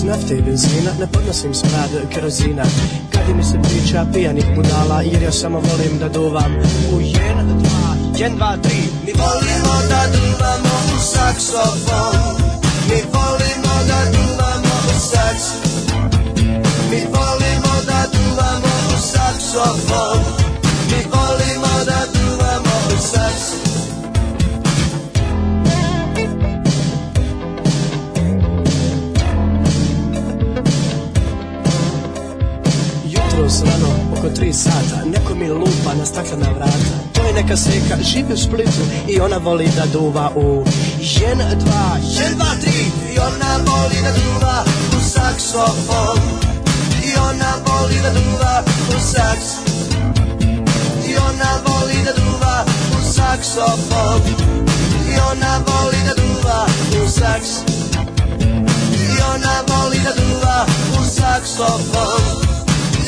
s nafte i benzina Ne podnosim smrad kerozina Kad mi se priča pijanih budala Jer ja samo volim da duvam U jedan, dva, jedan, dva, 3 Mi volimo da duvamo u saksofon Mi volimo da duvamo u saksofon Mi volimo da duvamo u saksofon slano oko tri sata Neko mi lupa na staklena vrata To je neka seka, živi u Splitu I ona voli da duva u Jen dva, jen dva tri I ona voli da duva u saksofon I ona voli da duva u saks I ona voli da duva u saksofon I ona voli da duva u saks I ona voli da duva u saksofon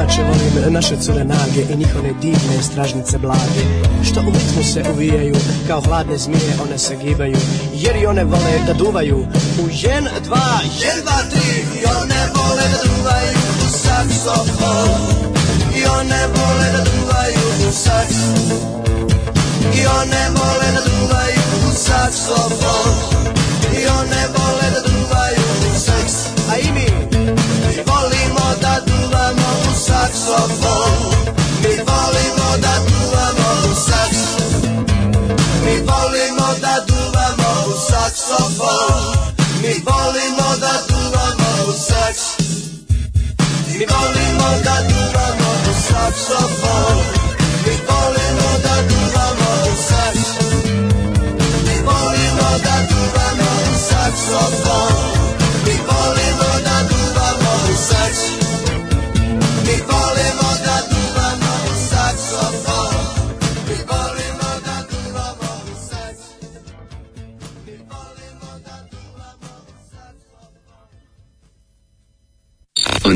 Inače volim naše cure nage i njihove divne stražnice blage Što u ritmu se uvijaju, kao hladne zmije one se gibaju Jer i one vole da duvaju u jen dva, jen dva tri I one vole da duvaju u saksofon I one vole da duvaju u saksofon I one vole da duvaju u saksofon I one vole da duvaju u saks A i mi volimo da duvaju Saxophone. Mi volimo da duvamo u sax. Mi volimo da duvamo u saksofon Mi volimo da duvamo u sax. Mi volimo da duvamo u saksofon Mi volimo da duvamo u sax. Mi volimo da duvamo u saksofon Mi volimo da duvamo u saks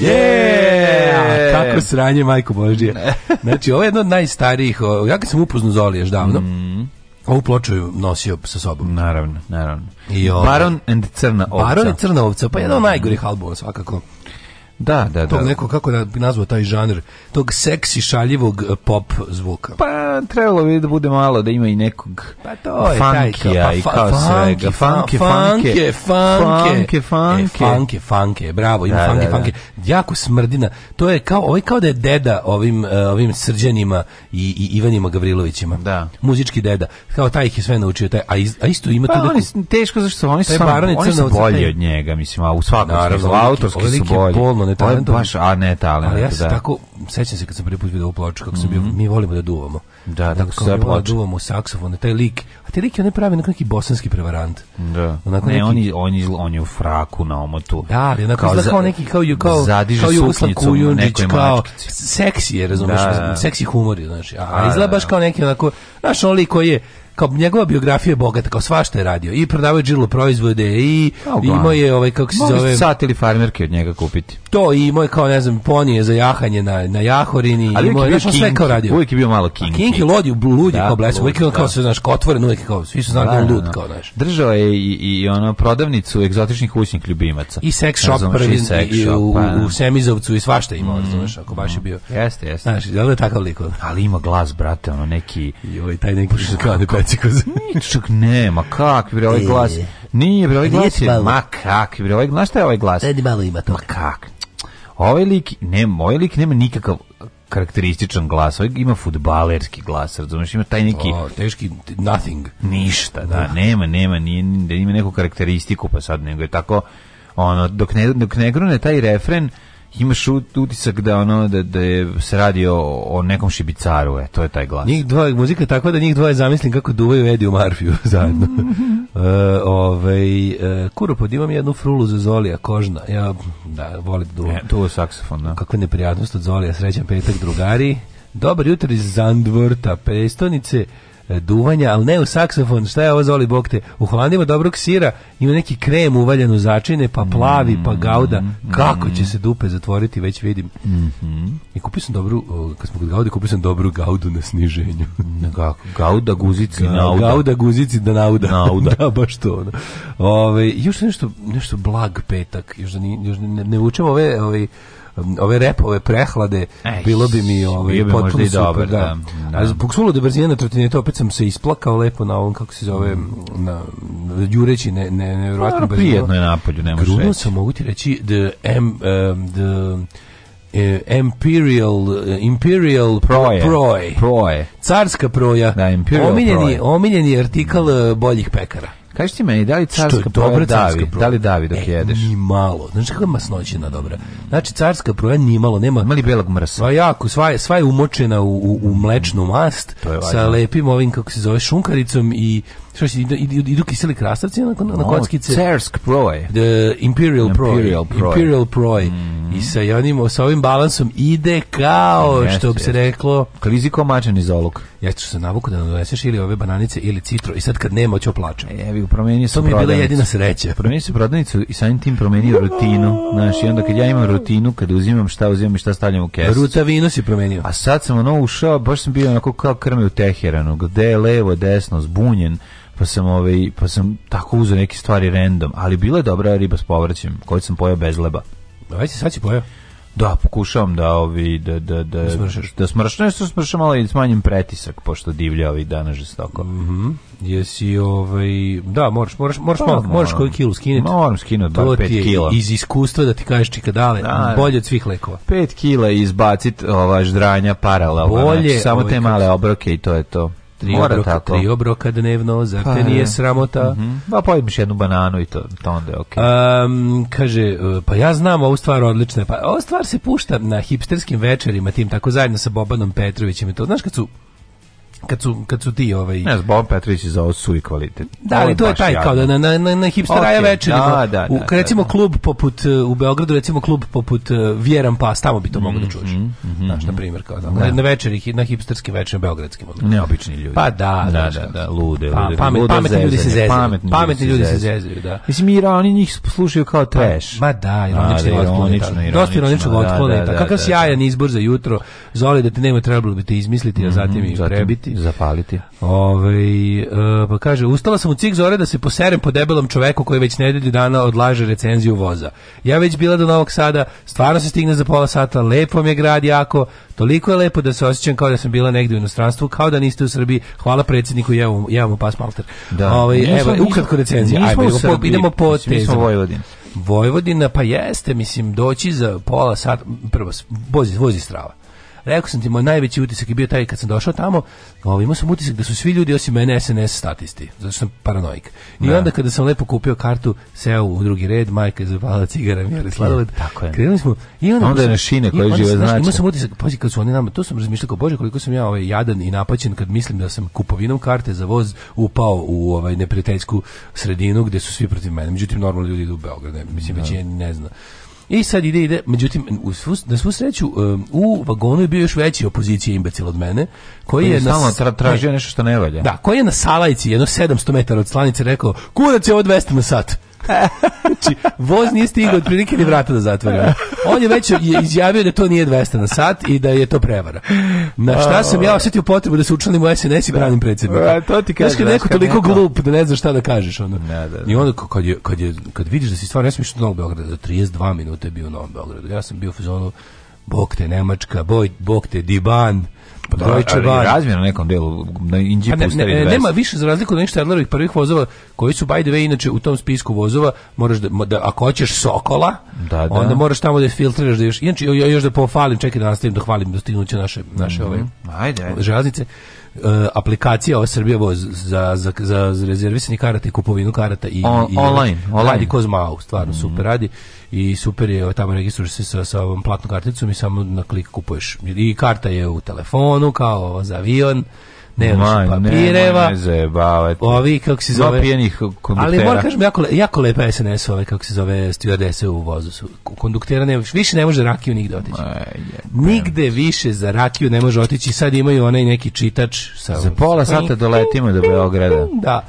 Yeah! Kako sranje, majko Božije. Znači, ovo je jedno od najstarijih, ja kad sam upoznao Zoliješ davno, mm. Ovu ploču je nosio sa sobom. Naravno, naravno. I ovo, ovaj- Baron and Crna ovca. Baron i Crna ovca, pa jedno od najgorih albuma svakako da, da, tog da. nekog, kako da bi nazvao taj žanr, tog seksi šaljivog eh, pop zvuka. Pa trebalo bi da bude malo, da ima i nekog pa to je funkija pa i kao svega. Funke, funke, funke, funke, funke, funke, bravo, ima da, funke, da, funke. Da. Jako smrdina, to je kao, ovaj kao da je deda ovim, eh, ovim srđanima i, i Ivanima Gavrilovićima. Da. Muzički deda, kao taj ih je sve naučio, taj, a, iz, a isto ima pa, tu neku... teško, zašto su oni, su, oni su bolji od njega, mislim, a u svakom smislu, autorski su bolji ne talent. Baš, a ne talent. Ali ja se da. tako, sećam se kad sam prvi put vidio u ploču, kako sam mm -hmm. bio, mhm. mi volimo da duvamo. Da, da tako se da, da ploča. duvamo saksofon, taj lik. A taj lik je onaj pravi neki bosanski prevarant. Da. Onako ne, neki... on, je, on, je, on je u fraku na omotu. Da, ali onako kao, za, kao neki, kao, kao, Zadiže kao Jugoslav Kujundžić, kao seksi je, razumiješ, da, da. seksi humor je, znaš. A, a izgleda baš kao neki onako, znaš, on lik koji je, kao njegova biografija je bogata, kao svašta je radio. I prodavao džirlo proizvode i kao pa, imao je ovaj kako se zove sat ili farmerke od njega kupiti. To i imao je kao ne znam ponije za jahanje na na Jahorini i imao je bio sve kao radio. Uvijek je bio malo King. King je lodi u ludi kao da, blesak, uvijek je da. kao se znaš kao otvoren, uvijek kao svi su znali da, je lud da, kao znaš. Držao je i, i ona prodavnicu egzotičnih kućnih ljubimaca. I sex shop prvi i u, pa, u Semizovcu i svašta imao, mm, znaš, ako baš je bio. Jeste, jeste. Znaš, je takav lik. Ali ima glas brate, ono neki joj ovaj, taj neki kao Pecikoz. Ničak nema, kakvi bre ovaj e, glas. Nije bre ovaj pa glas, ma kakvi bre ovaj, znaš šta je ovaj glas? Dedi malo ima to. Ma kak. Ovaj lik, ne, moj ovaj lik nema nikakav karakterističan glas, ovaj ima futbalerski glas, razumiješ, ima taj neki... O, teški nothing. Ništa, da, nema, nema, nije, nema da neku karakteristiku, pa sad nego je tako, ono, dok ne, dok ne grune taj refren, imaš utisak da ono da da je se radi o, o nekom šibicaru, e, to je taj glas. Njih dva muzika je takva da njih dvoje zamislim kako duvaju Ediju Marfiju zajedno. e, ovaj e, kuropod imam jednu frulu za Zolija kožna. Ja da volim duva. E, duva saksofon, da. Kakva neprijatnost od Zolija, srećan petak drugari. Dobar jutro iz Zandvorta, prestonice E, duvanja, ali ne u saksofon, šta je ovo zoli bok te, uhladimo dobrog sira, ima neki krem uvaljen u začine, pa plavi, pa mm-hmm. gauda, kako će se dupe zatvoriti, već vidim. Mm-hmm. I kupio sam dobru, kad smo kod gaude, kupio sam dobru gaudu na sniženju. Kako? Gauda, guzici, Ga, nauda. Gauda, guzici, da nauda. Nauda. da, baš to. Ono. Ove, još nešto, nešto blag petak, još da, ni, još ne, ne, ne vučemo ove, ove ove repove prehlade, Ej, bilo bi mi ovaj bi potpuno super, dobar, da. da. da. A da. zbog sulu da brzina na trotinetu opet sam se isplakao lepo na ovom kako se zove na jureći ne ne neverovatno no, brzinu. Prijetno je napolju, ne možeš. Gruno sam mogu ti reći the m um, the e, Imperial Imperial proje, proje. proje. Carska proja. Da, Imperial omiljeni, proje. Omiljeni artikal e, boljih pekara. Kažeš ti meni, da li carska dobra davi? Carska da li davi dok e, jedeš? Ni malo. Znaš kakva masnoćina dobra. Znači carska proja ni malo nema. Mali belog mrsa. Pa jako, sva je, sva je umočena u, u, u mlečnu mast sa lepim ovim kako se zove šunkaricom i što se idu, idu kiseli krastavci na, na, na kockice. Cersk Proje. Imperial Proje. Imperial Proje. Imperial Proje. Mm. I sa, onim, sa ovim balansom ide kao, yes, što bi se reklo... Kliziko mačan iz oluk. Ja ću se navuku da doneseš ili ove bananice ili citro i sad kad nema hoću plačem. E, vi promenio sam. To mi je bila jedina sreća. Promenio sam prodavnicu i sam tim promenio rutinu. Znaš, i onda kad ja imam rutinu, kad uzimam šta uzimam i šta stavljam u kesu. Ruta vino si promenio. A sad sam ono ušao, baš sam bio onako kao krme u Teheranu, gde je levo, desno, zbunjen pa sam ovaj pa sam tako uzeo neke stvari random, ali bila je dobra riba s povrćem, koju sam pojeo bez leba. Aj se sad si pojeo. Da, pokušavam da ovi da da da da smršaš, da smršaš malo i ali smanjim pretisak pošto divlja ovih dana žestoko. Mhm. Mm Jesi ovaj da, možeš možeš možeš pa, možeš koji kilo skinuti. Moram skinuti bar 5 kg. Iz iskustva da ti kažeš čika dale, da, da, bolje od svih lekova. 5 kg izbaciti ova ždranja paralelno, znači, samo te male obroke i to je to tri, Mora obroka, tako. tri obroka dnevno, zar pa, te nije sramota? Mm -hmm. Pa pojmiš jednu bananu i to, to onda je okej. Okay. Um, kaže, e, pa ja znam ovu stvar odlična Pa ova stvar se pušta na hipsterskim večerima, tim tako zajedno sa Bobanom Petrovićem i to. Znaš kad su kad su kad su ti ovaj ne Bob Petrović je za ovo kvalitet da ali to je taj jadno. kao da na na na, na hipsteraja okay, večerima da da, da, da, u, recimo da, da. klub poput e, u Beogradu recimo klub poput uh, Vjeran pa tamo bi to mm, mogu da mhm, čuješ mm, mm, znaš mhm. na primjer kao da, Na, na večeri na hipsterskim večerima beogradskim onda. neobični ljudi pa da, da da da, da, lude, pa, lude pamet, lude pametni ljudi se zezaju pametni, pametni ljudi se zezaju da mislim i oni njih slušaju kao pa, trash ma da ironično dosta ironičnog otklona kakav sjajan izbor za jutro zoli da ti nema trebalo bi te izmisliti a zatim mhm, i prebiti Zapaliti. Ove, ovaj, e, pa kaže, ustala sam u cik zore da se poserem po debelom čoveku koji već nedelju dana odlaže recenziju voza. Ja već bila do Novog Sada, stvarno se stigne za pola sata, lepo mi je grad jako, toliko je lepo da se osjećam kao da sam bila negde u inostranstvu, kao da niste u Srbiji. Hvala predsjedniku, ja vam, pas malter. Da. Ove, ovaj, nismo, evo, nismo, ukratko recenzija. Ajme, po, idemo po mislim, tezama. Mi smo Vojvodina. Vojvodina, pa jeste, mislim, doći za pola sata, prvo, vozi, vozi strava Rekao sam ti, moj najveći utisak je bio taj kad sam došao tamo, ovaj, imao sam utisak da su svi ljudi osim mene SNS statisti, zato sam paranoik. I da. onda kada sam lepo kupio kartu, seo u drugi red, majka je zapala cigara, mi je sladoled. Tako je. Krenuli smo. I onda, onda je na šine koje žive znači. znači. Imao sam utisak, pazi kad su oni nama, to sam razmišljao kao, bože, koliko sam ja ovaj, jadan i napaćen kad mislim da sam kupovinom karte za voz upao u ovaj neprijateljsku sredinu gde su svi protiv mene. Međutim, normalno ljudi idu u Beograd, ne, mislim, da. većina ne znam I sad ide, ide, međutim, u svu, na svu sreću, um, u vagonu je bio još veći opozicija imbecil od mene, koji je... Stalno tra, tražio nešto što ne valja. Da, koji je na Salajci, jedno 700 metara od slanice, rekao, kurac je ovo 200 na sat. Znači, voz nije stigao otprilike ni vrata da zatvori. On je već izjavio da to nije 200 na sat i da je to prevara. Na šta sam ja osjetio potrebu da se učlanim u SNS i da. branim predsjednika. E, to ti kažeš. Znaš, neko toliko glup da ne znaš šta da kažeš. Onda. Ne, da, da. I onda kad, je, kad, je, kad vidiš da si stvarno, ja sam išao do Novog Beograda, da 32 minuta je bio u Novom Beogradu. Ja sam bio u fazonu, bok te Nemačka, boj, bok te Diban, Pa da, razmjer na nekom delu, na Inđi pa ne, ne, Nema više za razliku od onih prvih vozova, koji su, by the way, inače u tom spisku vozova, moraš da, da ako hoćeš Sokola, da, da. onda moraš tamo da filtriraš, da još, inače, još da pohvalim, čekaj da nastavim, da hvalim dostignuće da naše, naše mm -hmm. ove Ajde. želaznice. Eh, aplikacija ova Srbija voz za, za, za, za rezervisanje karata i kupovinu karata i, o, i online, online. radi ko stvarno mm super radi i super je tamo registruješ se sa, sa ovom platnom karticom i samo na klik kupuješ i karta je u telefonu kao za avion nemaš Maj, papireva. Ne, ovi, kako se zove... pijenih konduktera. Ali moram kažem, jako, jako lepa SNS ove, kako se zove, stewardese u vozu su. Konduktera nemaš, više ne može rakiju nigde otići. Maj, nigde više za rakiju ne može otići. Sad imaju onaj neki čitač. Sa, za pola sata doletimo do Beograda. Da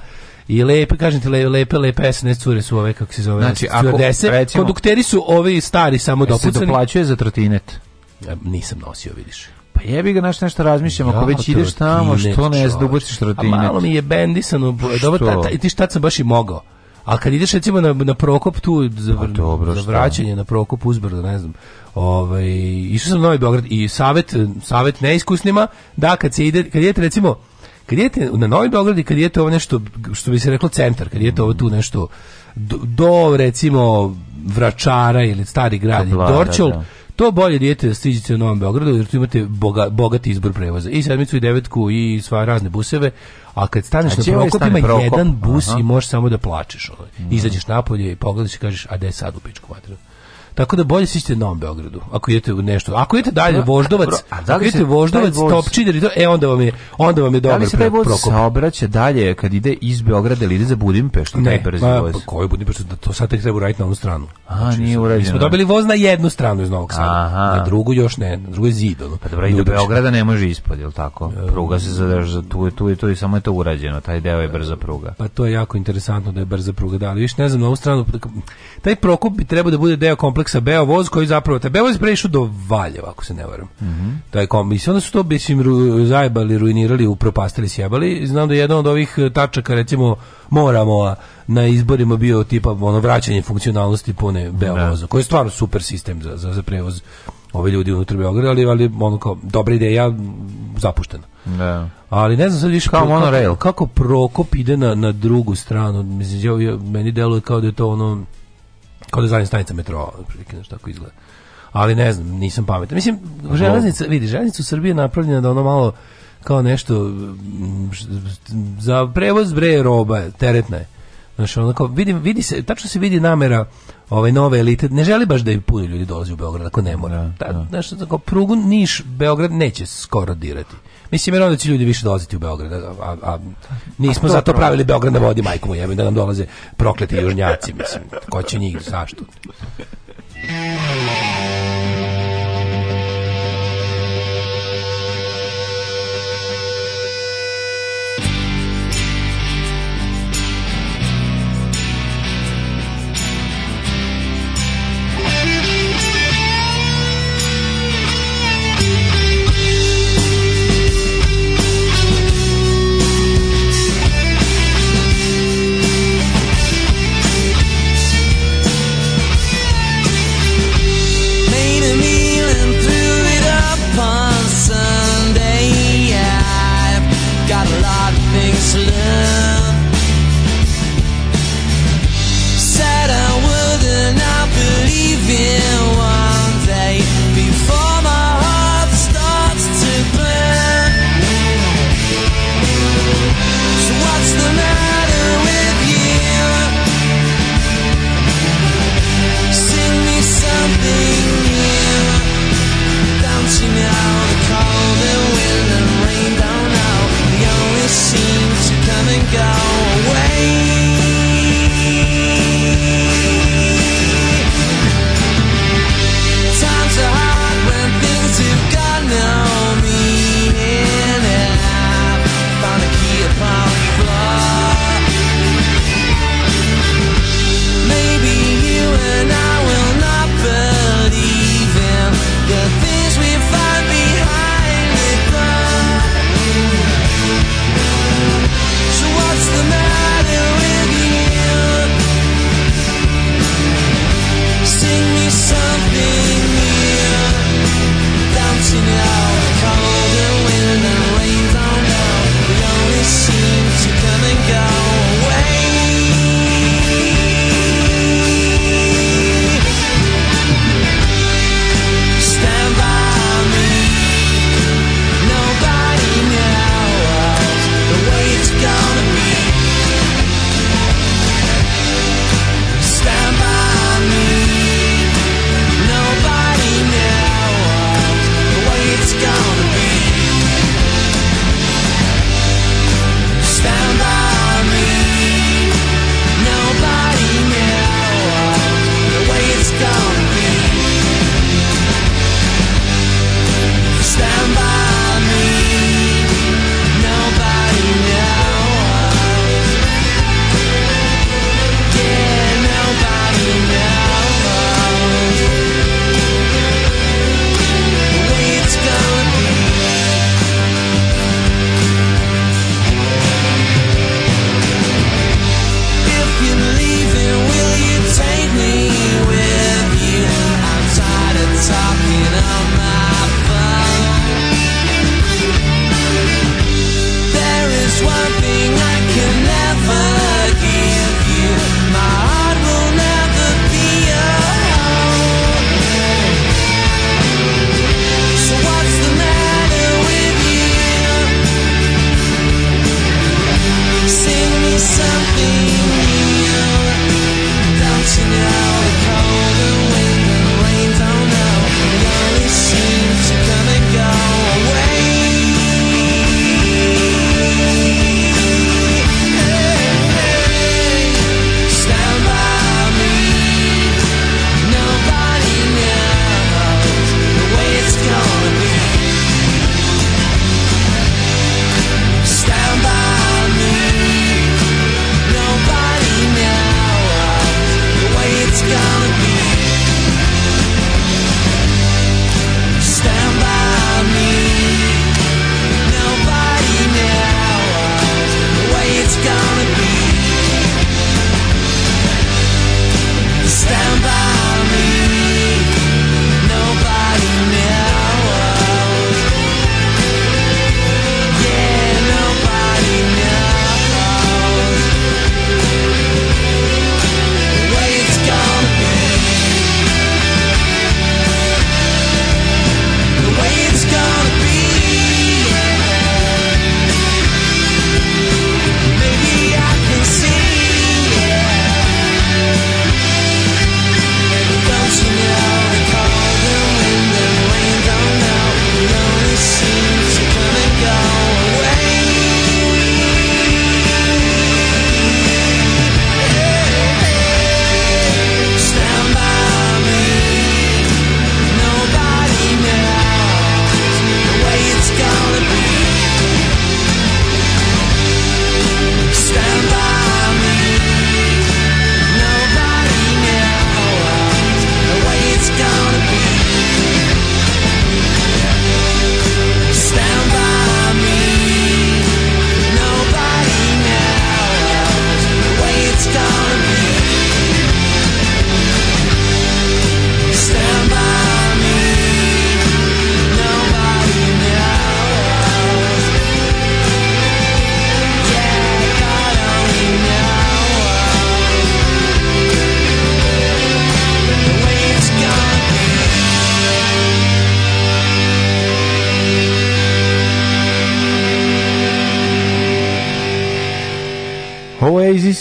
i lepe, kažem ti, lepe, lepe, lepe SNS cure su ove, kako se zove, znači, ako, recimo, kondukteri su ovi stari samo e, dopucani. Se doplaćuje za trotinet? Ja, nisam nosio, vidiš. Pa jebi ga naš nešto razmišljamo, ako već ideš tamo, što ne znam, ubaciš trotine. A malo mi je bendisano, pa dobro, ta, ta, ti šta sam baš i mogao. A kad ideš recimo na, na Prokop tu za, pa dobro, za vraćanje na Prokop uzbrdo, ne znam. Ovaj išao sam na Novi Beograd i savet savet neiskusnima da kad se ide kad idete recimo kad idete na Novi Beograd i kad idete ovo nešto što bi se reklo centar, kad idete ovo tu nešto do, do recimo Vračara ili Stari grad, Dorćol, da, da. To bolje dijete da stiđete u Novom Beogradu, jer tu imate boga, bogati izbor prevoza. I sedmicu i devetku i sva razne buseve, a kad staneš znači, na ovaj Prokop, ima Prokop? jedan bus Aha. i možeš samo da plačeš. Ono. Ovaj. Mhm. Izađeš napolje i pogledaš i kažeš, a da je sad u pičku materiju. Tako da bolje sićete na Novom Beogradu, ako idete u nešto. Ako idete dalje Voždovac, a, da ako idete Voždovac, voz... Topčider i to, e onda vam je onda vam je dobar Da li se taj voz saobraća dalje kad ide iz Beograda ili ide za Budimpeštu, taj brzi voz? Ne, pa koji da to sad tek treba uraditi na onu stranu. A, znači, nije urađeno. Mi smo dobili voz na jednu stranu iz Novog Sada, na drugu još ne, na drugu je zid. Ono, pa dobro, i do Beograda ne može ispod, jel tako? E, pruga se zadrži za tu, tu i tu i samo je to urađeno, taj deo je brza pruga. Pa to je jako interesantno da je brza pruga, da, ali više ne znam, na ovu stranu, pa, taj Prokop bi trebao da bude deo kompleksa kontakt sa Beovoz koji zapravo te Beovoz prešao do Valjeva ako se ne varam. Mm -hmm. Taj komis su to bi ru, zajebali, ruinirali, upropastili, sjebali. Znam da je jedan od ovih e, tačaka recimo moramo na izborima bio tipa ono vraćanje funkcionalnosti pune Beovoza, da. koji je stvarno super sistem za za, za prevoz ove ljudi unutra Beograda, ali, ali ono kao dobra ideja zapuštena. Da. Ali ne znam sad više kao monorail. Kako, kako Prokop ide na, na drugu stranu, mislim, ja, meni deluje kao da je to ono kao da zadnja stanica metroa, znaš tako izgleda. Ali ne znam, nisam pametan. Mislim, železnica, vidi, železnica u Srbiji je napravljena da ono malo kao nešto mm, za prevoz bre roba, teretna je. Znaš, onako, vidi, vidi se, tačno se vidi namera ove ovaj, nove elite, ne želi baš da i puno ljudi dolazi u Beograd ako ne mora. Da, da, da. znaš, tako, prugu Niš, Beograd neće skoro dirati. Mislim, jer onda će ljudi više dolaziti u Beograd, a, a, a nismo a zato problem. pravili Beograd da vodi majku mu jebe, da nam dolaze prokleti južnjaci, mislim, ko će njih, zašto?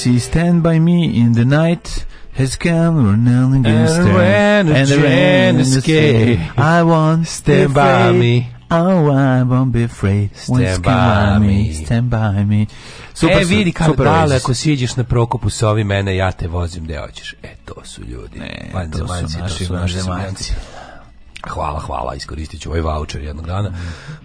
si Stand By Me in the Night has come running against and and the rain escape I won't stand by me Oh, I won't be afraid. Stand by me. Stand by me. Super, e, vidi kako dale, ako siđeš na prokopu sa ovim mene, ja te vozim gde hoćeš. E, to su ljudi. Ne, to su naši vanzemanci. Hvala, hvala, iskoristit ću ovaj voucher jednog dana.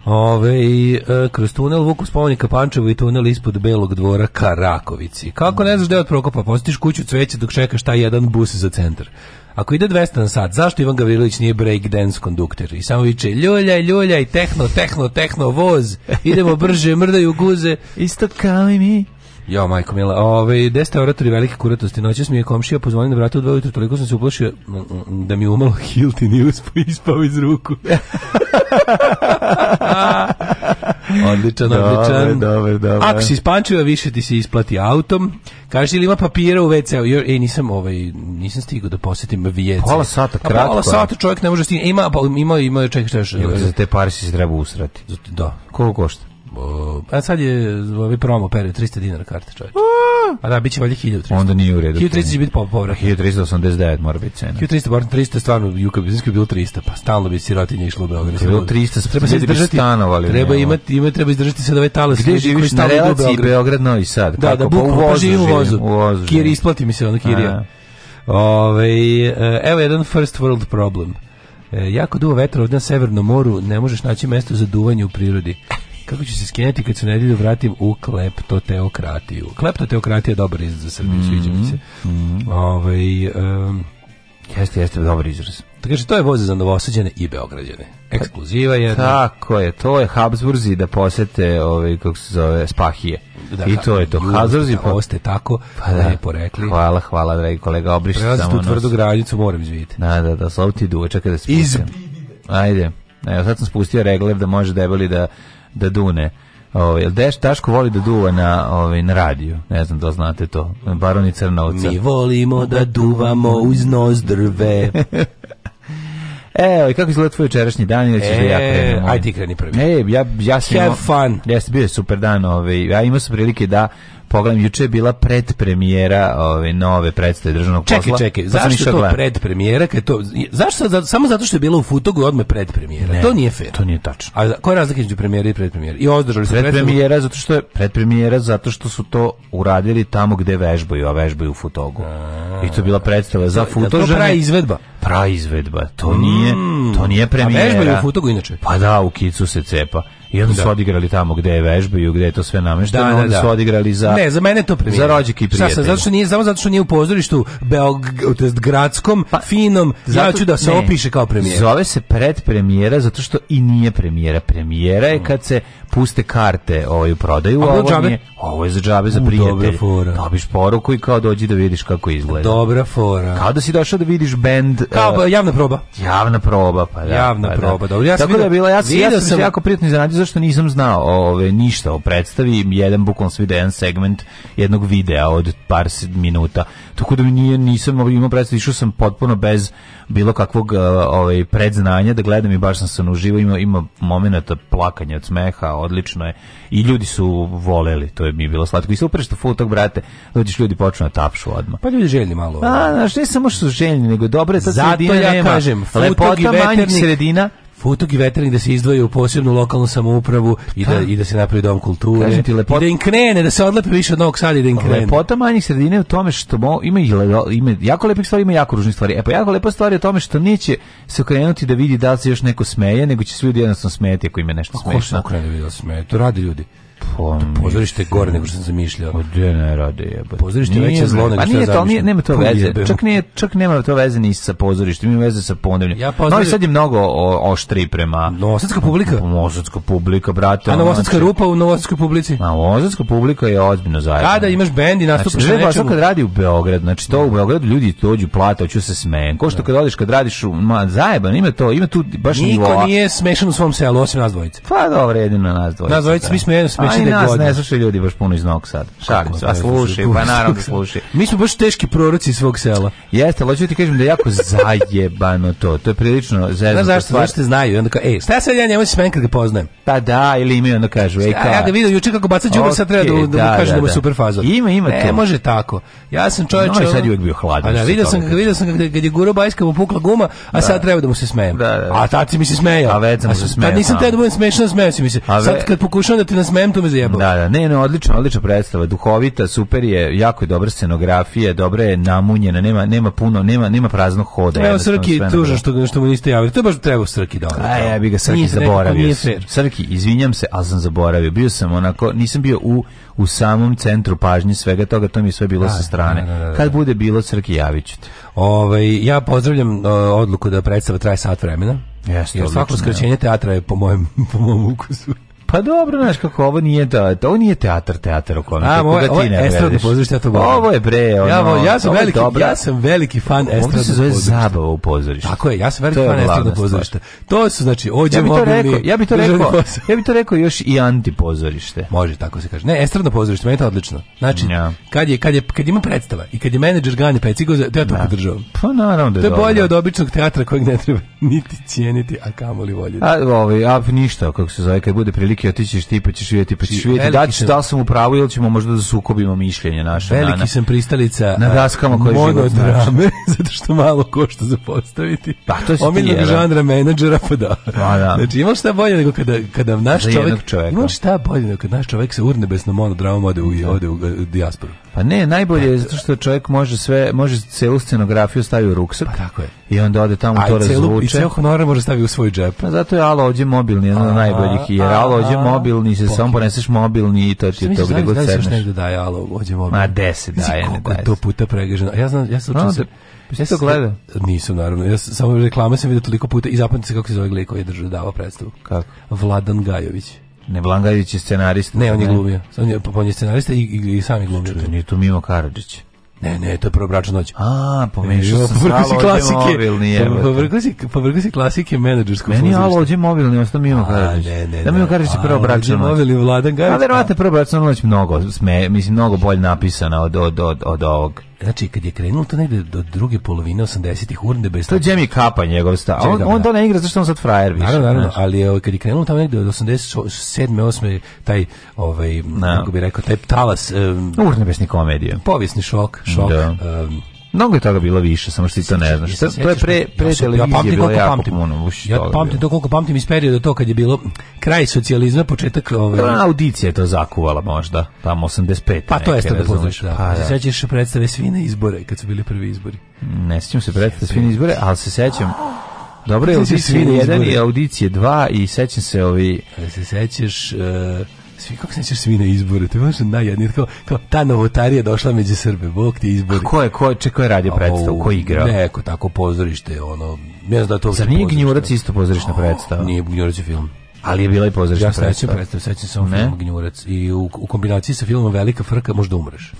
Ove, e, kroz tunel Vuku spomenika Pančevu i tunel ispod Belog dvora Karakovici. Kako ne znaš gde od Prokopa? Postiš kuću cveće dok čekaš taj jedan bus za centar. Ako ide 200 na sat, zašto Ivan Gavrilović nije breakdance kondukter? I samo viče, ljuljaj, i tehno, tehno, tehno, voz, idemo brže, mrdaju guze. Isto kao i mi. Jo, majko mila, ove, ovaj, gde ste oratori velike kuratosti? Noćas mi je komšija pozvonio na vrata u dva jutra, toliko sam se uplašio da mi umalo Hilti nije ispao iz ruku. odličan, dobar, odličan. Dobar, dobar. Ako si ispančio, više ti se isplati autom. Kaže li ima papira u WC-u? Jo, ej, nisam ovaj nisam stigao da posetim WC. Pola sata kratko. Pola sata čovjek ne može stići. Ima pa, ima ima čekaj šta još. Ovaj, za te pare si se treba usrati. Da. Koliko košta? O, a sad je ovaj promo period 300 dinara karta čovjek. A da biće valjda 1300. Onda nije u redu. 1300 će biti povrat. 1389 mora biti cena. 1300 bar 300 stvarno Juka Bizinski da je bilo 300, pa stalno bi sirotinje išlo u Beograd. Bilo 300, treba se izdržati stanovali. Treba imati, ima treba izdržati sad ovaj talas. Gde živiš na relaciji Beograd Novi Sad? Da, da, bukvalno pa živim u vozu. Kjer isplati mi se ono kirija. Ove, ovaj, evo jedan first world problem. E, jako duva vetra ovdje na Severnom moru, ne možeš naći mesto za duvanje u prirodi. Kako ću se skenjati kad se nedelju da vratim u kleptoteokratiju? Kleptoteokratija je dobar izraz za Srbiju, mm -hmm. sviđa mi se. Mm -hmm. Ove, ovaj, um, Jeste, jeste, dobar izraz. Tako da što to je voze za Novosađane i Beograđane. Ekskluziva je. Tako je, to je Habsburzi da posete, ovaj, kako se zove, Spahije. Da, I da. to je to. Habsburzi pa... Ovo ste tako pa, da, lepo rekli. Hvala, hvala, dragi kolega, obrišite samo nos. Prelazite u tvrdu granicu, moram izvijeti. Da, da, da, slovo ti duve, čekaj da spustim. Iz... Ajde. Evo, sad sam spustio regler da može debeli da da dune. Ovaj Deš Taško voli da duva na ovaj na radiju. Ne znam da znate to. Baroni Crnovca. Mi volimo da duvamo uz drve. Evo, i kako izgleda tvoj jučerašnji dan ili ćeš e, da ja e, krenem? Aj ti kreni prvi. E, ja, ja sam... Have fun. Ja sam bio super dan, ovaj, ja imao sam prilike da pogledam, juče je bila predpremijera ove nove predstave državnog čekaj, posla. Čekaj, čekaj, pa zašto je to predpremijera? Kad to, zašto, zato, samo zato što je bila u Futogu odme predpremijera. Ne, to nije fair. To nije tačno. A koja je razlika između premijera i predpremijera? I održali se predpremijera zato što je predpremijera zato što su to uradili tamo gde vežbaju, a vežbaju u Futogu. A, I to je bila predstava za Futožane. To izvedba. pra izvedba. To nije, to mm. nije premijera. A vežbaju u Futogu inače. Pa da, u kicu se cepa. I onda da. su odigrali tamo gde je vežbaju, gde je to sve namešteno, da, da, onda su da. odigrali za Ne, za mene to premijer. Za rođake i prijatelje. Šta zato što nije samo zato što nije u pozorištu Beograd, to jest gradskom pa, finom, zato, ja ću da se ne, opiše kao premijera. Zove se pred zato što i nije premijera. Premijera je mm. kad se puste karte ovaj u prodaju, a ovo, džabe? Nije, ovo je za džabe za prijatelje. Dobiš poruku i kao dođi da vidiš kako izgleda. Dobra fora. Kao da si došao da vidiš bend. Kao uh, javna proba. Javna proba, pa da. Javna pa da. proba. Dobro, ja Tako vidio, da je bila ja sam, ja sam, jako prijatno iznenađen zašto nisam znao ove, ništa o predstavi, jedan bukvalno sam da jedan segment jednog videa od par minuta, tako da mi nije, nisam imao predstavu, išao sam potpuno bez bilo kakvog e, ovaj, predznanja da gledam i baš sam sam uživo, ima, ima momenta plakanja od smeha, odlično je i ljudi su voleli, to je mi bilo slatko i super što futok, brate, dođeš da ljudi počnu na tapšu odmah. Pa ljudi željni malo. A, znaš, ne samo što su željni, nego dobro je ta Zato sredina ja nema. kažem, lepota manjih sredina futog i veternik da se izdvoje u posebnu lokalnu samoupravu i da, pa. i da se napravi dom kulture. Ti, lepot... I da im krene, da se odlepe više od Novog Sada i da im krene. Lepota manjih sredine u tome što mo, ima, i ima jako lepih stvari, ima jako ružnih stvari. E pa jako lepa stvari u tome što neće se okrenuti da vidi da li se još neko smeje, nego će svi ljudi jednostavno smejati ako im nešto smešno. Pa ko se okrene da vidi da smeje? To radi ljudi pozorište gore nego što sam zamišljao. Pa gde ne radi jebe. Pozorište nije veće zlo nego pa što sam zamišljao. nije to, nema to veze. Čak, nije, čak nema to veze ni sa pozorištem, ima veze sa ponavljanjem. Ja pozdrav... Novi Sad je mnogo o, oštri prema... Novosadska publika? Novosadska publika, brate. A Novosadska znači... rupa u Novosadskoj publici? A Novosadska publika je ozbiljno zajedno. Kada imaš bend i nastupaš znači, na kad radi u Beogradu, znači to u Beogradu ljudi dođu plata, hoću da se smejem. Ko što da. kad odeš kad radiš u ma, zajeban, ima to, ima tu baš nivo. Niko nije smešan u svom selu osim nas dvojice. Pa dobro, jedino nas dvojice. Nas dvojice da. mi smo jedno smešni ni nas ne slušaju ljudi baš puno iz Novog Sada. Šalim se, a slušaju, pa naravno da slušaju. Mi smo baš teški proroci svog sela. Jeste, ali hoću ti kažem da je jako zajebano to. To je prilično zajebano. Znaš zašto, zašto znaju? Onda kao, ej, šta ja sad ja njemu smen kad ga poznajem? Pa da, ili imaju, onda kažu, ej, ka. Ja ga vidio juče kako baca đubre, okay, sad treba da, da, da mu da, da, da, da. super fazon. Ima, ima ne, to. Ne, može tako. Ja sam čovjek... No, sad uvijek bio hladan. Da, vidio sam, vidio sam kad je Guro Bajska mu pukla guma, a da. sad treba da mu se smejem. Da, a tad si mi se smejao. A već sam se smejao. Tad nisam te da budem smešan, smejao si mi se. Sad kad pokušam da ti nasmejem, to me zajebao. Da, da, ne, ne, odlično, odlična predstava, duhovita, super je, jako je dobra scenografija, dobro je namunjena, nema nema puno, nema nema praznog hoda. Evo Srki tuža što što mu niste javili. To baš treba Srki da. A ja bih ga Srki nije zaboravio. Nije Srki, izvinjam se, ali sam zaboravio. Bio sam onako, nisam bio u u samom centru pažnje svega toga, to mi sve bilo da, sa strane. Da, da, da, da. Kad bude bilo Srki Javićete. Ovaj ja pozdravljam o, odluku da predstava traje sat vremena. Jeste, jer svako skraćenje teatra je po mojem, po mom ukusu. Pa dobro, znaš kako, ovo nije da, to nije teatar, teatar u kojem. A, moj, ovo je pozorište, ja to govorim. Ovo je bre, ono, ja, ja, sam veliki, dobra. ja sam veliki fan estradno se zove pozorište. zabava u pozorištu. Tako je, ja sam veliki fan estradno pozorišta. To su, znači, ođe ja bi to rekao, ja bih to rekao, ja bih to rekao još i anti pozorište. Može, tako se kaže. Ne, estradno pozorište, meni je to odlično. Znači, ja. kad, je, kad, je, kad ima predstava i kad je menadžer Gane Pecigoza, ja to da. podržavam. Pa naravno da je To je bolje od običnog teatra kojeg ne treba niti cijeniti, a kamoli voljeti. A, ovaj, a ništa, kako se zove, kad bude prilike Amerike, otićeš ti pa ćeš vidjeti, pa ćeš vidjeti da, ćeš, da li sam u pravu ili ćemo možda da sukobimo mišljenje naše. Veliki na, sam pristalica na daskama koje život drame, zato što malo košta za postaviti. Pa, to si Omilnog ti, žanra menadžera, pa da. Pa, da. Znači, imaš šta bolje nego kada, kada naš za čovjek... Čoveka. Imaš šta bolje nego kada naš čovek sa urnebesnom monodramom ode u, da. ode u, dijasporu. Pa ne, najbolje pa, je zato što čovjek može sve, može celu scenografiju stavi u ruksak. Pa tako je. I onda ode tamo a, to razvuče. I ceo honor može da staviti u svoj džep. Pa zato je Alo ovdje mobilni, jedan od najboljih. Jer Alo dođe mobilni, se samo poneseš mobilni i to ti je to gde god da sedneš. Mislim, negde daje, alo, dođe mobilni. Ma, deset daje, ne daje. to puta pregaženo. Ja znam, ja sam no, da, se... Pa ja to gleda? Nisam, naravno. Ja samo reklame sam vidio toliko puta i zapamtite se kako se zove glik koji je držao dava predstavu. Kako? Vladan Gajović. Ne, Vladan Gajović je scenarista. Ne, on je glumio. On je, on je scenarista i, i, i sam je glumio. Čuj, nije to Mimo Karadžić. Ne, ne, to je prvo bračna noć. A, pomešao e, sam sa Alo klasike, mobilni, je. Povrgu si, povrgu klasike menadžerskog Meni je Alo ođe mobilni, ostao Mimo Karadžić. Ne, ne, da mi Karadžić je prvo bračna noć. Mobilni Vladan Gajević. A verovatno da. prvo bračna noć mnogo, sme, mislim, mnogo bolje napisana od, od, od, od ovog znači kad je krenulo to negde do druge polovine 80-ih Urnebes to je Jimmy Kapa njegov sta a on, on da. to ne igra zašto on sad frajer više naravno, naravno ali je, ovaj, kad je krenulo tamo negde od 87 8 taj ovaj no. Da. kako bih rekao taj talas um, urnebesni komedije povisni šok šok da. Um, Mnogo je toga bilo više, samo što ti to ne znaš. Sad, to je pre, pre ja televizije bilo jako pamtim. puno. ja pamtim to koliko pamtim iz perioda to kad je bilo kraj socijalizma, početak... Ove... Ovaj... Pa, audicija je to zakuvala možda, tamo 85. Pa to jeste da poznaš, da. Pa, da. Sećaš predstave svine izbore, kad su bili prvi izbori. Ne sećam se predstave svine izbore, ali se sećam... Dobro je audicije 1 i audicije 2 i sećam se ovi... Se sećaš... Uh, svi kako se svi na izbore, to je baš najjadnije, kao, kao ta novotarija došla među Srbe, Bog ti izbori. A ko je, ko je, ko je predstavu, ko igra? igrao? Neko tako pozorište, ono, ne znam da to... Zar nije Gnjurac isto pozorišna predstava? Nije Gnjurac je film. Ali je bila i pozorišna predstava. Ja sećam predstavu, sećam samo film Gnjurac i u, u kombinaciji sa filmom Velika frka možda umreš.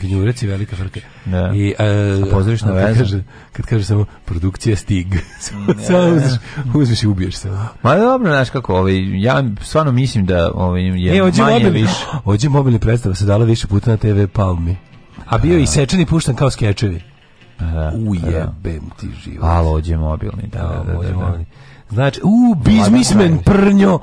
Gnjurec je velika frka. Da. I, e, a, a pozoriš na vezu? Kad kaže, kad kaže samo produkcija stig. Mm, samo ja. uzmeš, uzmeš i ubiješ se. Ma dobro, znaš kako, ovaj, ja stvarno mislim da ovaj, je e, ođe manje mobil, više. Ođe mobilni predstava se dala više puta na TV Palmi. A bio a. i da. sečan i puštan kao skečevi. Da, da. Ujebem ti život. Alo, ođe mobilni. Da, da, da, da, da. Znači, u, bizmismen prnjo,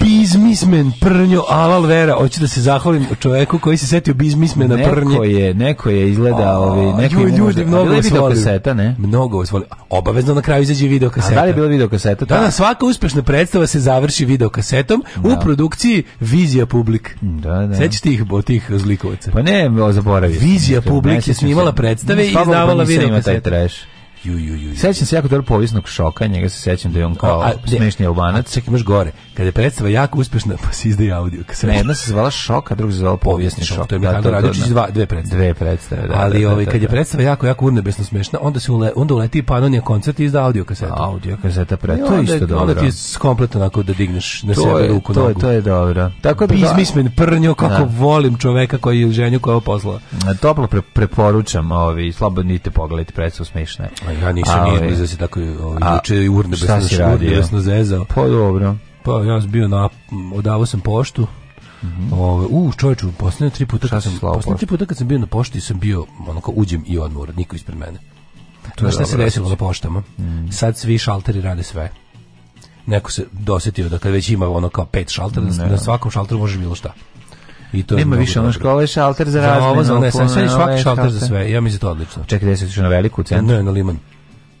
bizmismen prnjo alal vera hoće da se zahvalim čoveku koji se setio bizmismena prnje neko je neko je izgleda ovi neki ljudi mnogo vas voli kaseta ne mnogo vas voli obavezno na kraju izađe video kaseta a da li je bila video kaseta da, da da, svaka uspešna predstava se završi video kasetom da. u produkciji Vizija publik da da sećaš tih od tih zlikovaca pa ne zaboravio Vizija publik je snimala predstave i izdavala video kasete taj trash Ju, ju, ju, Sećam se jako dobro povijesnog šoka, njega se sećam da je on kao smešni albanac. Čekaj, imaš gore. Kada je predstava jako uspešna, pa se izdaje audio. Kaseta. Ne, jedna se zvala šok, a druga se zvala povijesni šok. šok. To je Mihajlo da, Radić iz da. dva, dve predstave. Dve predstave, da. Ali da, da, ovaj, da, kad je predstava jako, jako urnebesno smešna, onda, se ule, onda uleti Panonija koncert i izda audio kaseta. Audio kaseta, pre, to je isto dobro. Onda ti je kompletno onako da digneš na to sebe ruku to nogu. To je dobro. Tako da, Izmismen prnjo, kako volim čoveka koji je ženju koja je poslala. Toplo preporučam, ovi, slobodnite pogledajte, predstavu smešna je ja nisam nije da se tako juče urne besno zezao. Pa dobro. Pa ja sam bio na odavao sam poštu. Mm -hmm. Ove, u čovječu, posljednje tri puta kad sam, posljednje tri puta kad sam bio na pošti sam bio ono kao uđem i odmor, niko ispred mene. To je šta se da desilo na poštama? Mm. Sad svi šalteri rade sve. Neko se dosetio da kad već ima ono kao pet šaltera, da ne. na svakom šalteru može bilo šta. I to Nema više ono škole šalter za razmenu. Ovo za sam sad svaki šalter za sve. Ja mislim da to odlično. Čekaj, gde se na veliku centru? Ne, na Liman.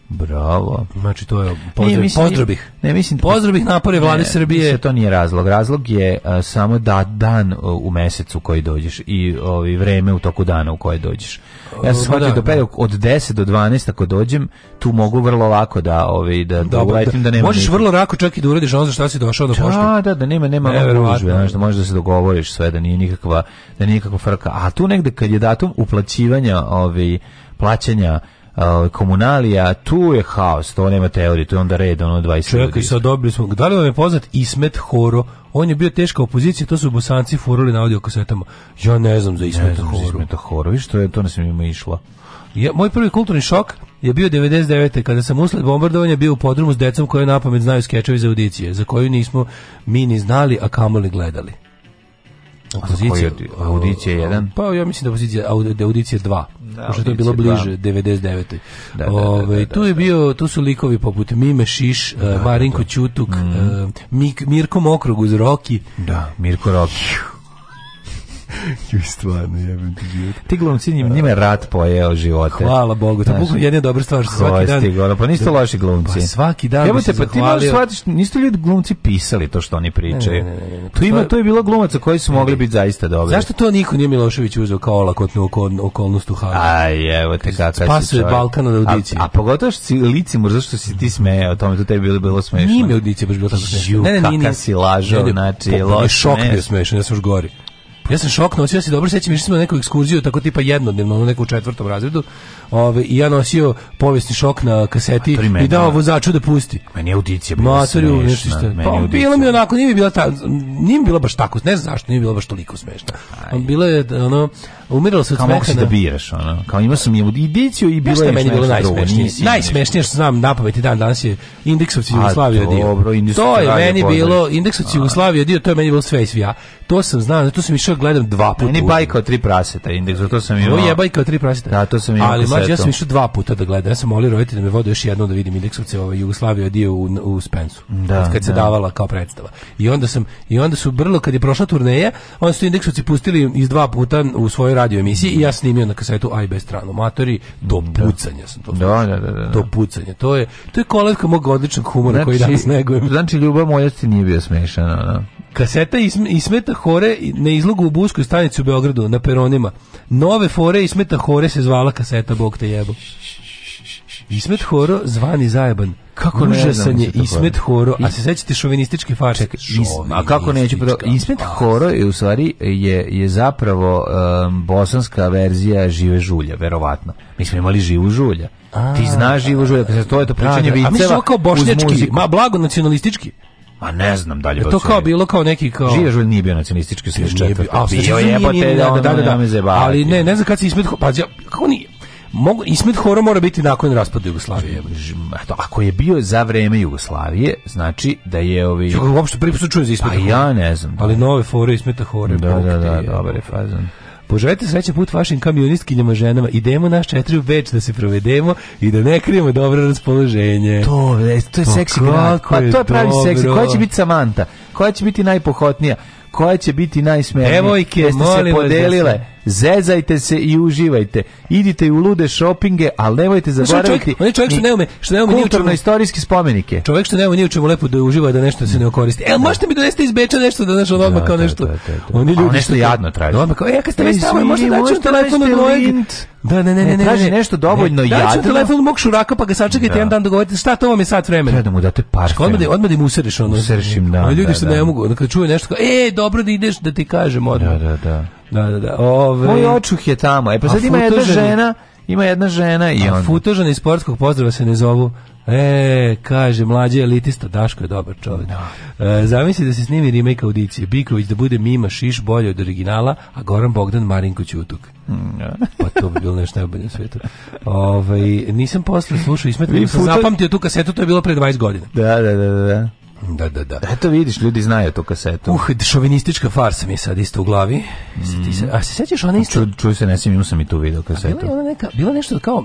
Bravo. Znači to je pozdrav, mislim, pozdravih. Ne, mislim pozdravih napore vlade ne, Srbije. Mislim, to nije razlog. Razlog je uh, samo da dan uh, u mesecu koji dođeš i ovi uh, vreme u toku dana u koje dođeš. Ja sam shvatio da, da, da. period od 10 do 12 ako dođem, tu mogu vrlo lako da ovaj da da, da, da nema. Možeš vrlo lako čak i da uradiš ono za šta si došao do pošte. Da, da, da, da nema nema gužve, znači da možeš da se dogovoriš sve da nije nikakva da nije nikakva frka. A tu negde kad je datum uplaćivanja, ovaj plaćanja uh, komunalija, tu je haos, to nema teorije, to je onda red, ono 20 Čekaj, sad dobili smo, da li vam je poznat Ismet Horo, on je bio teška opozicija, to su bosanci furali na audio kasetama. Ja ne znam za Ismet Horo. Ne znam za Ismet Horu, viš, to, je, to nas ima išlo. Ja, moj prvi kulturni šok je bio 99. kada sam usled bombardovanja bio u podrumu s decom koje na pamet znaju skečevi za audicije, za koju nismo mi ni znali, a kamoli gledali. Opozicija, audicija 1. Pa ja mislim da opozicija da audicija 2. Da, Pošto da, da, ovaj, to je bilo bliže 99. Da, da, Ove, da, da, tu je bio tu su likovi poput Mime Šiš, da, eh, Marinko da. Ćutuk, mm. Mik, Mirko Mokrog uz Roki. Da, Mirko Roki. Ju stvarno jebem ti život. Ti glumci njima, njima je rat pojeo živote. Hvala Bogu, to je bukvalno jedna dobra stvar što svaki dan. Stigolo, pa niste da- loši glumci. Pa svaki dan. se pa ti možeš shvatiš, niste ljudi glumci pisali to što oni pričaju. Ne, ne, ne, tu ima, to je bilo glumaca koji su mogli biti zaista dobri. Zašto to niko nije Milošević uzeo kao olakotnu okolnost u Haagu? Aj, evo te pa kakav se Spasuje Balkana da audicije. A, a pogotovo što si licimur, zašto si ti smejao o tome, to tebi bilo, bilo smešno. Nije mi audicije baš bilo tako smešno. Ne, ne, ne, ne. Kaka si lažao, znači, loš. Šok mi je smešan, ja sam još gori. Ja sam šok nosio, ja se dobro sećam, išli smo na neku ekskurziju, tako tipa jednodnevno, ono neku u četvrtom razredu, ove, i ja nosio povijesni šok na kaseti i dao vozaču da pusti. Meni je audicija bila Matoriju, nešto šta. Pa, bilo mi onako, nije mi bila, ta, nije mi bila baš tako, ne znam zašto, nije mi bila baš toliko smešna. Bila je, ono, Umirala se od da biraš, ono? Kao imao sam je indiciju i bilo je meni bilo najsmešnije. Najsmešnije što znam na pamet dan danas je Indeksovci Jugoslavije dio. Dobro, to je meni bilo Indeksovci Jugoslavije dio, to je meni bilo sve i To sam znao, to sam išao gledam dva puta. Meni bajka od tri praseta Indeks, to sam imao. To bajka od tri praseta. Da, to sam imao. Ali mlađi ja sam išao dva puta da gledam. Ja sam molio roditelje da me vode još jednom da vidim Indeksovce ovaj Jugoslavije dio u, u Spensu. Da, kad se da. davala kao predstava. I onda sam i onda su brlo kad je prošla turneja, oni su Indeksovci pustili iz dva puta u svojoj svojoj radio emisiji i ja snimio na kasetu Aj bez stranomatori do da. pucanja sam to. Da, da, da, da, da. Do pucanja. To je to je koletka mog odličnog humora znači, koji danas negujem. Znači Ljubav Moljac ti nije bio smešan, ona. Kaseta smeta Hore na izlogu u Buskoj stanici u Beogradu na peronima. Nove fore i smeta Hore se zvala kaseta Bog te jebo. Ismet Horo zvani zajeban. Kako ne znam je Ismet Horo, a se sećate šovinističke farse? A kako neću pa Ismet Horo je u stvari je je zapravo um, bosanska verzija žive žulja, verovatno. Mi smo imali živu žulja. A, Ti znaš živu žulja, kaže to je to pričanje viceva. A mi smo kao bošnjački, ma blago nacionalistički. A ne znam dalje. Je to kao bilo kao neki kao Žije žulj nije bio nacionalistički sve sličan. Bio jebate, da, da, da, da, Ali ne, ne znam kad se Ismet Horo, pa kako nije Mogu, Ismet Horo mora biti nakon raspada Jugoslavije. Eto, ako je bio za vreme Jugoslavije, znači da je ovi... Ja uopšte prvi put čujem za Ismeta Pa ja ne znam. Da. Ali nove fore Ismeta Hore. Da, da, da, dobar je fazan. Poželite sreće put vašim kamionistkinjama ženama. Idemo naš četiri u beč da se provedemo i da ne krijemo dobro raspoloženje. To, e, to je pa seksi grad. Pa to je pravi seksi. Koja će biti Samanta? Koja će biti najpohotnija? koja će biti najsmerenija. Devojke, Jeste se da podelile. Vas zezajte se i uživajte. Idite u lude šopinge, ali nemojte zaboraviti. Znači, čovjek, što ne ume, što ne ume kulturno istorijske spomenike. Čovjek što ne ume ni u lepo da uživa da nešto se ne okoristi. El da. možete mi donesti iz Beča nešto da našo da, odmah kao nešto. Oni ljudi nešto jadno traže. Odmah kao ja kad ste već tamo možete da čujete telefon od Da, ne, ne, ne, ne, traži nešto dovoljno ne, jadno. Da, telefon mog šuraka pa ga sačekajte da. jedan dan dogovorite šta to vam je sad vremena. Treba mu date parfem. Odmah da, odmah da mu useriš ono. Useriš im, da. ljudi da, što da. ne mogu, kad čuje nešto kao, e, dobro da ideš da ti kažem odmah. Da, da, da. Da, da, da. Ove... Moj očuh je tamo. E pa sad ima jedna žena, ima jedna žena i on. iz sportskog pozdrava se ne zovu E, kaže, mlađi elitista, Daško je dobar čovjek. No. Da. E, zamisli da se snimi remake audicije, Biković da bude mima šiš bolje od originala, a Goran Bogdan Marinko Ćutuk. No. Da. Pa to bi bilo nešto najbolje na svijetu. Ove, ovaj, nisam posle slušao, Ismet, sam puto... zapamtio tu kasetu, to je bilo pre 20 godina. Da, da, da, da, da. Da, da, da. Eto vidiš, ljudi znaju tu kasetu. Uh, šovinistička farsa mi je sad isto u glavi. Mm. Ti a se sjećaš ona pa isto? Ču, čuj se, ne imao sam i tu video kasetu. A bila je ona neka, bila nešto kao,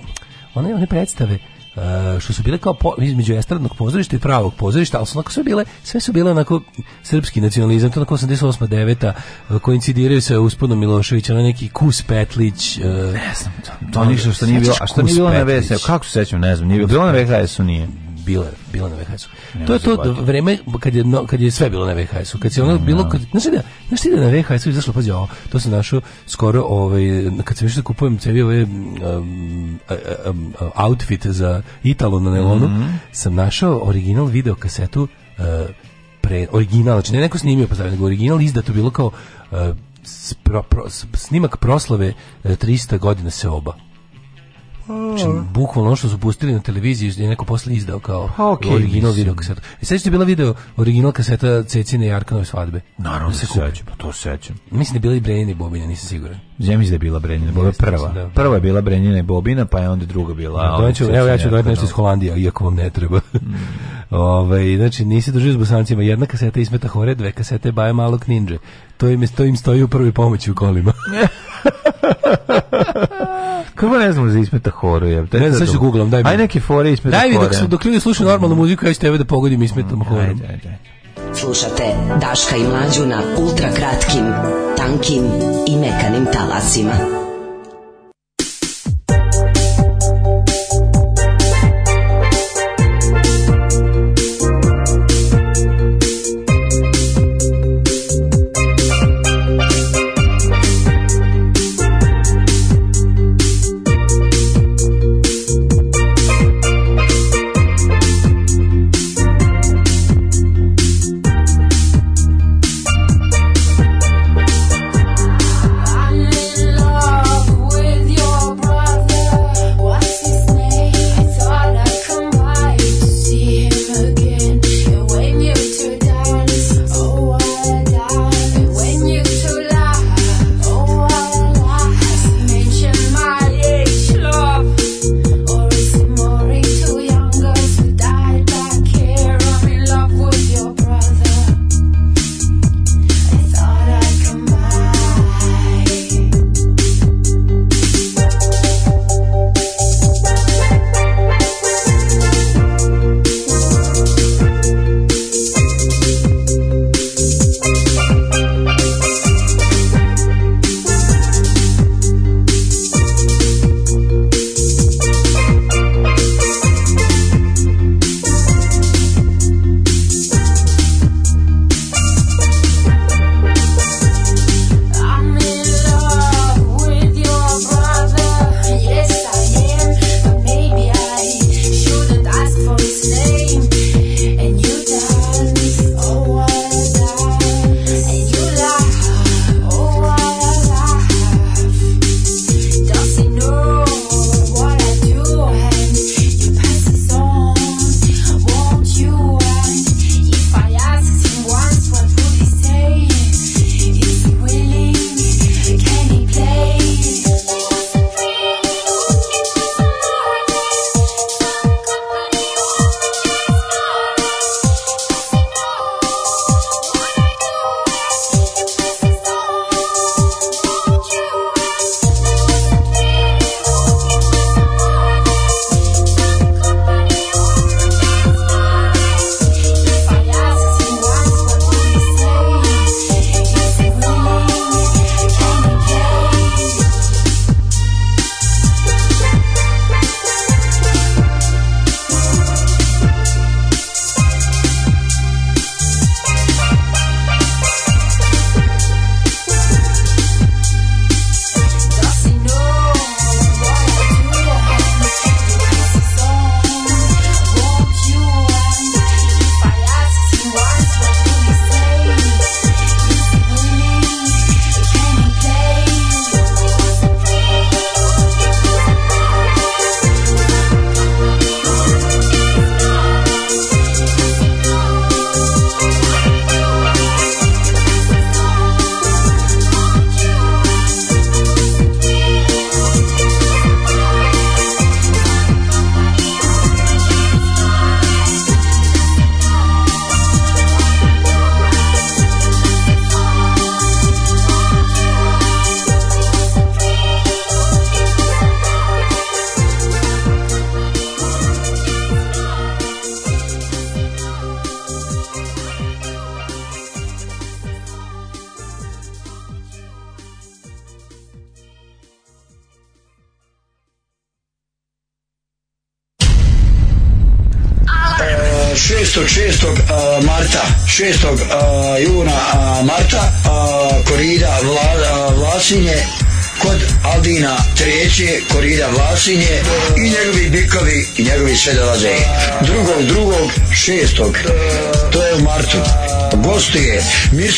one, one predstave, Uh, što su bile kao po, između estradnog pozorišta i pravog pozorišta, ali su onako sve bile, sve su bile onako srpski nacionalizam, to onako 88. 9. Uh, koincidiraju sa uspodom Miloševića, na neki Kus Petlić. Uh, ne znam, to, to ništa što nije znači, bilo, a što nije bilo na VSS, kako se sećam, ne znam, nije bilo, bilo na VHS-u nije bila, bila na VHS-u. To je to vreme kad je, no, kad je sve bilo na VHS-u. Kad se ono bilo... Kad, znaš, da, znaš da na VHS-u izašlo, pa ovo, to se našo skoro, ovaj, kad se išao da kupujem cevi ove um, outfit za Italo na Nelonu, mm -hmm. sam našao original video kasetu uh, pre, original, znači ne neko snimio pa stavio, nego original izdato bilo kao uh, pro, pro, snimak proslave 300 e, godina se oba. Znači, bukvalno ono što su pustili na televiziji je neko posle izdao kao pa, okay, original video kaseta. I e, sećate da je bila video original kaseta Cecine i Arkanove svadbe? Naravno da, da se sećam, pa to sećam. Mislim da je bila i Brenina i Bobina, nisam siguran. Ja mislim da je bila Brenina, Bobina prva. Da. Prva je bila Brenina i Bobina, pa je onda druga bila. Da, doću, evo ja ću dodati pa nešto iz da. Holandije, iako vam ne treba. Mm. Ove, ovaj, znači, nisi družio s bosancima. Jedna kaseta Ismeta Hore, dve kasete Baje Malog Ninja. To im, to im stoji u prvoj pomoći u kolima. Kako ne znamo za Ismeta Horu? Je, ne znam, sad ću googlam, daj mi. Aj neke fore Ismeta Horu. Daj mi, dok, su, dok ljudi slušaju normalnu muziku, ja ću tebe da pogodim Ismetom mm, Horom. Ajde, ajde. Slušate Daška i Mlađu na ultrakratkim, tankim i mekanim talasima.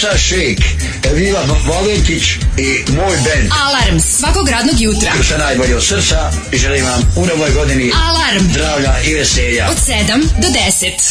Niša Šek, Vila Valentić i moj band. Alarm svakog radnog jutra. Sa najbolje od srca želim vam u novoj godini alarm zdravlja i veselja od 7 do 10.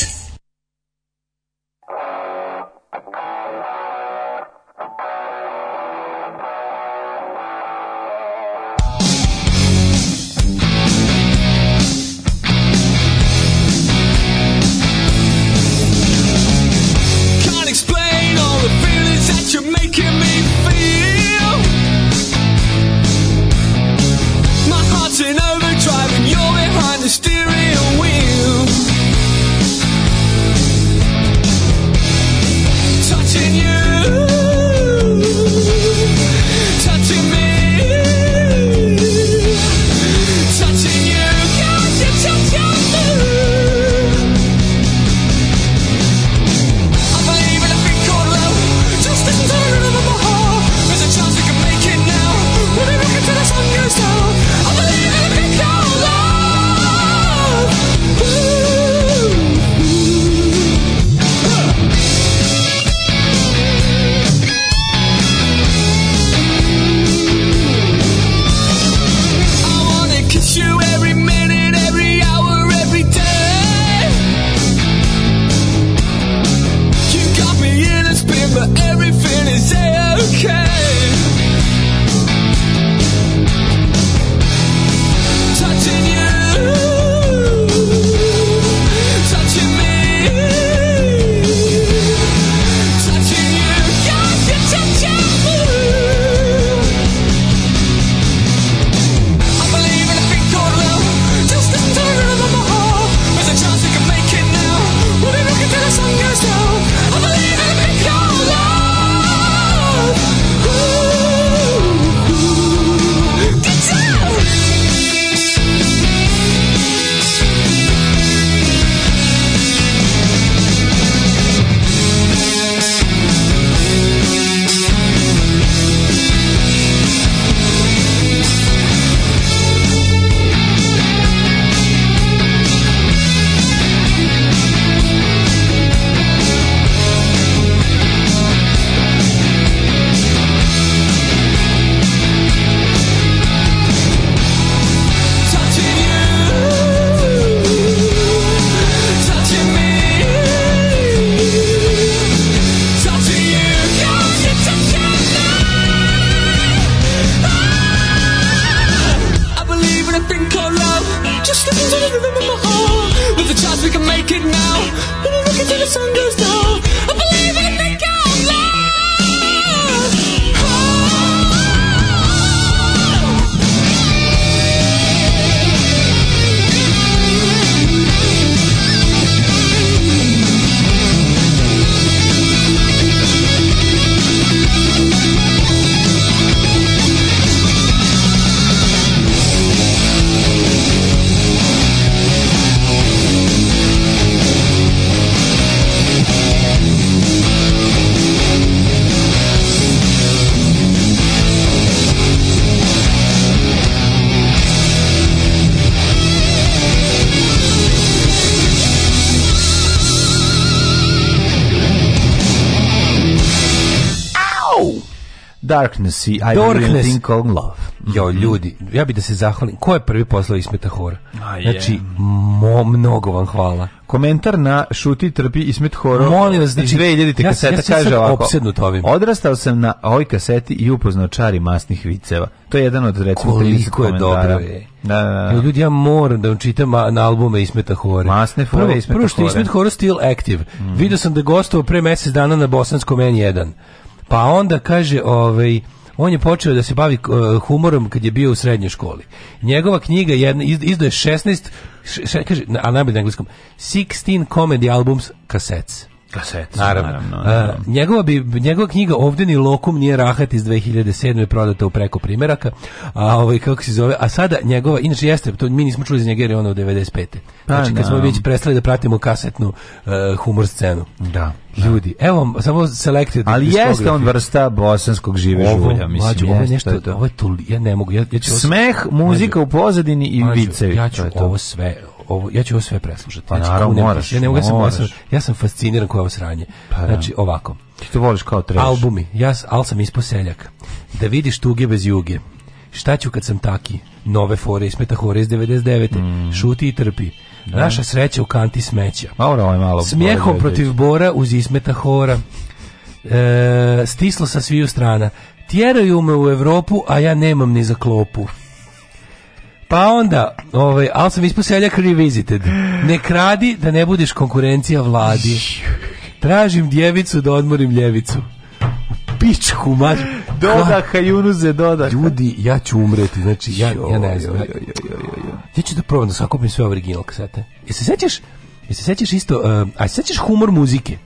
Darkness i I Darkness. Think on Love. Mhm. Jo, ljudi, ja bih da se zahvalim. Ko je prvi poslao Ismeta Hora? Znači, mo, mnogo vam hvala. Komentar na Šuti trpi Ismet Horo. Molim vas, znači, 2000 ja, kaseta ja kaže ovako. ovim. Odrastao sam na ovoj kaseti i upoznao čari masnih viceva. To je jedan od recimo koliko je dobro je. Da, da, da. ljudi, ja moram da vam čitam na albume Ismeta Hore. Masne fore prvo, Ismeta Hore. Prvo što Ismet Hore still active. Mm. Vidio sam da gostovao pre mesec dana na Bosanskom N1. Pa onda kaže, ovaj, on je počeo da se bavi uh, humorom kad je bio u srednjoj školi. Njegova knjiga jedna izdaje 16 še, kaže na, na engleskom 16 comedy albums kasets. Kasete, naravno. naravno, naravno. Da. Da. Uh, njegova, bi, njegova knjiga Ovdje ni lokum nije rahat iz 2007. je prodata u preko primjeraka, a ovaj, kako se zove, a sada njegova, inače jeste, to mi nismo čuli iz njega jer je ona u 95. Znači, kad smo već prestali da pratimo kasetnu uh, humor scenu. Da, da. Ljudi, evo, samo selected Ali jeste on vrsta bosanskog žive žulja, mislim. Mađu, ovo je nešto, to. ovo je to, ja ne mogu. Ja, ja ću Smeh, muzika mađu, u pozadini i vicevi. Ja ću to je to. ovo sve, ovo, ja ću ovo sve preslušati. Pa znači, naravno, znači, moraš, ja, ne mogu, moraš. Sam, ja, sam, fasciniran kojom sranje. Pa, da. znači, ovako. Ti to voliš kao treš. Albumi, ja al sam ispo Da vidiš tuge bez juge. Šta ću kad sam taki? Nove fore i smetahore iz 99. Mm. Šuti i trpi. Da. Naša sreća u kanti smeća. Maura, ovaj malo Smjehom protiv bora uz ismeta hora. E, stislo sa sviju strana. Tjeraju me u Evropu, a ja nemam ni za klopu. Pa onda, ovaj, ali sam ispao seljak revisited. Ne kradi da ne budeš konkurencija vladi. Tražim djevicu da odmorim ljevicu. Pičku, maš. Doda Hajunuze, doda. Ljudi, ja ću umreti, znači ja, ja ne znam. Ja, ja ću da probam da sakupim sve original kasete. Jel se sećaš, jel se sećaš isto, uh, a se sećaš humor muzike?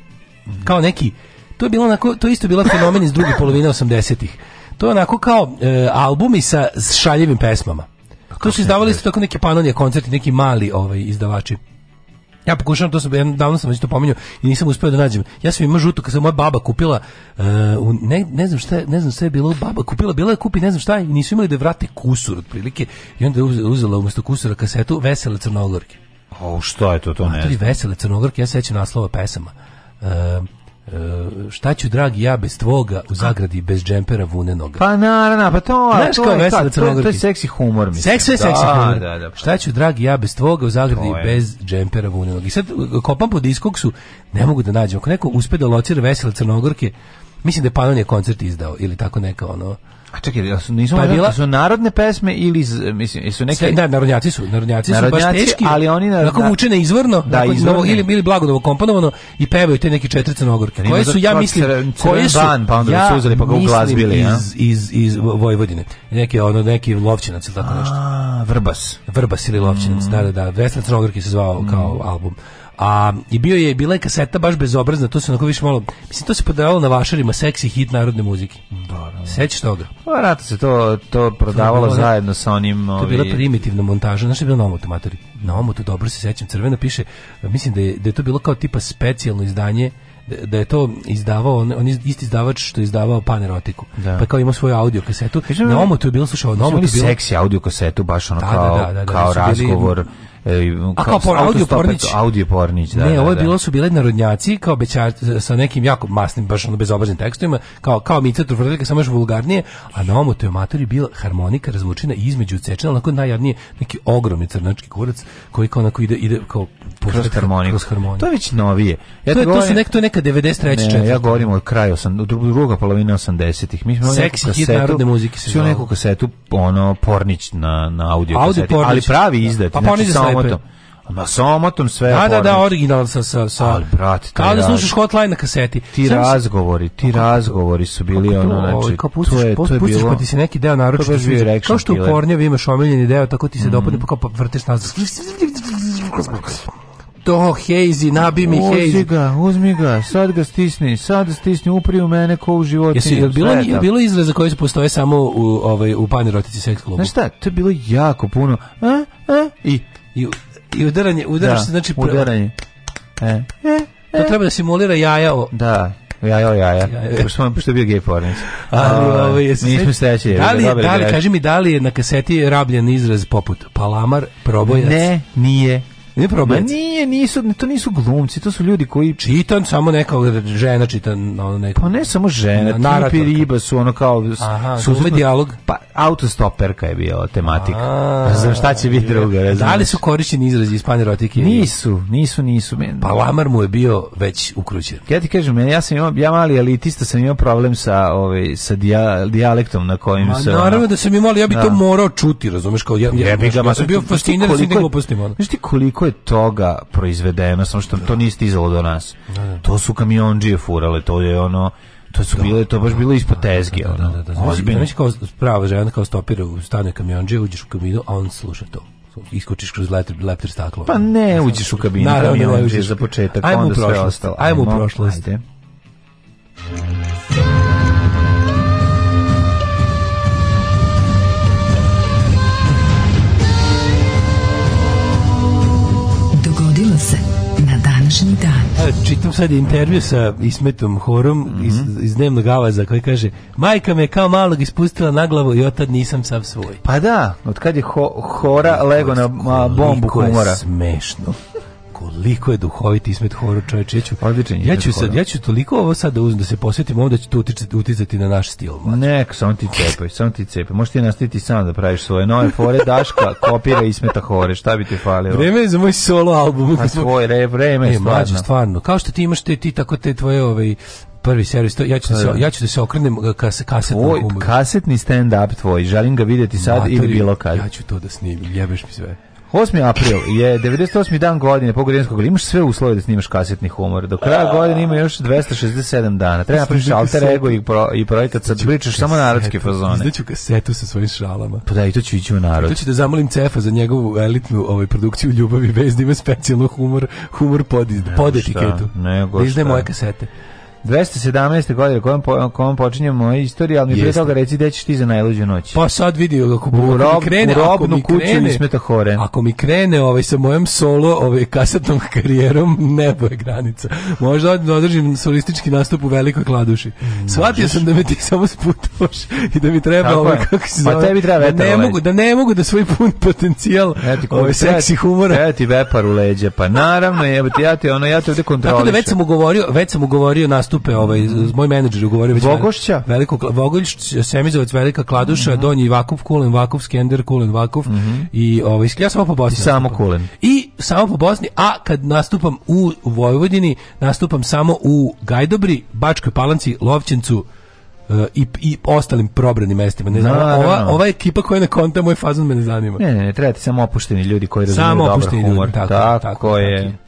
Kao neki, to je bilo onako, to isto bila fenomen iz druge polovine 80-ih. To je onako kao uh, albumi sa šaljivim pesmama. Tu su izdavali isto tako neke panonije koncerti, neki mali ovaj izdavači. Ja pokušavam to sam davno sam već to pominjao i nisam uspeo da nađem. Ja sam imao žutu kad sam moja baba kupila uh, ne, ne znam šta, ne znam šta je bilo baba kupila, bila je kupi ne znam šta i nisu imali da vrate kusur otprilike i onda je uzela umesto kusura kasetu Vesele crnogorke. O, šta je to, to ne znam. Vesele crnogorke, ja sećam naslova pesama. Uh, Uh, šta ću dragi ja bez tvoga u zagradi bez džempera vunenoga. Pa naravno, pa to, Znaš, to, je, ta, da to, to je seksi humor. Mislim. Seks je da, seksi humor. Da, da, pa. Šta ću dragi ja bez tvoga u zagradi bez džempera vunenoga. I sad eh, kopam po diskoksu, ne mogu da nađem. Ako neko uspe da locira vesele crnogorke, mislim da je Panonija koncert izdao ili tako neka ono A čekaj, su, nisu pa bila... su narodne pesme ili z, mislim, jesu neke... Sve, da, narodnjaci su, narodnjaci, narodnjaci su baš teški, ali oni... Na, tako vučene izvorno, da, izvorno. Novo, ili, ili blagodovo komponovano i pevaju te neki četvrce nogorke. Koje su, ja mislim, crven, koje su... Ban, pa onda ja su uzeli pa ga uglazbili. ja. iz, iz, iz Vojvodine. Neki, ono, neki lovčinac ili tako nešto. A, Vrbas. Vrbas ili lovčinac, mm. da, da, da. Vesna crnogorki se zvao mm. kao album. A, I bio je, bila je kaseta baš bezobrazna, to se onako više malo, mislim, to se prodavalo na vašarima, seksi hit narodne muzike. Da, da. da. Sećaš toga? Pa, rato se to, to prodavalo to zajedno sa onim... ovim. To je bila primitivna montaža, znači bio je bilo na omotu, matori? Na omotu, dobro se sećam, crveno piše, mislim da je, da je to bilo kao tipa specijalno izdanje, da, da je to izdavao on, on isti izdavač što je izdavao Panerotiku. Da. Pa kao ima svoju audio kasetu. na omotu je bilo slušao, na omotu je bilo seksi audio kasetu baš ono da, da, kao da, da, da, kao razgovor. Bili, E, a kao por, audio pornić? Audio pornić, da. Ne, da, ovo je da. bilo su bile narodnjaci kao bećar, sa nekim jako masnim, baš ono bezobraznim tekstovima, kao, kao Mica Trvrdelika, samo još vulgarnije, a na ovom to je bila harmonika razvučena između cečena, onako najjadnije, neki ogromni crnački kurac, koji kao onako ide, ide kao kroz harmoniku. To je već novije. Ja to, je, to, su nek, to neka 93. Ne, ja govorim o kraju, druga polovina 80-ih. Mi smo Seksi hit narodne muzike. Svi neku kasetu, ono, pornić na, na audio, audio kaseti, ali pravi izdat. Pa znači pornić omotom. Ma sa omotom sve Da, da, da, originalan sa... sa, sa Ali, brate, Kao da slušaš hotline na kaseti. Ti Sam razgovori, ti kako, razgovori su bili kako, ono, znači... Kao pustiš, to je, to je bilo, pa ti se neki deo naruči. Kao što u Kornjevi imaš omiljeni deo, tako ti se mm. dopadne, pa kao pa vrteš nazad to Hejzi, nabi mi Hejzi. Uzmi ga, uzmi ga, sad ga stisni, sad ga stisni, upri u mene ko u životinju. Jesi, je bilo, je bilo izraz za koji se postoje samo u, ovaj, u panerotici seks klubu? Znaš šta, to je bilo jako puno. A, a, I i, udaranje, udaraš da, se, znači... Udaranje. E. E, e. To treba da simulira jaja o... Da, jaja o jaja. Pošto, pošto je bio gej pornic. Ali, ovo, jesam, nismo sreći. Da li, da li, kaži mi, da li je na kaseti rabljen izraz poput palamar, probojac? Ne, nije. Nije problem. Ma nije, nisu, to nisu glumci, to su ljudi koji čitan samo neka žena čita ono neko. Pa ne samo žena, na, tipi riba su ono kao su su dijalog. Pa autostoperka je bio tematika. A, Znam šta će biti druga. Da li su korišćeni izrazi iz panerotike? Nisu, nisu, nisu. Men. Pa Lamar mu je bio već ukrućen. Ja ti kažem, ja sam imao, ja mali elitista sam imao problem sa, ovaj, sa dija, dijalektom na kojim Ma, se... Naravno ono, da sam imao, ja bih da. to morao čuti, razumeš, kao ja, ja, ja, ja, ja, ja, ja, ja, ja, ja, ja, ja, ja, ja, ja, ja, ja, koliko je toga proizvedeno, samo što to niste stizalo do nas. Da, da. To su kamionđije furale, to je ono to su da. bile to baš bilo ispod tezge ono. Da, da, da, Ozbiljno kao prava žena kao stopira u stane kamionđije, uđeš u kabinu, a on sluša to iskočiš kroz leptir, leptir staklo. Pa ne, uđeš u kabinu, Naravno, kamion, ne, uđeš za početak, ajmo onda sve ostalo. Ajmo u prošlost. Ajde. čitam sad intervju sa Ismetom Horom mm -hmm. iz, iz dnevnog avaza koji kaže majka me kao malog ispustila na glavu i otad nisam sav svoj. Pa da, od kad je ho, Hora lego na bombu humora. Smešno koliko je duhoviti Ismet Horo čovjek ja ja ću, sad, ja ću toliko ovo sad da uzmem da se posvetim ovde će to uticati, uticati na naš stil mlađe. nek, samo ti cepaj, samo ti cepaj možeš ti nastaviti sam da praviš svoje nove fore Daška kopira Ismeta Hore, šta bi ti falilo vreme je za moj solo album a svoj re, vreme je e, stvarno. stvarno kao što ti imaš te, ti tako te tvoje ovaj, prvi servis, ja ću, da se, ja ću da se okrenem eh, kas, kasetnom Tvoj, Kasetni stand-up tvoj, želim ga videti sad Matori, ili bilo kad. Ja ću to da snimim, jebeš mi sve. 8. april je 98. dan godine po Grenskog. Imaš sve uslove da snimaš kasetni humor. Do kraja godine ima još 267 dana. Treba napraviš alter ego i, pro, i projekat sad pričaš samo narodske fazone. Izdaću kasetu sa svojim šalama. Pa da, i to ću ići u narod. To ću da zamolim Cefa za njegovu elitnu ovaj, produkciju Ljubavi bez da ima specijalno humor, humor pod, pod etiketu. Nego da izdaje moje kasete. 217. godine kojom, kojom počinje moja istorija, ali mi prije toga reci gde ćeš ti za najluđu noć. Pa sad vidi, ako, u rob, mi krene, u robnu ako mi kuću krene, smetahore. Ako mi krene ovaj, sa mojom solo ovaj, kasetnom karijerom, nebo je granica. Možda održim solistički nastup u velikoj kladuši. Mm, Shvatio sam da me ti samo sputoš i da mi treba Tako ovaj, kako se pa zove, pa tebi treba da, ne ovaj. mogu, da ne mogu da svoj pun potencijal Eti, ovaj, seksi humora. Treba ti vepar u leđe, pa naravno, jebati, ja ti ono, ja te ovdje kontrolišem. Tako da već sam ugovorio, već sam ugovorio nastup nastupe, ovaj, moj menadžer ugovorio već... Vogošća? Veliko, Vogošć, Semizovac, Velika Kladuša, mm -hmm. Donji Vakuf, Kulen Vakuf, Skender, Kulen Vakuf, mm -hmm. i ovaj, ja samo po Bosni. I samo Kulen. I samo po Bosni, a kad nastupam u Vojvodini, nastupam samo u Gajdobri, Bačkoj Palanci, Lovćencu, eh, i, i ostalim probranim mestima. Ne da, znam, no, ova, no. ova ekipa koja na konta moj fazon me ne zanima. Ne, ne, ne, trebate samo opušteni ljudi koji razumiju dobro humor. Ljudi, tako, tako, tako, tako je. Tako je.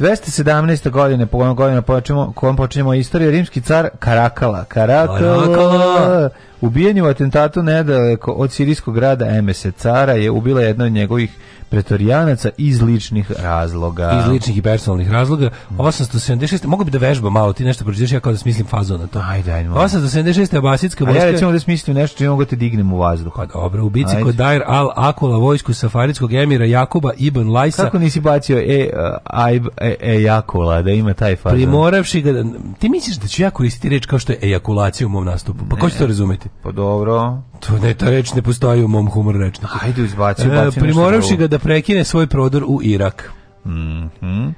217. godine, po godinu počinjemo, kojom počinjemo istoriju, rimski car Karakala. Karakala. Karakala. Ubijen u atentatu nedaleko od sirijskog grada Emese. Cara je ubila jedna od njegovih pretorijanaca iz ličnih razloga. Iz ličnih i personalnih razloga. 876. Mm. Mogu bi da vežba malo, ti nešto prođeš, ja kao da smislim fazo na to. Ajde, ajde. 876. Abasitska vojska. A ja recimo da smislim nešto čim mogu da te dignem u vazduh. Pa dobro, u bici kod Dair al Akula vojsku safaritskog emira Jakuba Ibn Lajsa. Kako nisi bacio e, ajb, e, ejakula, da ima taj fazon? Primoravši ga, da- ti misliš da ću ja koristiti reč kao što je ejakulacija u mom nastupu? Pa ko će to razumeti? jebote. Pa dobro. To ne, ta reč ne postoji u mom humor rečniku. Hajde, izbaci, izbaci e, Primoravši ga da prekine svoj prodor u Irak. Mhm. Mm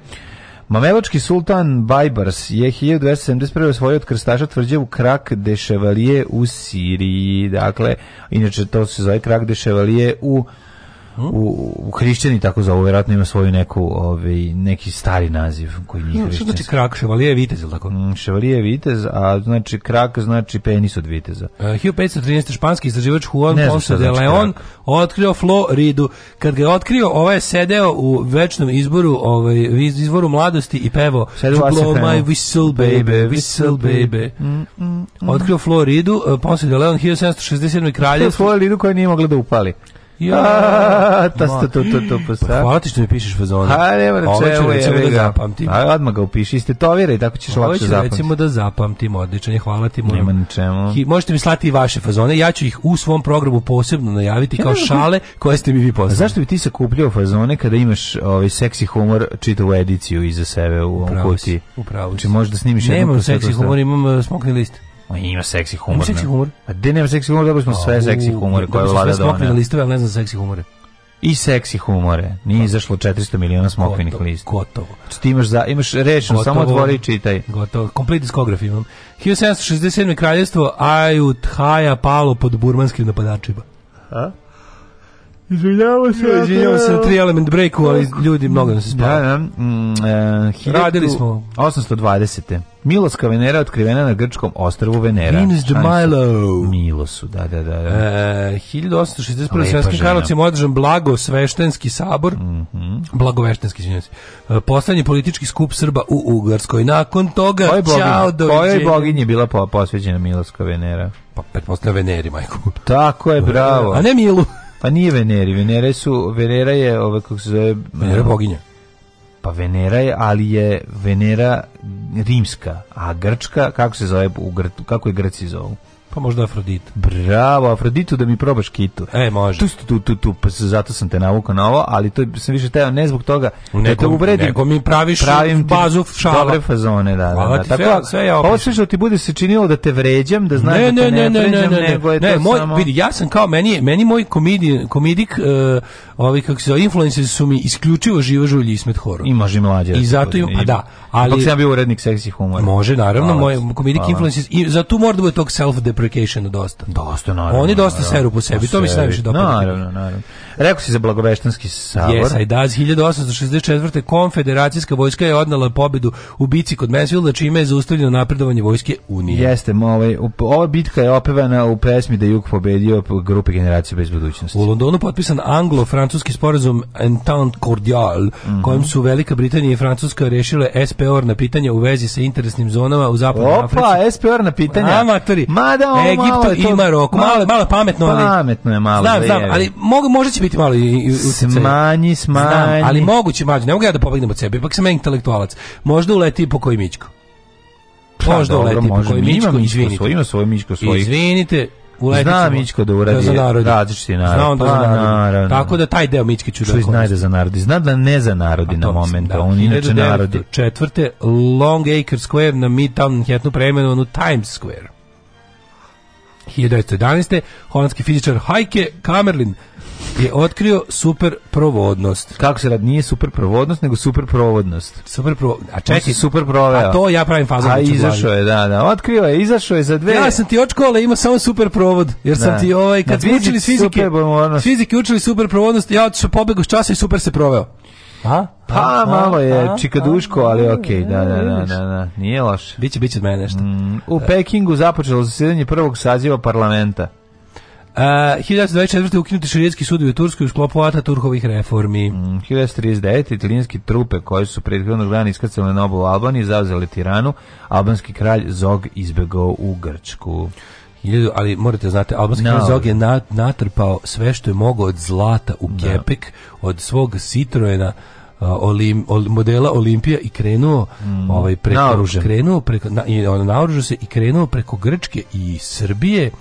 Mameločki sultan Bajbars je 1271. osvojio od krstaša tvrđavu Krak de Chevalije u Siriji. Dakle, inače to se zove Krak de Chevalije u u, u hrišćani tako zovu, vjerojatno ima svoju neku, ovaj, neki stari naziv koji nije hrišćanski. znači krak, ševalije vitez, ili tako? Mm, ševalije vitez, a znači krak znači penis od viteza. E, uh, 1513. španski istraživač Juan Ponce de znači Leon krak. otkrio Floridu. Kad ga je otkrio, ovaj je sedeo u večnom izboru, ovaj, izvoru mladosti i pevao Sedeo blow my whistle baby, whistle baby. Mm, mm, mm. Otkrio Floridu, e, Ponce de Leon 1767. kraljev. Floridu koja nije mogla da upali. Ja, ta sta to to to pa sa. Hvala ti što mi pišeš fazone. A nema na čemu je da zapamtim. A odmah ga upiši, ste to i tako ćeš lakše zapamtiti. Recimo da zapamtim, odlično je, hvala ti. mnogo. Nema na čemu. možete mi slati i vaše fazone, ja ću ih u svom programu posebno najaviti kao šale koje ste mi vi poslali. A Zašto bi ti sakupljao fazone kada imaš ovaj seksi humor čitavu ediciju iza sebe u ovom kutiji? Upravo. Znači možeš da snimiš jednu seksi da. humor, imam eh, smokni list. On ima seksi humor. Ima seksi humor. A pa gde nema seksi humor, dobili smo sve seksi humore da koje vlada dona. Dobili smo listove, ali ne znam seksi humore. I seksi humore. Nije izašlo 400 miliona smokvinih lista. Gotovo. Znači ti imaš, za, imaš rešeno, samo otvori i čitaj. Gotovo. Komplet diskograf imam. 1767. Ajut Haja palo pod burmanskim napadačima. Ha? Izvinjavam se. Ja, izvinjavam se na tri element breaku, ali ljudi mnogo se spavaju. Da, da. Mm, e, Radili smo. 820. Miloska Venera otkrivena na grčkom ostrvu Venera. Venus de Milo. Milosu, da, da, da. da. E, 1861. Svenskim Karlovcima održan blago sveštenski sabor. Mm -hmm. Blagoveštenski, izvinjam se. E, poslednji politički skup Srba u Ugarskoj. Nakon toga, Koj bogin, čao, doviđenja. Kojoj boginji je bila po, posveđena Miloska Venera? Pa, pretpostavljam Veneri, majku. Tako je, bravo. A ne Milu. Pa nije Veneri, Venere su, Venera je, ove, ovaj, kako se zove... Venera boginja. Pa Venera je, ali je Venera rimska, a grčka, kako se zove, u, kako je Grci zovu? Pa možda Afrodit. Bravo, Afroditu da mi probaš kitu. E, može. Tu, tu, tu, tu, pa zato sam te navukao na ovo, ali to sam više teo ne zbog toga da te uvredim. Nego mi praviš pravim bazu šala. Dobre fazone, da, da, da. Tako, da, sve, ja ovo sve što ti bude se činilo da te vređam, da znaš da te ne, ne, vređam, ne, ne, nego je ne, moj, Vidi, ja sam kao, meni, meni moj komedi, komedik, e, ovi, kako se zove, influencers su mi isključivo živa žulji i smet horor. I može mlađe. I zato im, pa da. Ali, sam bio urednik seksi humora. Može, naravno, moj komedik influencers, i zato mora da bude tog self deprecation dosta. Dosta, naravno. Oni dosta naravno, seru po sebi, to mi se najviše dopada. Naravno, naravno. Rekao si za Blagoveštanski sabor. Yes, I does. 1864. Konfederacijska vojska je odnala pobedu u bici kod Mansfielda, čime je zaustavljeno napredovanje vojske Unije. Jeste, ovaj, ova bitka je opevana u presmi da Jug pobedio grupe generacije bez budućnosti. U Londonu potpisan anglo-francuski sporazum Entente Cordial, mm -hmm. kojim su Velika Britanija i Francuska rešile SPOR na pitanja u vezi sa interesnim zonama u zapadnoj Africi. Opa, SPOR na pitanja. Amatori. Mada da, ono Egiptu malo je to, i Maroku. Malo, malo pametno, ali... Pametno je malo. Znam, da znam, ali mogu, možda će biti malo i... Smanji, smanji. ali moguće, mlađe, ne mogu ja da pobegnem od sebe, ipak sam ja intelektualac. Možda uleti po koji mićko. Pa možda da, uleti po koji mićko, izvinite. Svojim svojim mićko svojim. Izvinite, Uletit Zna Mićko da uradi da za narod. Različiti da, da narod. Znam on da pa, za narod. Tako da taj deo Mićke ću da Što zna da za narodi? Zna da ne za narodi pa na moment. Da. On inače narodi. Četvrte, Long Acre Square na Midtown Manhattanu premenu u Times Square. 1911. holandski fizičar Heike Kamerlin je otkrio superprovodnost. Kako se rad Nije superprovodnost, nego superprovodnost. Superpro... A čekaj, super A to ja pravim fazu. A izašao je, da, da. Otkrio je, izašao je za dve. Ja sam ti od škole imao samo superprovod, jer da. sam ti ovaj, kad smo učili fizike, fizike učili superprovodnost, ja otišao pobegu s časa i super se proveo. A? Pa, malo je čikaduško, ali okej, da, da, da, da, da, nije loše. Biće, biće od mene nešto. Mm, u Pekingu započelo zasjedanje prvog saziva parlamenta. Uh, 1924. ukinuti širijetski sudovi u Turskoj u sklopu Turhovih reformi. Mm, 1939. italijanske trupe koje su prethodnog dana iskrcale na obu Albaniji zauzeli Tiranu, albanski kralj Zog izbegao u Grčku. Hiljadu, ali morate znate, albanski no. Herzog je natrpao sve što je mogao od zlata u da. kepek, no. od svog Citroena, Olim, ol, modela Olimpija i krenuo mm. ovaj preko krenuo preko na, i on naoružao se i krenuo preko Grčke i Srbije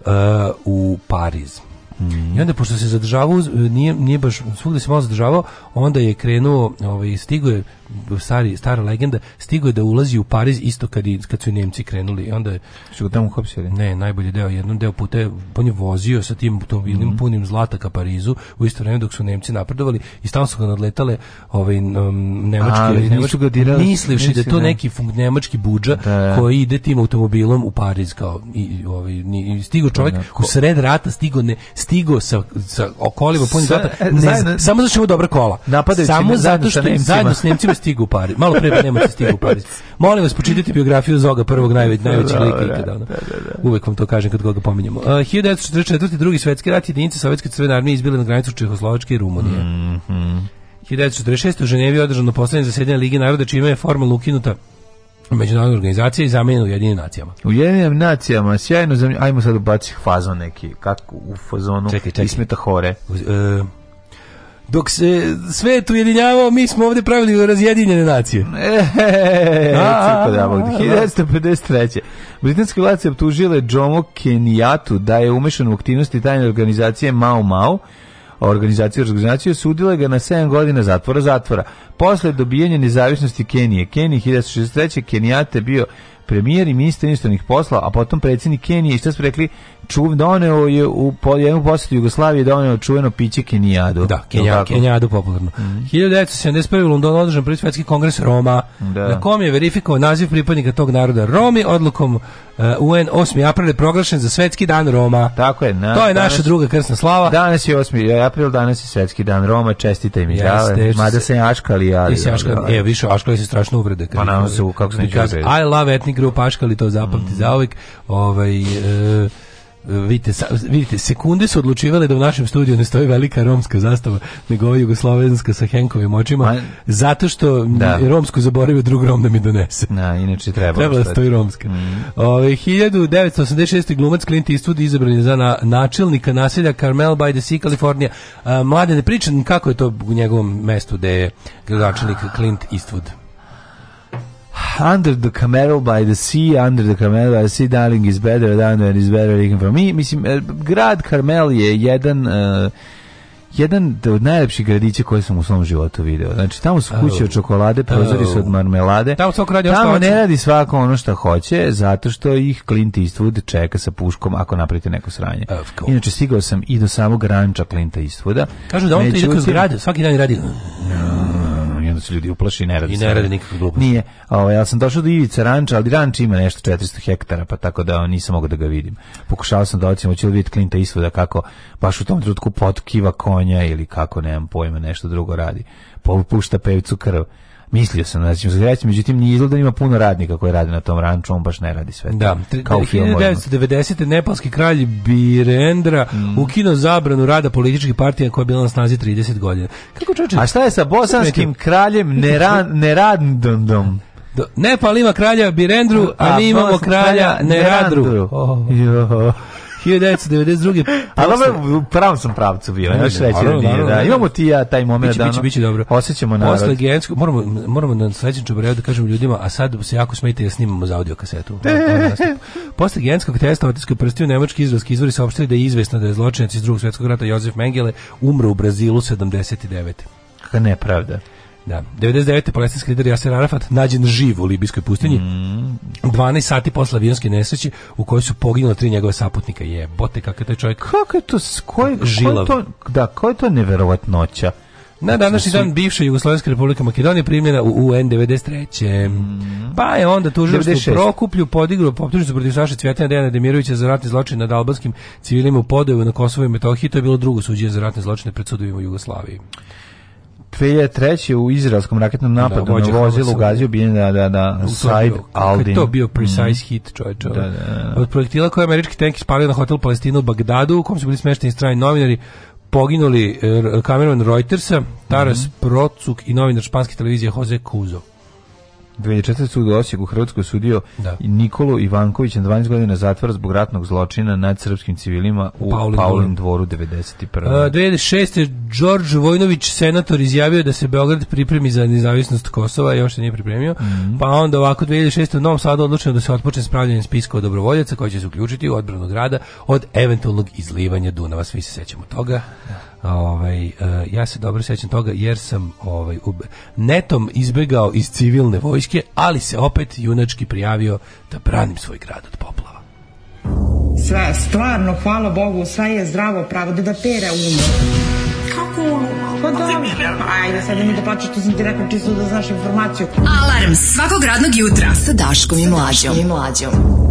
uh, u Pariz. Mm. I onda pošto se zadržavao nije nije baš svugde se malo zadržavao, onda je krenuo ovaj stigao je stari, stara legenda, stigo je da ulazi u Pariz isto kad, i, kad su Nemci krenuli. I onda je, su ga tamo uhapsili? Ne, najbolji deo, jednom deo puta je, on je vozio sa tim automobilom mm -hmm. punim zlata ka Parizu u isto vreme dok su Nemci napredovali i stalno su ga nadletale ovaj, um, nemački, A, nemački ga dirali, mislivši da je to ne. neki fun, nemački budža da, koji ide tim automobilom u Pariz kao i, ovaj, ni, stigo da, čovjek da, u sred rata stigo ne stigo sa, sa okolima punim zlata e, ne, ne, samo zato što ima dobra kola napadaju samo zato što zajedno s Nemcima stigu u Pariz. Malo pre Nemoć stigu u Pariz. Molim vas, počitajte biografiju Zoga, prvog najveć, najvećeg lika da, ikada. Ono. Da, da, Uvek vam to kažem kad koga pominjemo. Uh, 1944. drugi svetski rat jedinice Sovjetske crvene armije izbile na granicu Čehoslovačke i Rumunije. Mm -hmm. 1946. u Ženevi je održano poslednje zasedanje Lige naroda, čime je formalno ukinuta međunarodna organizacija i zamenjena Ujedinim nacijama. Ujedinim nacijama, sjajno, ajmo sad ubaciti fazon neki, kako u fazonu čekaj, čekaj. ismeta hore. Uh, dok se svet ujedinjavao, mi smo ovde pravili razjedinjene nacije. E, crko pa da bog. 1953. Da. Britanske vlade se optužile Jomo Kenijatu da je umešan u aktivnosti tajne organizacije Mau Mau, organizacija organizaciju sudila ga na 7 godina zatvora zatvora. Posle dobijanja nezavisnosti Kenije, Keniji 1963. Kenijate bio premijer i ministar inostranih posla, a potom predsjednik Kenije, i što su rekli, čuv doneo je u jednu posetu Jugoslavije doneo čuveno piće Kenijadu. Da, Kenja, Kenijadu popularno. Mm. 1971. u Londonu održan prvi svetski kongres Roma, da. na kom je verifikovan naziv pripadnika tog naroda Romi odlukom uh, UN 8. april je proglašen za svetski dan Roma. Tako je. Na, to je danas, naša druga krsna slava. Danas je 8. Eh, april, danas je svetski dan Roma, čestitaj mi. Jeste, mada se aškali, ali... Jesi aškali, e, više aškali se strašno uvrede. Pa nam se, kako se neću I love etnik igre u Paškali, to zapamti mm. zauvek. Ovaj, e, Vidite, sa, vidite, sekunde su odlučivale da u našem studiju ne stoji velika romska zastava, nego ova jugoslovenska sa Henkovim očima, A, zato što da. romsku zaboravio drug rom da mi donese. Na, da, inače treba. Treba da stoji romska. Mm. Ove, 1986. glumac Clint Eastwood izabran je za na, načelnika naselja Carmel by the Sea, Kalifornija. Mlade, ne pričam kako je to u njegovom mestu gde je gradonačelnik Clint Eastwood. Under the Camel by the Sea, Under the Camel by the Sea, Darling is better than when is better than for me. Mislim, grad Karmel je jedan... Uh, jedan od najlepših gradića koje sam u svom životu video. Znači, tamo su kuće od čokolade, prozori su od marmelade. Tamo, radi tamo ne radi svako ono što hoće, zato što ih Clint Eastwood čeka sa puškom ako napravite neko sranje. Inače, stigao sam i do samog ranča Clint Eastwooda. Kažu da on Međutim, to ide kroz grad, svaki dan radi... No onda se ljudi uplaši i ne radi. I ne radi nikakve gluposti. Nije. Ovaj ja sam došao do Ivica Ranča, ali Ranč ima nešto 400 hektara, pa tako da nisam mogao da ga vidim. Pokušao sam da ocimo hoće li vidjeti Klinta Isvoda kako baš u tom trenutku potkiva konja ili kako nemam pojma nešto drugo radi. Popušta pevicu krv. Mislio sam da ćemo se međutim ni izgleda da ima puno radnika koji radi na tom ranču, on baš ne radi sve. Da, kao u 1990. nepalski kralj Birendra mm. ukinuo zabranu rada političkih partija koja je bila na snazi 30 godina. Kako čoče? A šta je sa bosanskim kraljem Neran, Nerandondom? Do, Nepal ima kralja Birendru, a, a mi imamo kralja Neradru. Nerandru. Oh. 1992. Ali dobro, u pravom sam pravcu bio, ne, još reći naravno, da da. Imamo ti ja taj moment da biće, biće dobro. Osećamo na Posle genetskog, moramo, moramo na sledećem čobraju da kažem ljudima, a sad se jako smete da snimamo za audio kasetu. Posle genetskog testa otiskoj prstiju nemački izvorski izvori saopštili da je izvesno da je zločinac iz drugog svetskog rata Jozef Mengele umro u Brazilu 79. Kakva nepravda. Da. 99. palestinski lider Jaser Arafat nađen živ u libijskoj pustinji. Mm. 12 sati posle avionske nesreće u kojoj su poginula tri njegova saputnika. Je, bote kakav taj čovjek. Kako je to s koj, žilav. to, da, koja je to neverovatnoća? Na današnji dan bivša Jugoslovenska republika Makedonija primljena u UN 93. Mm. Pa je onda tužilaštvo u Prokuplju podiglo optužnicu protiv Saše Cvetana Dejana Demirovića za ratni zločin nad albanskim civilima u Podoju na Kosovu i Metohiji. To je bilo drugo suđenje za ratne zločine pred sudovima u Jugoslaviji. 2003. u izraelskom raketnom da, napadu da, na vozilu gazio ubijen da, da, na da, Saib Aldin. To bio precise mm. hit, čovječe. Da, ovaj. da, da. Od projektila koje američki tank ispalio na hotel Palestina u Bagdadu, u kom su bili smešteni strani novinari, poginuli eh, Cameron Reutersa, Taras mm -hmm. Procuk i novinar španske televizije Jose Kuzo. 24. sud u Osijeku u Hrvatskoj sudio da. Nikolu Ivankovića na 12 godina zatvora zbog ratnog zločina nad srpskim civilima u Paulin, Paulin dvoru 91. A, 2006. George Vojnović, senator, izjavio da se Beograd pripremi za nezavisnost Kosova, još se nije pripremio, mm -hmm. pa onda ovako 2006. u Novom Sadu odlučeno da se otpočne spravljanje spiska od dobrovoljaca koji će se uključiti u odbranu grada od eventualnog izlivanja Dunava, svi se sećamo toga. Da. Ovaj, e, ja se dobro sećam toga jer sam ovaj, netom izbegao iz civilne vojske, ali se opet junački prijavio da branim svoj grad od poplava. Sve, stvarno, hvala Bogu, sve je zdravo pravo, da da pere umo. Kako ono? Pa da. da. Ajde, sad mi da plaćaš, to sam ti rekao čisto da znaš informaciju. Alarm svakog radnog jutra sa Daškom i Mlađom. Daškom i Mlađom.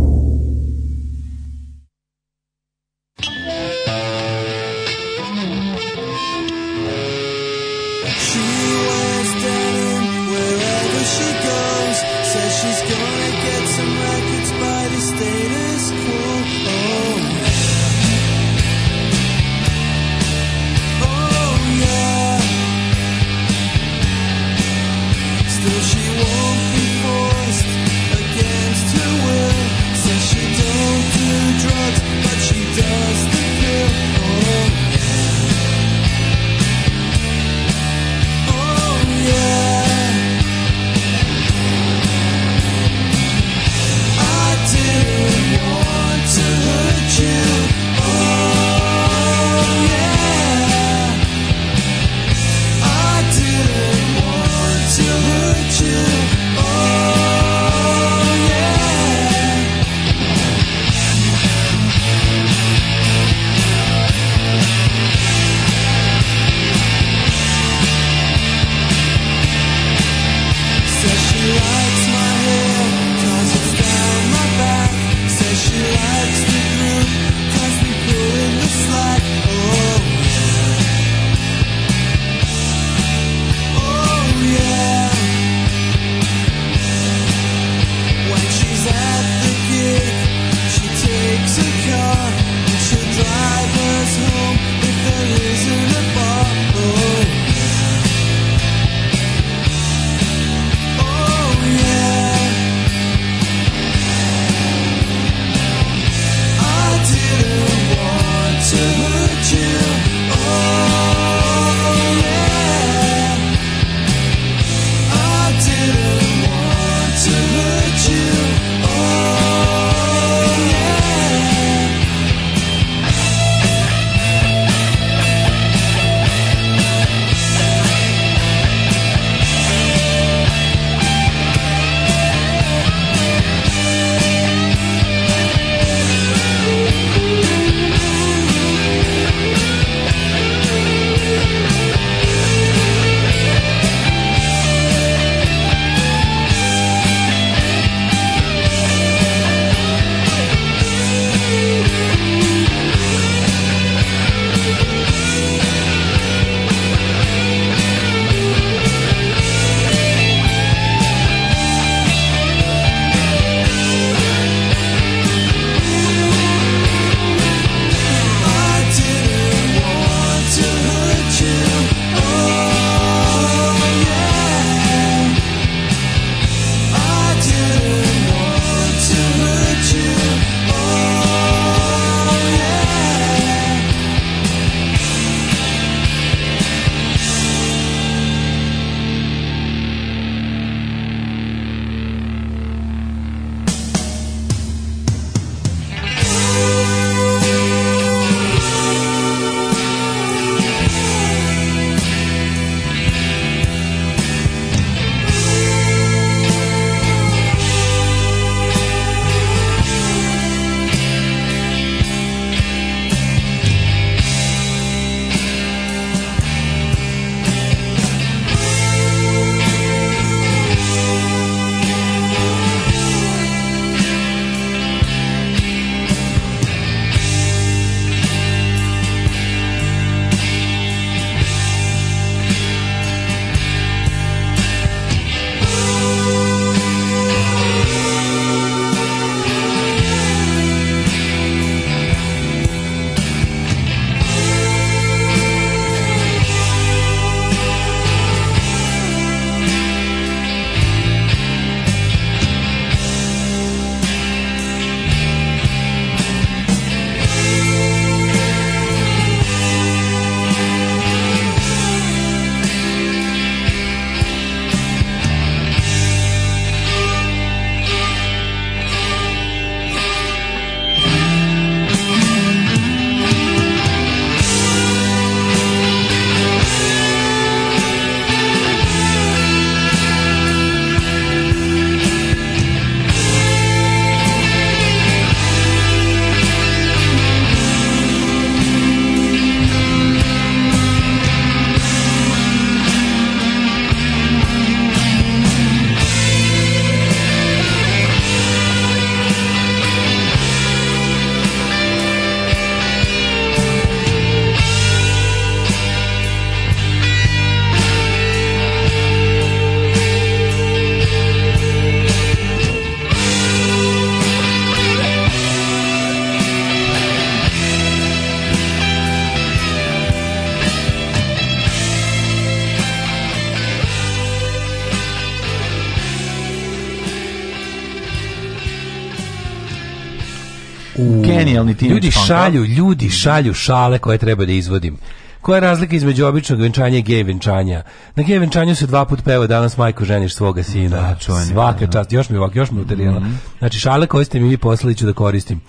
genijalni teenage Ljudi šalju, ljudi šalju šale koje treba da izvodim. Koja je razlika između običnog venčanja i gej venčanja? Na gej venčanju se dva put peva danas majko ženiš svoga sina. Da, čujem, Svaka da, da. čast, još mi ovako, još mi uterijela. Mm -hmm. Znači šale koje ste mi vi poslali ću da koristim.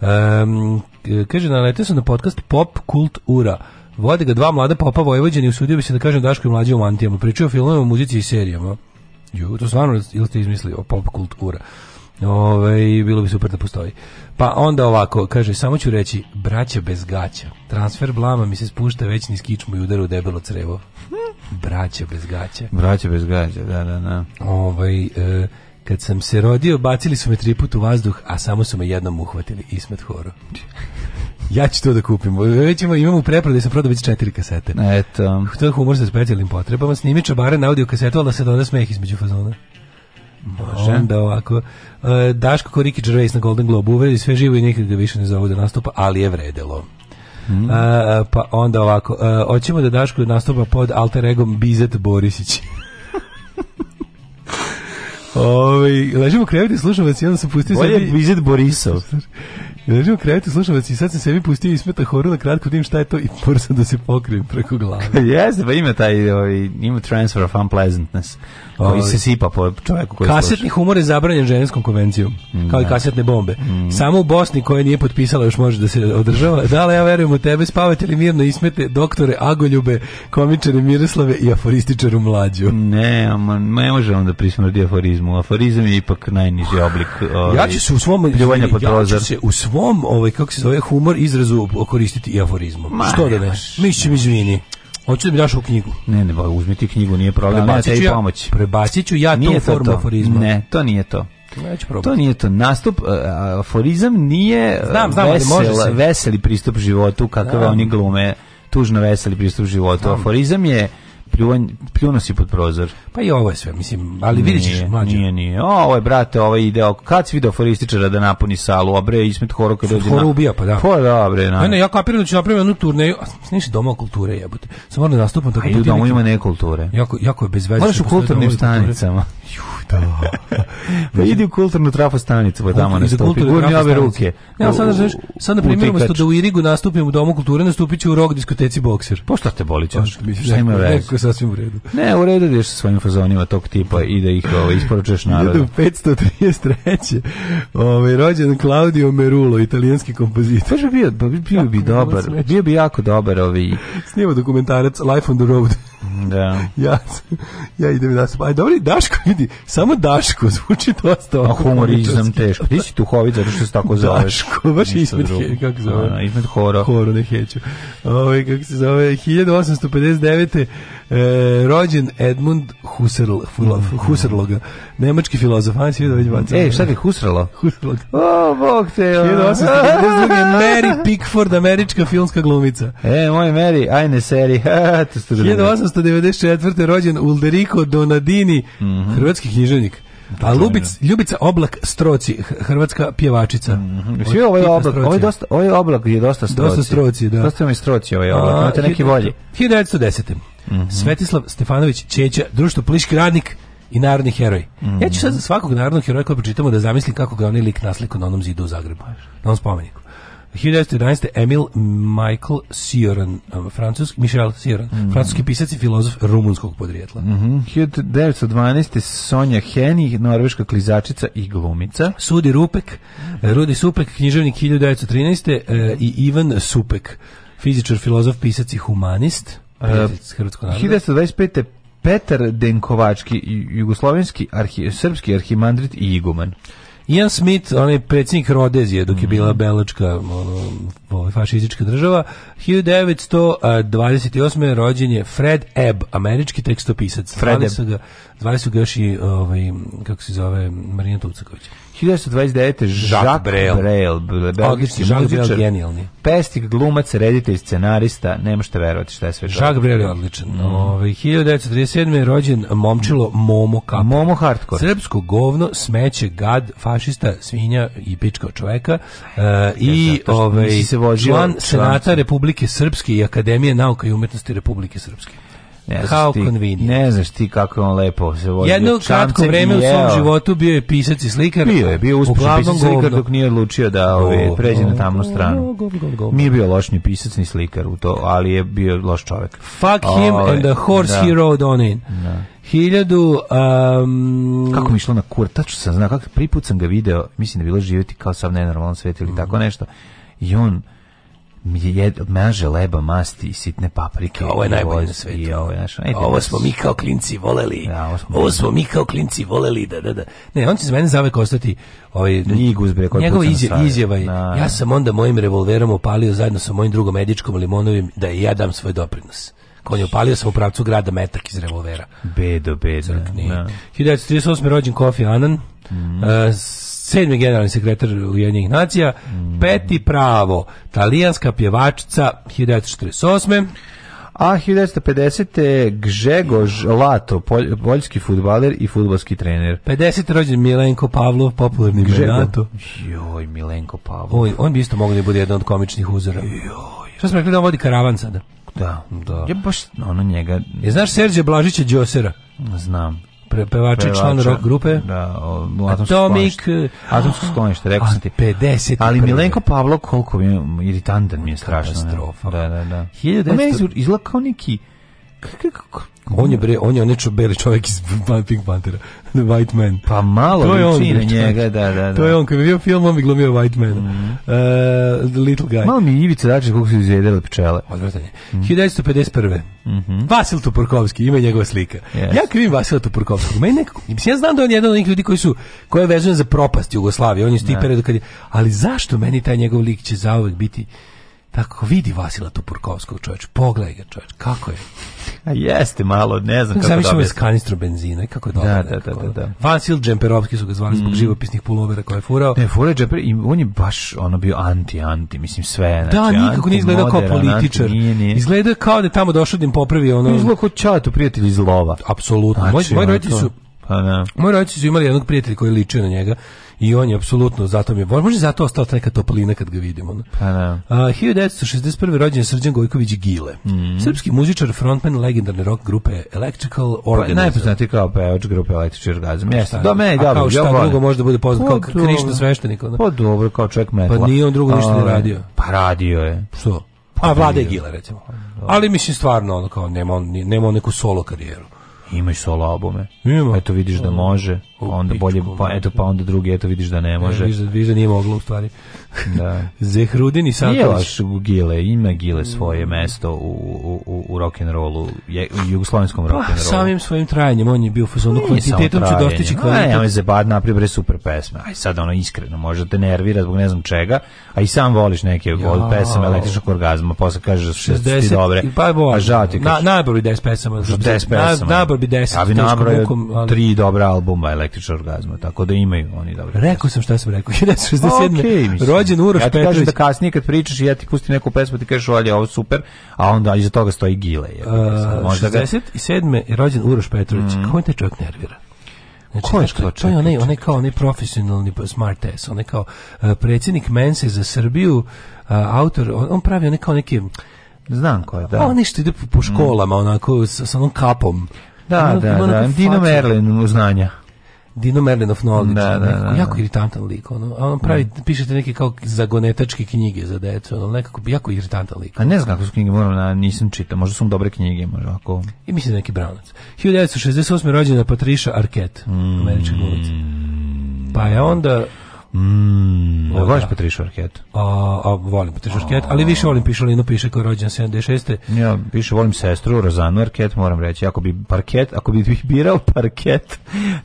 Um, kaže, naletio sam na podcast Pop Kult Ura. Vode ga dva mlada popa Vojvođani, usudio bi se da kažem Daško i mlađe u mantijama. Pričaju o filmovima, muzici i serijama. Ju, to stvarno ili ste izmislili o pop kultura. Ove, bilo bi super da postoji. Pa onda ovako, kaže, samo ću reći, braća bez gaća. Transfer blama mi se spušta već niz kičmu i udar u debelo crevo. Braća bez gaća. Braća bez gaća, da, da, da. Ove, ovaj, e, kad sam se rodio, bacili su me tri put u vazduh, a samo su me jednom uhvatili. Ismet horo. Ja ću to da kupim. Već imamo, imamo preprodu, sam prodao već četiri kasete. Eto. To je humor sa specijalnim potrebama. Snimi čabare na audio kasetu, ali da se doda smeh između fazona. Može. Onda ovako. E, Daško kao Ricky Gervais na Golden Globe uvredi sve živo i nikad ga više ne zovu da nastupa, ali je vredelo. Mm. A, e, pa onda ovako. E, hoćemo da Daško nastupa pod alter egom Bizet Borisić. Ovaj ležimo u krevetu i slušamo vas i onda sam pustio Bolje sebi... Bizet Borisov. I leži u krevetu, slušavac i da sad se sebi pustio i smeta horu na da kratko, vidim šta je to i moram da se pokrijem preko glave. Jeste, pa ima taj, ovaj, ima transfer of unpleasantness, koji ovaj. se sipa po čovjeku koji Kasetni humor je zabranjen ženskom konvencijom, mm, kao i da. kasetne bombe. Mm. Samo u Bosni koja nije potpisala još može da se održava. Da li ja verujem u tebe, spavate li mirno ismete doktore Agoljube, komičare Miroslave i aforističaru mlađu? Ne, man, ne možemo da prismrdi aforizmu. Aforizam je ipak najniži oblik ovaj, ja ću se u svom, pljuvanja pod ja ću se u svom svom, ovaj, kako se zove, humor izrazu koristiti i aforizmom. Ma, Što da ne? Mislim, izvini. Hoćeš da mi daš u knjigu. Ne, ne, pa uzmi ti knjigu, nije problem, da, ja te i pomoć. Prebacit ću ja nije tu formu aforizma. Ne, to nije to. Ja ću to nije to. Nastup, e, aforizam nije e, znam, znam, vesel, može se. veseli pristup životu, kakve da. oni glume, tužno veseli pristup životu. Znam. Aforizam je pljuvan, pljuno si pod prozor. Pa i ovo je sve, mislim, ali vidit ćeš mlađe. Nije, nije. ovo je, brate, ovaj ide oko. Kad si video forističara da napuni salu, a bre, ismet horo kad dođe. Horo ubija, pa da. Pa da, bre, na. Ne, ne, ja kapiram da ću napraviti jednu turneju. Znaš, doma kulture jebote. Samo moram da nastupam tako. Ajde, doma ima ne kulture. Jako, jako je bezvezno. Moraš u kulturnim stanicama. da. Vidi pa u kulturnu trafo stanicu, pa tamo nastupi. Gurni ove ruke. Ja sad, znaš, sad na primjer, umesto da u Irigu nastupim u Domu kulture, nastupit ću u rock diskoteci bokser. Pa šta te boli ćeš? Pa šta ima veze? sasvim u redu. Ne, u redu da ješ sa svojim fazonima tog tipa i da ih ovo, ovaj, isporučeš narodu. 533. Ovaj, rođen Claudio Merulo, italijanski kompozitor. Bože, bio, bio, bio bi dobar. Bio bi jako dobar. Ovi... Ovaj, Snima dokumentarac Life on the Road. Da. ja, ja idem da se... Aj, dobro, Daško, vidi, samo Daško zvuči dosta ovako. A humorizam teško. Ti si tuhovit zato što se tako zoveš. Daško, baš ismet, he, kako zove? A, ismet hora. Horo, ne heću. Ovo, ovaj, kako se zove, 1859. E, rođen Edmund Husserl, fula, mhm. Husserloga, nemački filozof. ajde si vidio već bacao. E, šta bi Husserlo? Husserlog. O, bog te. 1852. Mary Pickford, američka filmska glumica. E, moj Mary, ajne seri. 1890. 1994. rođen Ulderiko Donadini, mm -hmm. hrvatski književnik. Da, A da, Lubic, da. Ljubica Oblak Stroci, hrvatska pjevačica. Mm -hmm. ovaj oblak, ovaj dosta, ovaj oblak je dosta stroci. Dosta stroci, da. Dosta mi stroci ovaj oblak, imate neki volji. 1910. Mm -hmm. Svetislav Stefanović Čeća, društvo pliški radnik i narodni heroj. Mm -hmm. Ja ću sad mhm. za svakog narodnog heroja koji pročitamo da zamislim kako ga onaj lik nasliku na onom zidu u Zagrebu, na onom spomeniku. 1911. Emil Michael Sioran, eh, francuski, Michel Sioran, mm. francuski pisac i filozof rumunskog podrijetla. Mm -hmm. 1912. Sonja Heni, norveška klizačica i glumica. Sudi Rupek, Rudi Supek, književnik 1913. Eh, i Ivan Supek, fizičar, filozof, pisac i humanist. Uh, eh, 1925. Petar Denkovački, jugoslovenski, arhi, srpski arhimandrit i iguman. Ian Smith, onaj predsjednik Rodezije, dok je bila mhm. belačka ono, fašistička država, 1928. rođen je Fred Ebb, američki tekstopisac. Fred Ebb. Zvali su ga još i, ovaj, kako se zove, Marina Tucakovića. 1929. Jacques Brel. Brel, belgijski muzičar. genijalni. Pestik, glumac, reditelj, scenarista, nema šta verovati šta je sve. Jacques Brel je odličan. Mm. 1937. Ovaj, je rođen momčilo Momo Kapa. Momo Hardcore. Srpsko govno, smeće, gad, fašista, svinja i pička čoveka. Uh, I ja, ovaj, se član Senata Republike Srpske i Akademije nauka i umetnosti Republike Srpske. Ne How convenient. Ne znaš ti kako on lepo se vozio. Jedno kratko vreme u svom životu bio je pisac i slikar. Bio je, bio uspešan pisac i slikar dok nije odlučio da ove, pređe na tamnu stranu. Govno, Nije bio loš ni pisac ni slikar u to, ali je bio loš čovek. Fuck him and the horse da. he rode on in. Da. Hiljadu... Um, kako mi išlo na kur, tačno sam znao, kako priput sam ga video, mislim da je bilo živjeti kao sam nenormalan svet ili mm. tako nešto. I on jed, maže leba, masti i sitne paprike. Ovo je najbolje na svetu. ovo, naš, ajde, ovo smo mi kao klinci voleli. Da, ovo, smo, ovo smo mi kao klinci voleli. Da, da, da. Ne, on će za mene zavek ostati ovaj, Ligu zbre, njegov izjav, izjava je, da. ja sam onda mojim revolverom opalio zajedno sa mojim drugom Edičkom Limonovim da i ja dam svoj doprinos. On je opalio sam u pravcu grada metak iz revolvera. Bedo, bedo. Crkni. Da. 1938. rođen Kofi Annan. Mm. Uh, sedmi generalni sekretar Ujedinjenih nacija, mm. Peti Pravo, talijanska pjevačica 1948. A 1950. Gžegož Lato, polj, poljski futbaler i futbalski trener. 50. rođen Milenko Pavlov, popularni Gžego. Joj, Milenko Pavlov. Oj, on bi isto mogli da biti jedan od komičnih uzora. Joj. Što smo rekli da on vodi karavan sada? Da, da. Je baš ono njega... Je, znaš Serđe Blažića Đosera? Znam. Pre, pevača, pevača član rock grupe. Da, o, Atomic. Eh, atomsko sklonište, rekao sam ti. 50. Ali Milenko Pavlo, koliko mi je iritantan mi je strašno. Katastrofa. Da, da, da. 1900... Pa meni izgleda kao neki On je bre, on je onaj beli čovjek iz Pink Panthera, The White Man. Pa malo to je on, njega, da, da, da. To je on, kad je bio film, on glumio White Man. Mm uh, the Little Guy. Malo mi je Ivica Dačić kako su izjedele pčele. Odvrtanje. Mm 1951. Mm -hmm. Vasil Tupurkovski, ima njegova slika. Yes. Ja krivim Vasila Tupurkovskog. Meni nekako, mislim, ja znam da on je jedan od onih ljudi koji su, koje je vezujem za propast Jugoslavije, on je stipere, da. kad je, ali zašto meni taj njegov lik će zauvek biti Tako vidi Vasila Tupurkovskog čovječ, pogledaj ga čovječ, kako je. A jeste malo, ne znam kako, kako dobro. Zamišljamo da s kanistru benzina, e, kako je dobro. Da, da, da, da, da. Vasil Džemperovski su ga zvali zbog mm. živopisnih pulovera koje je furao. Ne, furao je Džemper, on je baš ono bio anti-anti, mislim sve. Da, znači, Da, nikako ne izgleda kao političar. Nije, nije. Izgledao kao da je tamo došao da im popravi ono... Izgledao kao čatu, prijatelj iz lova. Apsolutno. Znači, moji roditelji su Pa da. Moji roditelji su imali jednog prijatelja koji liči na njega i on je apsolutno zato mi je možda zato ostao neka toplina kad ga vidimo. No? Pa da. Uh, 1961. rođen je Srđan Gojković Gile. Mm -hmm. Srpski muzičar, frontman legendarne rock grupe Electrical Organism. Pa, najpoznati kao pevač grupe Electrical Organism. Pa Jeste. Do mene, dobro. Kao šta drugo može da bude poznat pa kao Krišna sveštenik. No? Pa dobro, kao čovjek metla. Pa nije on drugo ništa ne ovaj, radio. Pa radio je. Što? Pa, A Vlada Gile, recimo. Ali mislim stvarno ono kao nema on, nema on neku solo karijeru. Imaš i solo albume. Ima. Eto vidiš da može pa onda bolje, pa eto, pa onda drugi, eto vidiš da ne može. Ne, da- vidiš da nije moglo u stvari. Da. Zehrudin i Satović. Gile, ima Gile mm. svoje mesto u, u, u rock and rock'n'rollu, u jugoslovenskom pa, rock'n'rollu. samim svojim trajanjem, on je bio fazonu kvantitetom, će dostići kvalitet. Ne, on je zebad napravio super pesme. Aj sad ono iskreno, možda te nervira zbog ne znam čega, a i sam voliš neke ja. od pesama električnog orgazma, posle kažeš 60 da ti dobre. Pa, bo, a žao ti kažeš. Na, najbolji 10 pesama. 10 pesama. Na, najbolji 10. Ja bi nabrao tri dobra albuma, električna orgazma, tako da imaju oni dobro. Rekao sam šta sam rekao, 1967. Okay, rođen Uroš Petrović. Ja ti kažem da kasnije kad pričaš ja ti pustim neku pesmu, ti kažeš olje, ovo super, a onda iza toga stoji Gile. Je, uh, možda 67. je rođen Uroš Petrović, mm. kako te čovjek nervira? Znači, Ko je to? To je onaj, onaj kao onaj profesionalni smart ass, onaj kao uh, predsjednik Mense za Srbiju, uh, autor, on, on pravi onaj kao neki... Znam ko je, da. On nešto ide po, po mhm. školama, mm. onako, sa, sa onom kapom. Da, ono, da, da, da. Dino Merlin, uznanja. Dino Merlinov na odlično. Da, da, da, da, jako iritantan lik. Ono, a on pravi, da. pišete neke kao zagonetačke knjige za decu. Ono, nekako jako iritantan lik. A ne znam kako su knjige, moram, na, nisam čitao. Možda su dobre knjige. Možda, ako... I mislim da neki Brownac. 1968. rođena Patricia Arquette, mm. američka glumica. Pa je onda... Mm, o, baš Patricia Arquette. A, a volim Patricia Arquette, ali više volim Pišolinu, piše kao rođen 76. Ja, piše volim sestru Rozanu Arquette, moram reći. Ako bi parket, ako bi birao parket,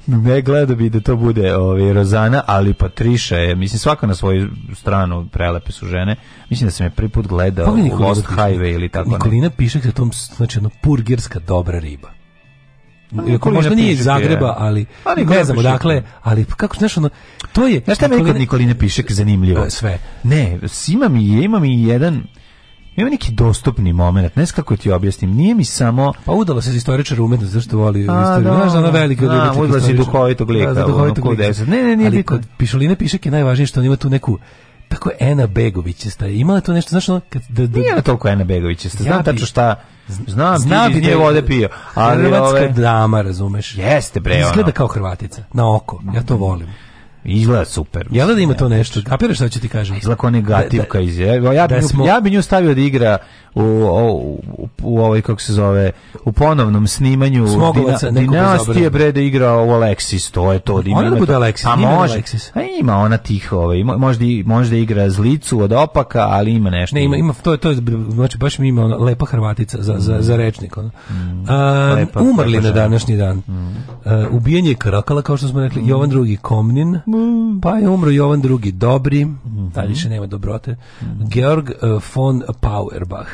ne gledao bi da to bude ovaj, Rozana, ali Patricia je, mislim, svaka na svoju stranu prelepe su žene. Mislim da sam je prvi put gledao Lost Highway ili tako. Nikolina piše za tom, znači, ono, purgerska dobra riba. Ako možda nije iz Zagreba, je. ali A ne znam dakle, ali pa kako znaš ono, to je... Znaš šta Nikoline... meni Nikoline Pišek zanimljivo? Pa, sve. Ne, imam i, ima mi jedan ima neki dostupni moment, ne znam kako ti objasnim, nije mi samo... Pa udala se istoričar umetnost, zašto voli istoriju, da, znaš da ona velika da, udala se da, duhovitog lika, da, duhovitog lika. Ne, ne, nije ali kod Pišoline Pišek je najvažnije što on ima tu neku tako Ena Begović je imala to nešto, znaš ono... Kad, da, da, nije ona toliko Ena Begović je znam ja tačno šta Znam, Zna bi te vode pio. Ali hrvatska ove... drama, razumeš? Jeste, bre, Izgleda ono. kao Hrvatica, na oko. Ja to volim. Izgleda super. Jel da ima to nešto? Kapiraš šta će ti kažem? Izgleda negativka da, da. iz... Ja, bi, da smo... ja bi nju stavio da igra u, u, u, u ovaj, kako se zove, u ponovnom snimanju Smogovaca, dina, Dinastije bre da igra u Alexis, to je to. Da ona da bude Alexis, a pa može, Alexis. A ima ona tih, ovaj, možda, možda igra zlicu od opaka, ali ima nešto. Ne, ima, ima to, je, to je, znači baš mi ima ona lepa Hrvatica za, za, za rečnik. Ona. Mm, a, umrli na današnji dan. Mm. A, ubijen je Karakala, kao što smo rekli, mm. Jovan drugi Komnin, Mm. Pa je umro Jovan drugi Dobri, mm -hmm. taj više nema dobrote. Mm -hmm. Georg e, von Powerbach.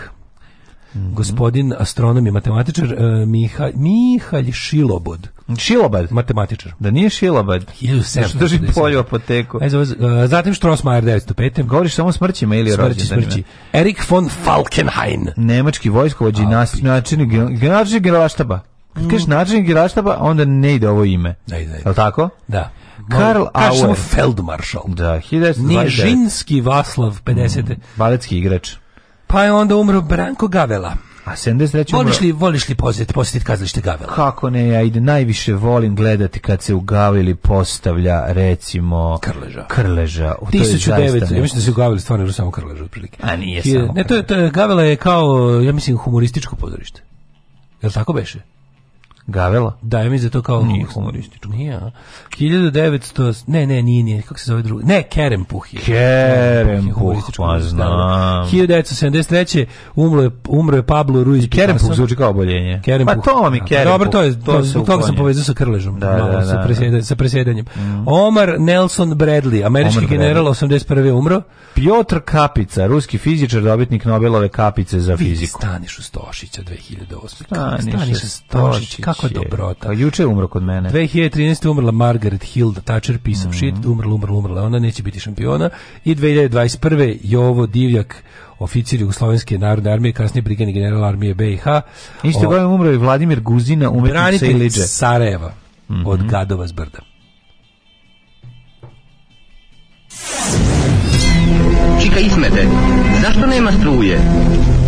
Mm -hmm. Gospodin astronom i matematičar uh, Miha, Mihalj Šilobod. Šilobad? Matematičar. Da nije Šilobad. 1700. Drži polju apoteku. Ajde, uh, e, zatim Strossmayer 905. Govoriš samo smrćima ili smrći, rođendanima? Smrći, smrći. Erik von Falkenhayn. Nemački vojskovođi, način generalštaba. Kad kažeš mm. način generalštaba, onda ne ide ovo ime. Da, da, da. Je li tako? Da. Karl Auer. samo Feldmaršal. Da, 1929. Nižinski Vaslav, 50. Mm, baletski igrač. Pa je onda umro Branko Gavela. A 73. Voliš li, voliš li posjet, posjetit kazalište Gavela? Kako ne, ja ide najviše volim gledati kad se u Gaveli postavlja, recimo... Krleža. Krleža. O, 1900, ja mislim da se u Gaveli stvarno samo Krleža, otprilike. A nije Hid, samo Ne, to je, to je, Gavela je kao, ja mislim, humorističko pozorište. Je li tako beše? Gavela? Da, ja mislim da to kao nije humorističko. Nije, 1900, ne, ne, nije, nije, kako se zove drugo? Ne, Kerem Puh je. Kerem Puh, pa znam. 1973. Umro je, umro je Pablo Ruiz Picasso. Kerem Puh zvuči kao oboljenje. Kerem Puh. Pa to vam je da, Kerem Dobro, to je, to, zbog toga sam povezao sa Krležom, da, malo, da, da, sa, presjedanjem, sa presjedanjem. Mm. Omar Nelson Bradley, američki Omar general, Bradley. 81. umro. Piotr Kapica, ruski fizičar, dobitnik Nobelove kapice za Vi fiziku. Staniš u Stošića 2008. Staniš, Staniš Stošić, kako Kako dobrota. Pa juče je umro kod mene. 2013. umrla Margaret Hilda Thatcher, pisav mm -hmm. shit, umrla, umrla, umrla, ona neće biti šampiona. I 2021. Jovo Divljak, oficir Jugoslovenske narodne armije, kasnije brigani general armije BiH. Isto godine umro i Vladimir Guzina, umetnik Sejliđe. Sarajeva, mm -hmm. od Gadova zbrda. Čika Ismete, zašto nema struje?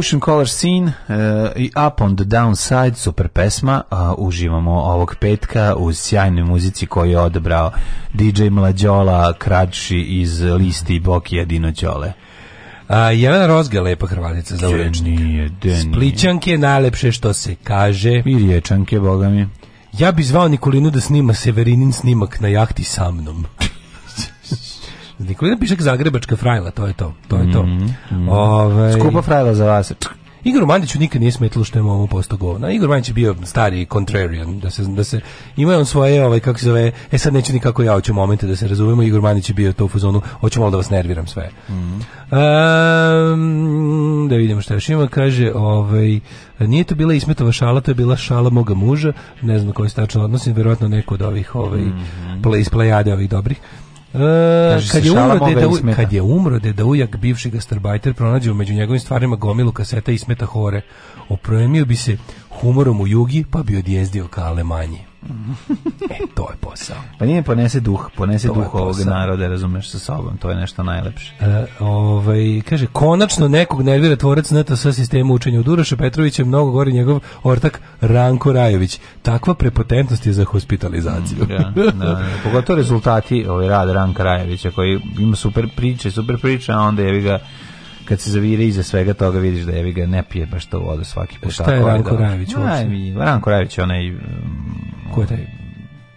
Ocean Color Scene eh, i uh, Up on the Downside, super pesma, uh, uživamo ovog petka uz sjajnoj muzici koju je odebrao DJ Mlađola kraći iz listi Bok Jedino Ćole. A, Jelena Rozga je lepa Hrvatica za urečnik. Splićanke najlepše što se kaže. I riječanke, boga mi. Ja bi zvao Nikolinu da snima Severinin snimak na jahti sa mnom piše Pišak Zagrebačka frajla, to je to, to je to. Mm -hmm. Ove... Skupa frajla za vas. Igor Mandiću nikad nije smetilo što je ovo posto govna. Igor Mandić je bio stari contrarian, da se, da se ima on svoje, ovaj, kako se zove, e sad neću nikako ja hoću momente da se razumemo, Igor Mandić je bio to u fazonu, hoću malo da vas nerviram sve. Mm -hmm. um, da vidimo šta još ima, kaže, ovaj, nije to bila ismetova šala, to je bila šala moga muža, ne znam koji se tačno odnosim, verovatno neko od ovih, ovaj, mm -hmm. iz plejade ovih dobrih. E, kad, je umro deda, kad je umro deda ujak, bivši gastarbajter, pronađe među njegovim stvarima gomilu kaseta i smeta hore. Opremio bi se humorom u jugi, pa bi odjezdio ka Alemanji. e, to je posao. Pa nije ponese duh, ponese to duh ovog naroda, razumeš sa sobom, to je nešto najlepše. E, ovaj, kaže, konačno nekog nervira tvorac NATO sa sistemu učenja u Duroša Petrovića, mnogo gori njegov ortak Ranko Rajović. Takva prepotentnost je za hospitalizaciju. Mm, ja, da, da, da, Pogotovo rezultati ovaj rad Ranka Rajovića, koji ima super priče, super priče, a onda je ga kad se zavire iza svega toga vidiš da je ga ne pije baš to vodu svaki put. Šta je Ranko Rajević? Ranko Rajević onaj... Ko je taj? Um,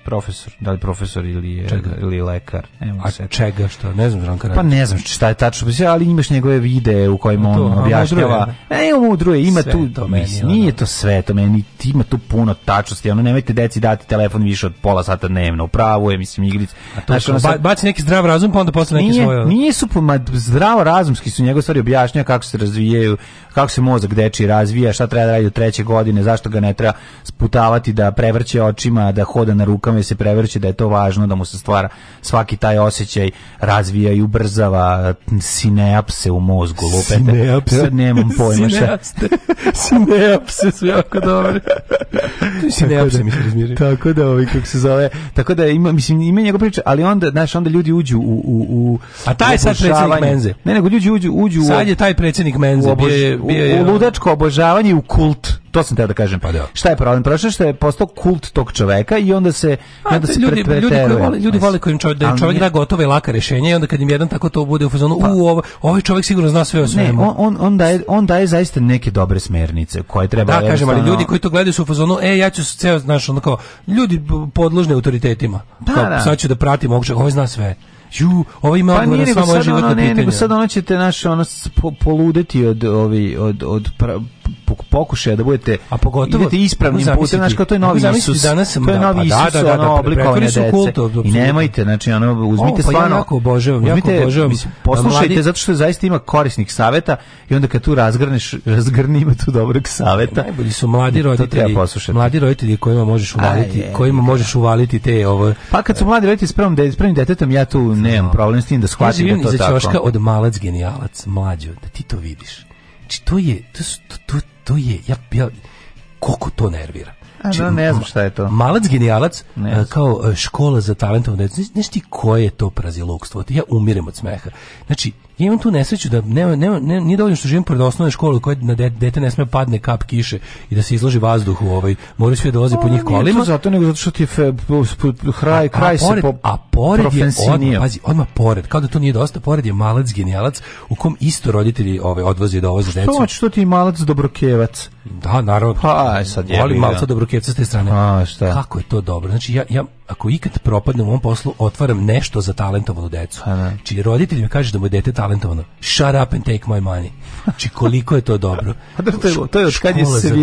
profesor, da li profesor ili je, ili lekar. Ne A se. čega što? Ne znam Ranka Pa ne znam šta je tačno, ali imaš njegove videe u kojima pa on to, objašnjava. E, on udruje, ima sve tu, to meni, mislim, nije to sve, to meni ima tu puno tačnosti. Ono nemojte deci dati telefon više od pola sata dnevno. Pravo je, mislim, igrica. A to znači, ono, ba, baci neki zdrav razum, pa onda posle neki svoje. Nisu ma, zdravo razumski su njegove stvari objašnjava kako se razvijaju, kako se mozak dečiji razvija, šta treba da radi od treće godine, zašto ga ne treba sputavati da prevrće očima, da hoda na rukama tome se prevrće da je to važno da mu se stvara svaki taj osjećaj razvija i ubrzava sineapse u mozgu lupete. Sineapse. Sad nemam pojma šta. sineapse su jako dobre. sineapse mi se razmiri. Tako da, ovaj, kako se zove, tako da ima, mislim, ima njegov priča, ali onda, znaš, onda ljudi uđu u... u, u A taj je sad predsjednik Menze. Ne, nego ljudi uđu, uđu sad u... Sad je taj predsjednik Menze. U, obož, bio je, bio u, u ludačko obožavanje i u kult to sam teo da kažem. Pa da. Šta je problem? Prošlo što je postao kult tog čoveka i onda se A, pa, onda se ljudi ljudi koji vole, ljudi vole kojim čovjek da čovjek da gotovo i laka rješenje i onda kad im jedan tako to bude u fazonu pa, u ovo, ovaj čovjek sigurno zna sve o svemu. Ne, on on on daje on daje zaista neke dobre smernice koje treba Da kažem, ali ljudi koji to gledaju su u fazonu e ja ću se ceo znaš onako ljudi podložni autoritetima. Pa, kao, da. Sad ću da pratim ovog čovjeka, ovaj zna sve ju, ovaj ima pa odgovor na samo moje životno ono, Ne, nego sad ono ćete naš, ono, poludeti od, ovi, od, od pra, pokušaj da budete a pogotovo idete ispravnim putem znači kao to je novi Isus danas to je novi pa da, Isus da, da, da, da, oblikovanje dece i nemojte znači ono uzmite o, pa stvarno ja jako obožavam jako obožavam poslušajte mladi... zato što zaista ima korisnih saveta i onda kad tu razgrneš razgrni ima tu dobrog saveta najbolji su mladi roditelji mladi roditelji kojima možeš uvaliti kojima možeš uvaliti te ovo pa kad su mladi roditelji spremom da spremnim detetom ja tu nemam problem s tim da shvatim da to tako od malac genijalac mlađo da ti to vidiš Znači, to je, to, to, to je, ja, ja, koliko to nervira. A, znači, da, ne znam šta je to. Malac genijalac, e, kao e, škola za talentovne, znaš ti koje je to prazilogstvo? Ja umirem od smeha. Znači, Ja imam tu nesreću da nema, nema, ne, nije dovoljno što živim pored osnovne škole koje na de, dete ne sme padne kap kiše i da se izloži vazduh u ovaj. Moraju sve dolaze da po njih kolima. Nije zato nego zato što ti je fe, hraj, kraj a pored, se po, A pored je, odmah, pazi, odmah pored, kao da to nije dosta, pored je malac genijalac u kom isto roditelji ove, ovaj, odvoze i dovoze decu. Što, ti malac dobrokevac? Da, naravno. Pa, sad je. Ali malca dobrokevca s te strane. A, šta? Kako je to dobro? Znači, ja, ja ako ikad propadnem u ovom poslu, otvaram nešto za talentovano decu. A, pa, da. Čiji znači, roditelj mi kaže da mu je dete talentovano. Shut up and take my money. Znači, koliko je to dobro. A pa, da, to je, to je od kad je se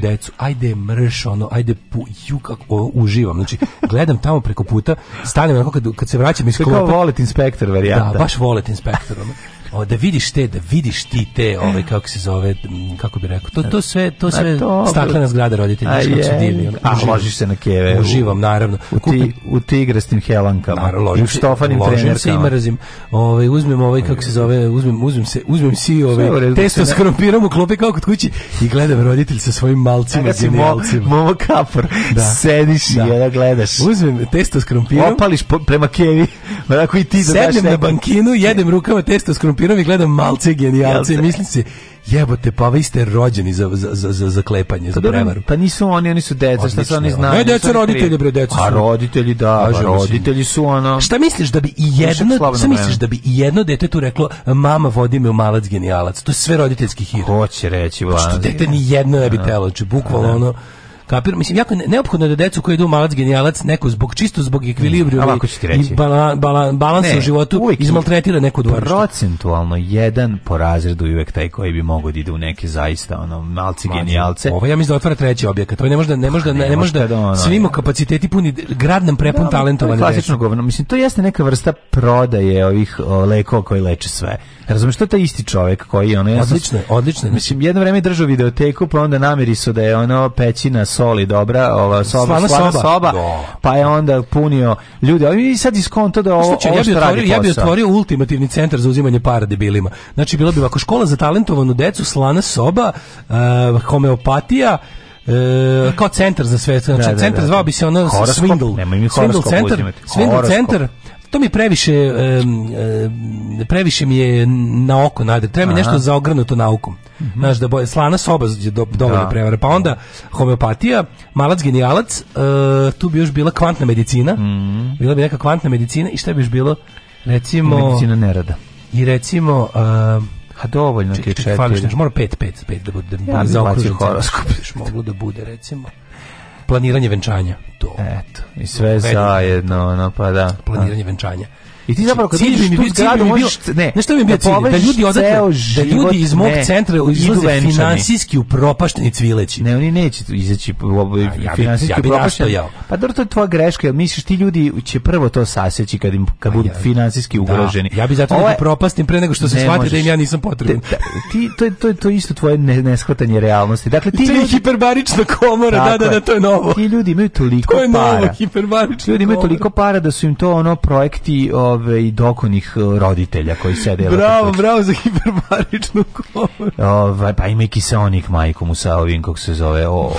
decu. Ajde mrš, ono, ajde pu, ju, kako, uživam. Znači, gledam tamo preko puta, stanem onako kad, kad se vraćam iz klopa. Kao volet inspektor, varijanta. Da, baš volet inspektor. Ono o, da vidiš te, da vidiš ti te, ove, ovaj, mm. kako se zove, kako bi rekao, to to sve, to pa sve to, staklena zgrada roditelja, a, znači, znači je, divni. A uživam, ložiš se na keve. Uživam naravno. U, ti, u tigrastim helankama. Naravno, ložim, u štofanim ložim trenerkama. se i mrazim. Ovaj uzmem ovaj kako se zove, uzmem uzmem se, uzmem si ove, ovaj, testo s krompirom u klopi kao kod kući i gledam roditelj sa svojim malcima genijalcima. Momo kapor. Da. Sediš da. i onda gledaš. Uzmem testo s krompirom. Opališ po, prema kevi. Onako i ti da Sednem na bankinu, jedem rukama testo s krompirom Vaspirovi gledam malce genijalce i mislim se jebote, pa vi ste rođeni za, za, za, za, za klepanje, za pa prevaru. Pa nisu oni, oni su deca, šta su oni znaju? Ne, deca, roditelji, bre, deca pa su. A roditelji, da, pa, roditelji su ono... Šta misliš da bi i jedno, šta misliš da bi i jedno dete tu reklo, mama vodi me u malac genijalac, to je sve roditeljski hir. Hoće reći, vlada. Što dete ni jedno ne bi da. telo, znači, bukvalno da. ono Kapir, mislim, jako je neophodno da decu koji idu malac genijalac, neko zbog, čisto zbog ekvilibrija mm, i bala, balansa u životu izmaltretira neko dvorištu. Procentualno jedan po razredu i uvek taj koji bi mogao da ide u neke zaista ono, malci Mađu, genijalce. Ovo ja mislim da otvara treći objekat, to ne možda, ne pa može ne, ne možda, da svimo kapaciteti puni grad nam prepun da, talentovane. Klasično govno, mislim, to jeste neka vrsta prodaje ovih lekova koji leče sve Razumeš, to je taj isti čovjek koji ono... je odlično, odlično. Mislim, jedno vrijeme je držao videoteku, pa onda namiriso da je ono pećina soli dobra, ova soba, slana, slana soba, soba da. pa je onda punio ljude. A i sad iskonto da ovo, znači, ovo ja bih otvorio, Ja bi otvorio ultimativni centar za uzimanje para debilima. Znači, bilo bi ovako škola za talentovanu decu, slana soba, uh, homeopatija, E, kao centar za sve, da, znači da, da, centar da, zvao bi se ono horoskop, Swindle. Swindle centar, Swindle centar, to mi previše um, previše mi je na oko najde Treba mi nešto zaogrnuto naukom. Mm -hmm. Znaš, da boje, slana soba je do, dovoljno da. prevara. Pa onda homeopatija, malac genijalac, uh, tu bi još bila kvantna medicina. Mm -hmm. Bila bi neka kvantna medicina i šta bi još bilo? Recimo... Medicina nerada. I recimo... Uh, e, a dovoljno ti je četiri. Mora 5 5 pet da bude. Da ja, da, da, da, da, da, da, da, da, planiranje venčanja. To. Eto, i sve zajedno, no pa da. Planiranje venčanja. I ti znači, zapravo kad uđeš u tu zgradu možeš... Ne, ne što mi je bio cilj? Da ljudi odatle, da ljudi iz mog centra izlaze finansijski upropašteni cvileći. Ne, oni neće izaći finansijski upropašteni. Pa dobro, to je tvoja greška, jer misliš ti ljudi će prvo to saseći kad, im, kad pa budu finansijski da. ugroženi. Ja bi zato da propastim pre nego što se shvati da im ja nisam potreban. Ti, to, je, to, je, to isto tvoje neshvatanje realnosti. Dakle, ti ljudi... hiperbarična komora, da, da, da, to je novo. Ti ljudi imaju toliko para. To je novo, hiperbarična Ljudi imaju toliko para da su im to ono projekti ove, dokonih e, roditelja koji sede. Bravo, bravo za hiperbaričnu komoru. pa ima i kiseonik majkom u sa ovim, kako se zove, o, o,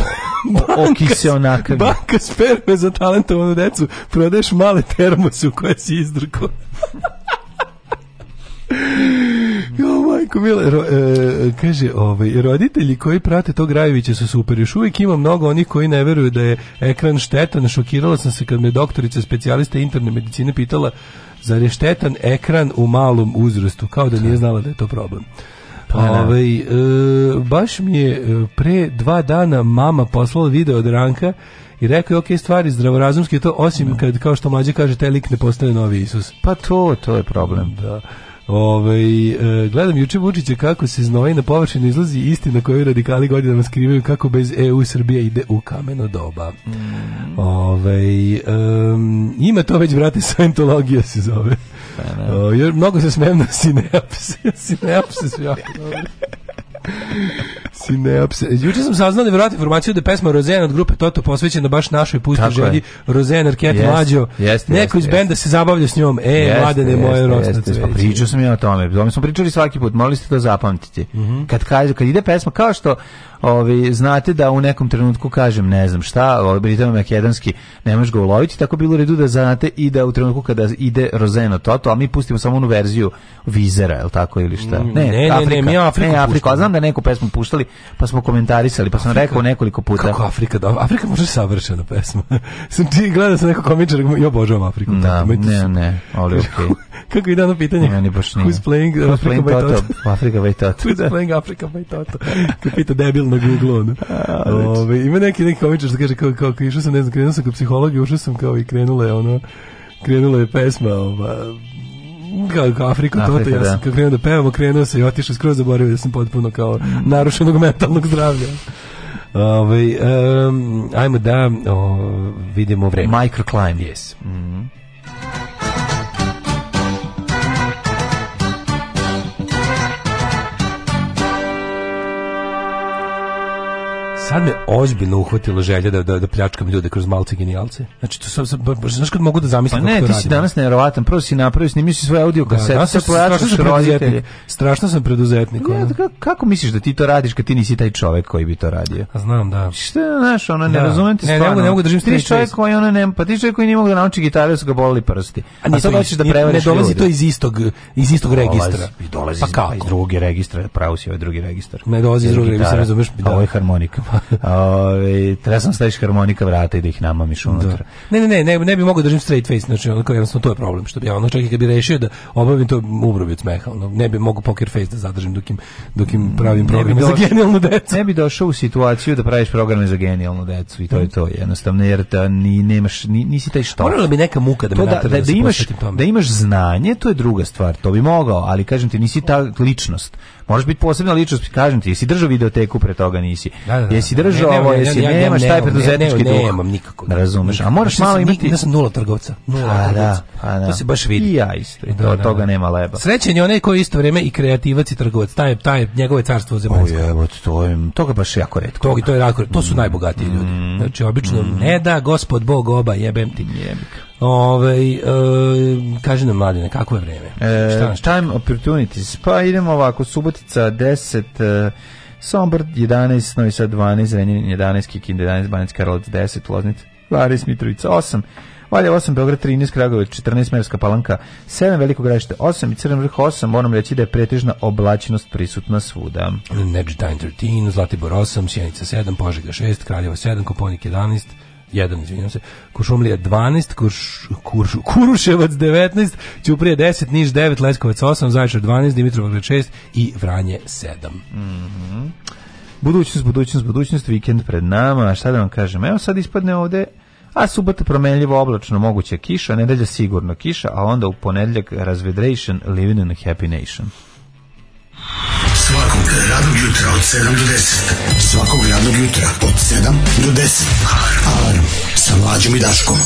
o kiseonaka. Banka sperme za talentovanu decu, prodeš male termose u koje si izdrko. Jo, majko, mila, ro, e, kaže, ovaj, roditelji koji prate tog Rajevića su super, još uvijek ima mnogo onih koji ne veruju da je ekran štetan, šokirala sam se kad me doktorica specijalista interne medicine pitala Zar je štetan ekran u malom uzrastu? Kao da nije da. znala da je to problem. Pa, da. Ove, ovaj, e, baš mi je e, pre dva dana mama poslala video od Ranka i rekao je ok stvari zdravorazumski to osim da. kad kao što mlađe kaže taj lik ne postane novi Isus. Pa to, to je problem. Da. Ove, ovaj, e, gledam juče Vučića kako se znoji na površinu izlazi istina koju radikali godinama skrivaju kako bez EU Srbija ide u kameno doba. Mm. Ove, ovaj, e, ima to već, brate, Scientologija se zove. Pa o, mnogo se smem na sineapse. sineapse su jako dobro. Sineapse. Juče sam saznao nevjerojatnu informaciju da pesma Rozen od grupe Toto posvećena baš našoj pustoj želji Rozen Arket yes, Mlađo. Yes, Neko yes, iz benda se zabavlja s njom. E, yes, mladene yes, moje yes, Pa pričao sam ja o tome. O tome smo pričali svaki put, morali ste to zapamtiti. Mm -hmm. kad, kaže, kad ide pesma, kao što ovi, znate da u nekom trenutku kažem ne znam šta, ovi, Britanov makedonski ne možeš ga uloviti, tako bilo redu da znate i da u trenutku kada ide Rozeno Toto, a mi pustimo samo onu verziju Vizera, je tako ili šta? Mm, ne, ne, Afrika, ne, ne, mi Afriku ne, Afrika, znam da neku pesmu puštali, pa smo komentarisali, pa sam Afrika, rekao nekoliko puta. Kako Afrika, da, Afrika može savršena pesma. sam ti gledao sam neko komičar, ja obožavam Afriku. Da, no, ne, ne, ali okej. Okay. kako je dano pitanje? Ne, ne baš nije. Who's playing Who's Africa playing by Toto? Africa by Toto. Who's da. playing Africa by Toto? Kako pita debil na Google-u. No? Ove, ima neki, neki komičar što kaže, kao, kao, išao sam, ne znam, krenuo sam kao psiholog i ušao sam kao i krenula je ono, krenula je pesma, ova, kako Afriku, Afrika, to, ja da. sam kad krenuo da pevamo, krenuo se i otišao skroz zaboravio da sam potpuno kao mm. narušenog mentalnog zdravlja. Ove, ovaj, um, ajmo da o, vidimo vreme. Microclimb. Yes. Mm -hmm. sad me ozbiljno uhvatila želja da, da, da pljačkam ljude kroz malce genijalce. Znači, to sam, znaš kad mogu da zamislim pa ne, ti si danas nevjerovatan, prvo si napravio, snimio si svoje audio kasete, da, se da, strašno roditelje. Strašno sam preduzetnik. Ne, kako, kako misliš da ti to radiš kad ti nisi taj čovjek koji bi to radio? A znam, da. Šta, znaš, ono, ne da. razumijem ti stvarno. Ne, ne mogu, ne mogu držim Ti čovjek koji ono nema, pa ti čovjek koji nije mogu da nauči gitaru su ga bolili prsti. A, a sad hoćeš da prevariš Ne dolazi to iz istog, iz istog registra. Dolazi pa iz pa drugi registra, pravo si ovaj drugi registar. Ne dolazi iz drugog registra, razumeš? Ovo je harmonika. Pa Ove, treba sam da staviš harmonika vrata i da ih namamiš da. unutra. Ne, ne, ne, ne, ne bi mogao da držim straight face, znači onako jednostavno to je problem, što bi ja ono čak i kad bi rešio da obavim to, umro bi od smeha, ono, ne bi mogao poker face da zadržim dok im, dok im pravim programe za genijalnu decu. Ne bi došao u situaciju da praviš programe za genijalnu decu i to je to, jednostavno, jer da ni, nemaš, ni, nisi taj što. Morala bi neka muka da me da, da, da, imaš, da imaš znanje, to je druga stvar, to bi mogao, ali kažem ti, nisi ta ličnost Možeš biti posebna ličnost, kažem ti, jesi držao videoteku pre toga nisi. Da, da, da. Jesi držao ovo, jesi ja, nemaš taj preduzetnički duh. Nemam nikako. Da razumeš. A moraš malo imati. Ja sam nula trgovca. Nula da, trgovca. Da. To se baš vidi. I ja isto. I da, to, toga nema leba. Srećen je onaj koji isto vreme i kreativac i trgovac. Taj taj njegove carstvo zemaljsko. Oj, to je to je baš jako retko. To, to je retko. To su mm. najbogatiji ljudi. Mm. Znači obično mm. ne da gospod Bog oba jebem ti. Jebik. Ove, e, kaže nam mladine, kako je vreme? E, Šta time opportunities. Pa idemo ovako, Subotica 10, e, Sombor 11, Novi Sad 12, Renjanin 11, Kikin 11, Banec Karolac 10, Loznica, Varis Mitrovica 8, Valjevo 8, Beograd 13, Kragovic 14, Merska Palanka 7, Veliko gradište 8 i Crven vrh 8. Moram reći da je pretežna oblačenost prisutna svuda. Neđetajn 13, Zlatibor 8, Sjenica 7, Požega 6, Kraljevo 7, Koponik 11, jedan, izvinjam se, Kuršumlija 12, Kurš, Kurš, Kuruševac 19, Ćuprije 10, Niš 9, Leskovac 8, Zaječar 12, Dimitrovgrad 6 i Vranje 7. Mhm. Budućnost, budućnost, budućnost, vikend pred nama, a šta da vam kažem, evo sad ispadne ovde, a subota promenljivo oblačno, moguće kiša, nedelja sigurno kiša, a onda u ponedljak razvedration, living in a happy nation. Svakog radnog jutra od 7 do 10. Svakog radnog jutra od 7 do 10. Alarm. Alarm. Sa mlađom i Daškom.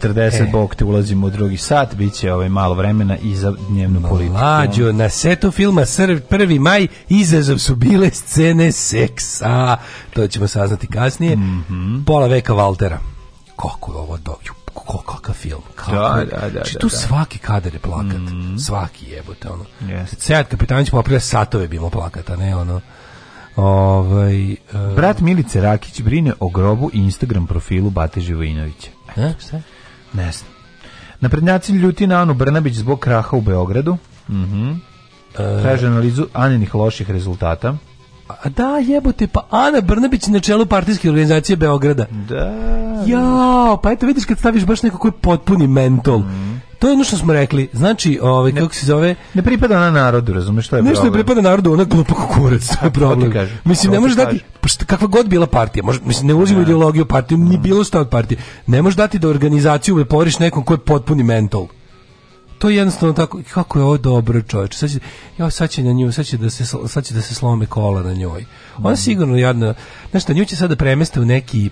40, e. bok te ulazimo u drugi sat, biće ovaj malo vremena i za dnevnu politiku. Mlađo, na setu filma Srv, 1. maj izazov su bile scene seksa. To ćemo saznati kasnije. Mm -hmm. Pola veka Valtera. Kako je ovo dobio? kakav film. Da, kako, da, da, da, znači, tu da, da. svaki kadar je plakat. Mm -hmm. Svaki jebote, ono. Yes. Sead Kapitanić popira satove bimo plakata, ne ono. Ovaj, uh... Brat Milice Rakić brine o grobu i Instagram profilu Bate Živojinovića. E, šta? Ne znam. Naprednjaci ljuti na Anu Brnabić zbog kraha u Beogradu. Mhm. Traže e. analizu Aninih loših rezultata. A da, jebote, pa Ana Brnabić na čelu partijske organizacije Beograda. Da. Jo, pa eto vidiš kad staviš baš neko koji potpuni mental. Mm to je ono što smo rekli. Znači, ovaj kako se zove? Ne pripada ona narodu, razumeš šta je Nešto problem. je pripada narodu, ona glupa kukurac, to je problem. mislim ne može dati kakva god bila partija, može mislim ne ulazimo ideologiju partije, ni mm. bilo šta od partije. Ne može dati da organizaciju leporiš nekom ko je potpuni mental to je jednostavno tako kako je ovo dobro čovjek sad će, ja sad će na nju sad će da se sad će da se slome kola na njoj ona mm. sigurno jadna znači nju će sada premeste u neki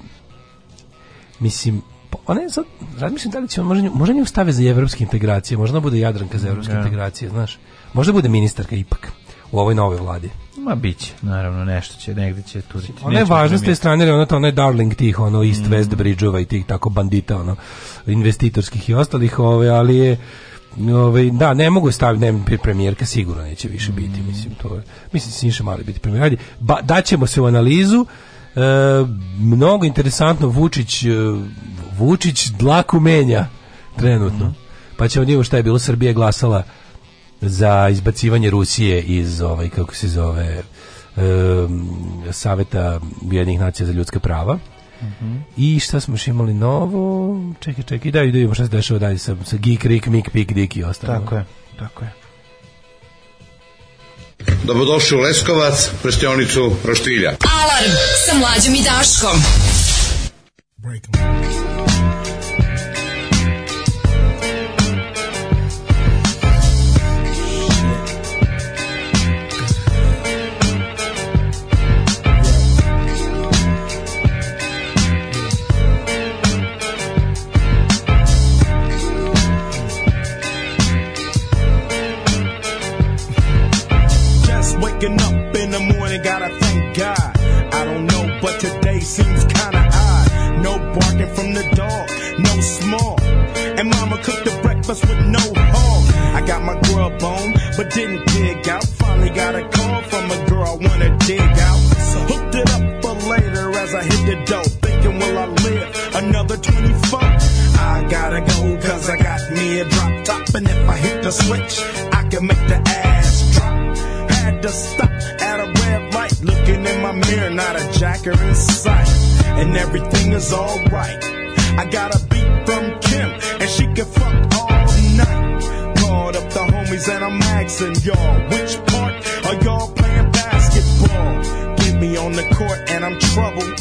mislim Pa ona je sad, razmišljam da li će, možda možda nju stave za evropske integracije, možda bude Jadranka za evropske ja. Da. integracije, znaš. Možda bude ministarka ipak u ovoj novoj vladi. Ma biće, naravno, nešto će, negde će turiti. Ona je važna s da te strane, ona to onaj darling tih, ono East mm. West Bridgeova i tih tako bandita, ono, investitorskih i ostalih, ove, ali je, Ove, da, ne mogu staviti, ne, premijerka sigurno neće više biti, mm. mislim, to je, mislim, Siniša Mali biti premijer. Ajde, ba, daćemo se u analizu, e, mnogo interesantno, Vučić, e, Vučić dlaku menja trenutno. Pa ćemo njemu da šta je bilo. Srbija glasala za izbacivanje Rusije iz ovaj, kako se zove, um, Saveta Ujedinjenih nacija za ljudska prava. Mm -hmm. I šta smo još imali novo? Čekaj, čekaj, da vidimo šta se dešava dalje sa, sa Geek, Rik, Mik, Pik, Dik i ostalo. Tako je, tako je. Dobrodošli u Leskovac, prštionicu Roštilja. Alarm sa mlađom i Daškom. Breaking. barking from the dog, no small. And mama cooked the breakfast with no hog. I got my grub on, but didn't dig out. Finally got a call from a girl I wanna dig out. So hooked it up for later as I hit the dope, Thinking, will I live another 24? I gotta go, cause I got me a drop top. And if I hit the switch, I can make the ass drop. Had to stop at a red light, looking in my mirror, not a jacker in sight and everything is alright. I got a beat from Kim, and she can fuck all night. Called up the homies, and I'm asking y'all, which part are y'all playing basketball? Get me on the court, and I'm troubled.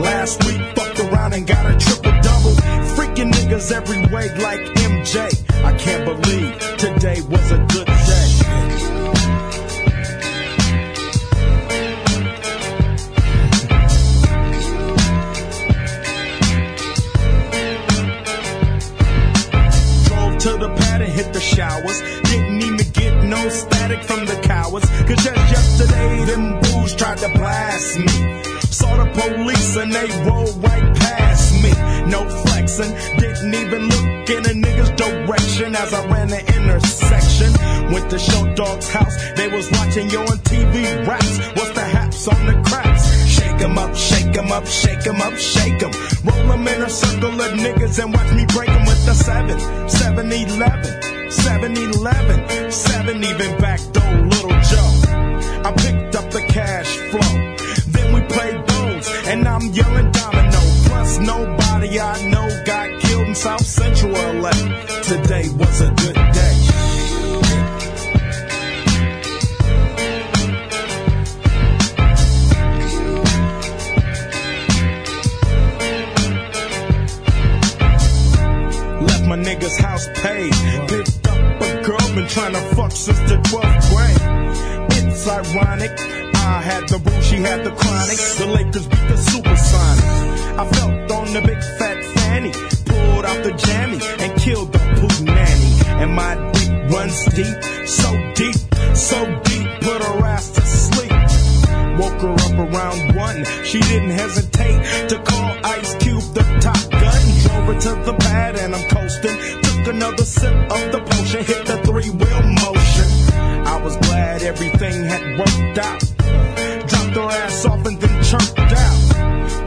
Last week, fucked around and got a triple double. Freaking niggas every way, like MJ. I can't believe today was a good day. hit the showers. Didn't even get no static from the cowards. Cause just yesterday, them boos tried to blast me. Saw the police and they rolled right past me. No flexing, didn't even look in a nigga's direction as I ran the intersection. Went to Show Dog's house, they was watching you on TV raps. What's the haps on the cracks? Shake 'em up, shake 'em up, shake 'em up, shake 'em. Roll 'em in a circle of niggas and watch me break 'em with the 7, 7 11, 7 11, 7 even back though, little Joe. I picked up the cash flow. Then we played bones, and I'm yelling domino. Plus, nobody I know got killed in South Central LA. Today was a nigga's house paid. Picked up a girl, been trying to fuck since the 12th grade. It's ironic. I had the boo, she had the chronic. The Lakers beat the supersonic. I felt on the big fat fanny. Pulled out the jammy and killed the poo nanny. And my dick runs deep, so deep, so deep, put her ass to sleep. Woke her up around one. She didn't hesitate to call Ice Cube the top gun over to the pad and I'm coasting. Took another sip of the potion, hit the three wheel motion. I was glad everything had worked out. Dropped her ass off and then chirped out.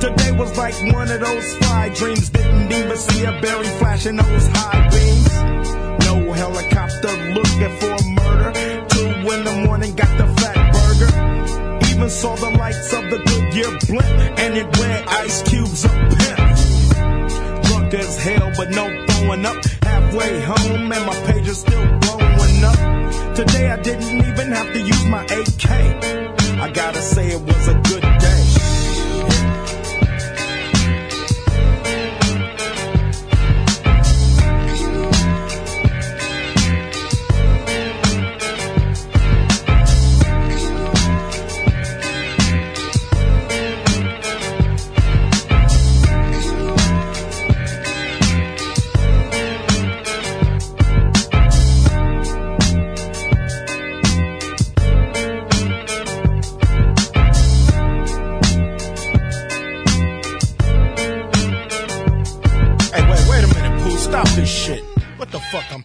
Today was like one of those fly dreams. Didn't even see a berry flashing those high beams. No helicopter looking for murder. Two in the morning, got the fat burger. Even saw the lights of the Goodyear blimp, and it went ice cubes up broke as hell, but no throwing up. Halfway home, and my page is still blowing up. Today I didn't even have to use my AK. I gotta say it was a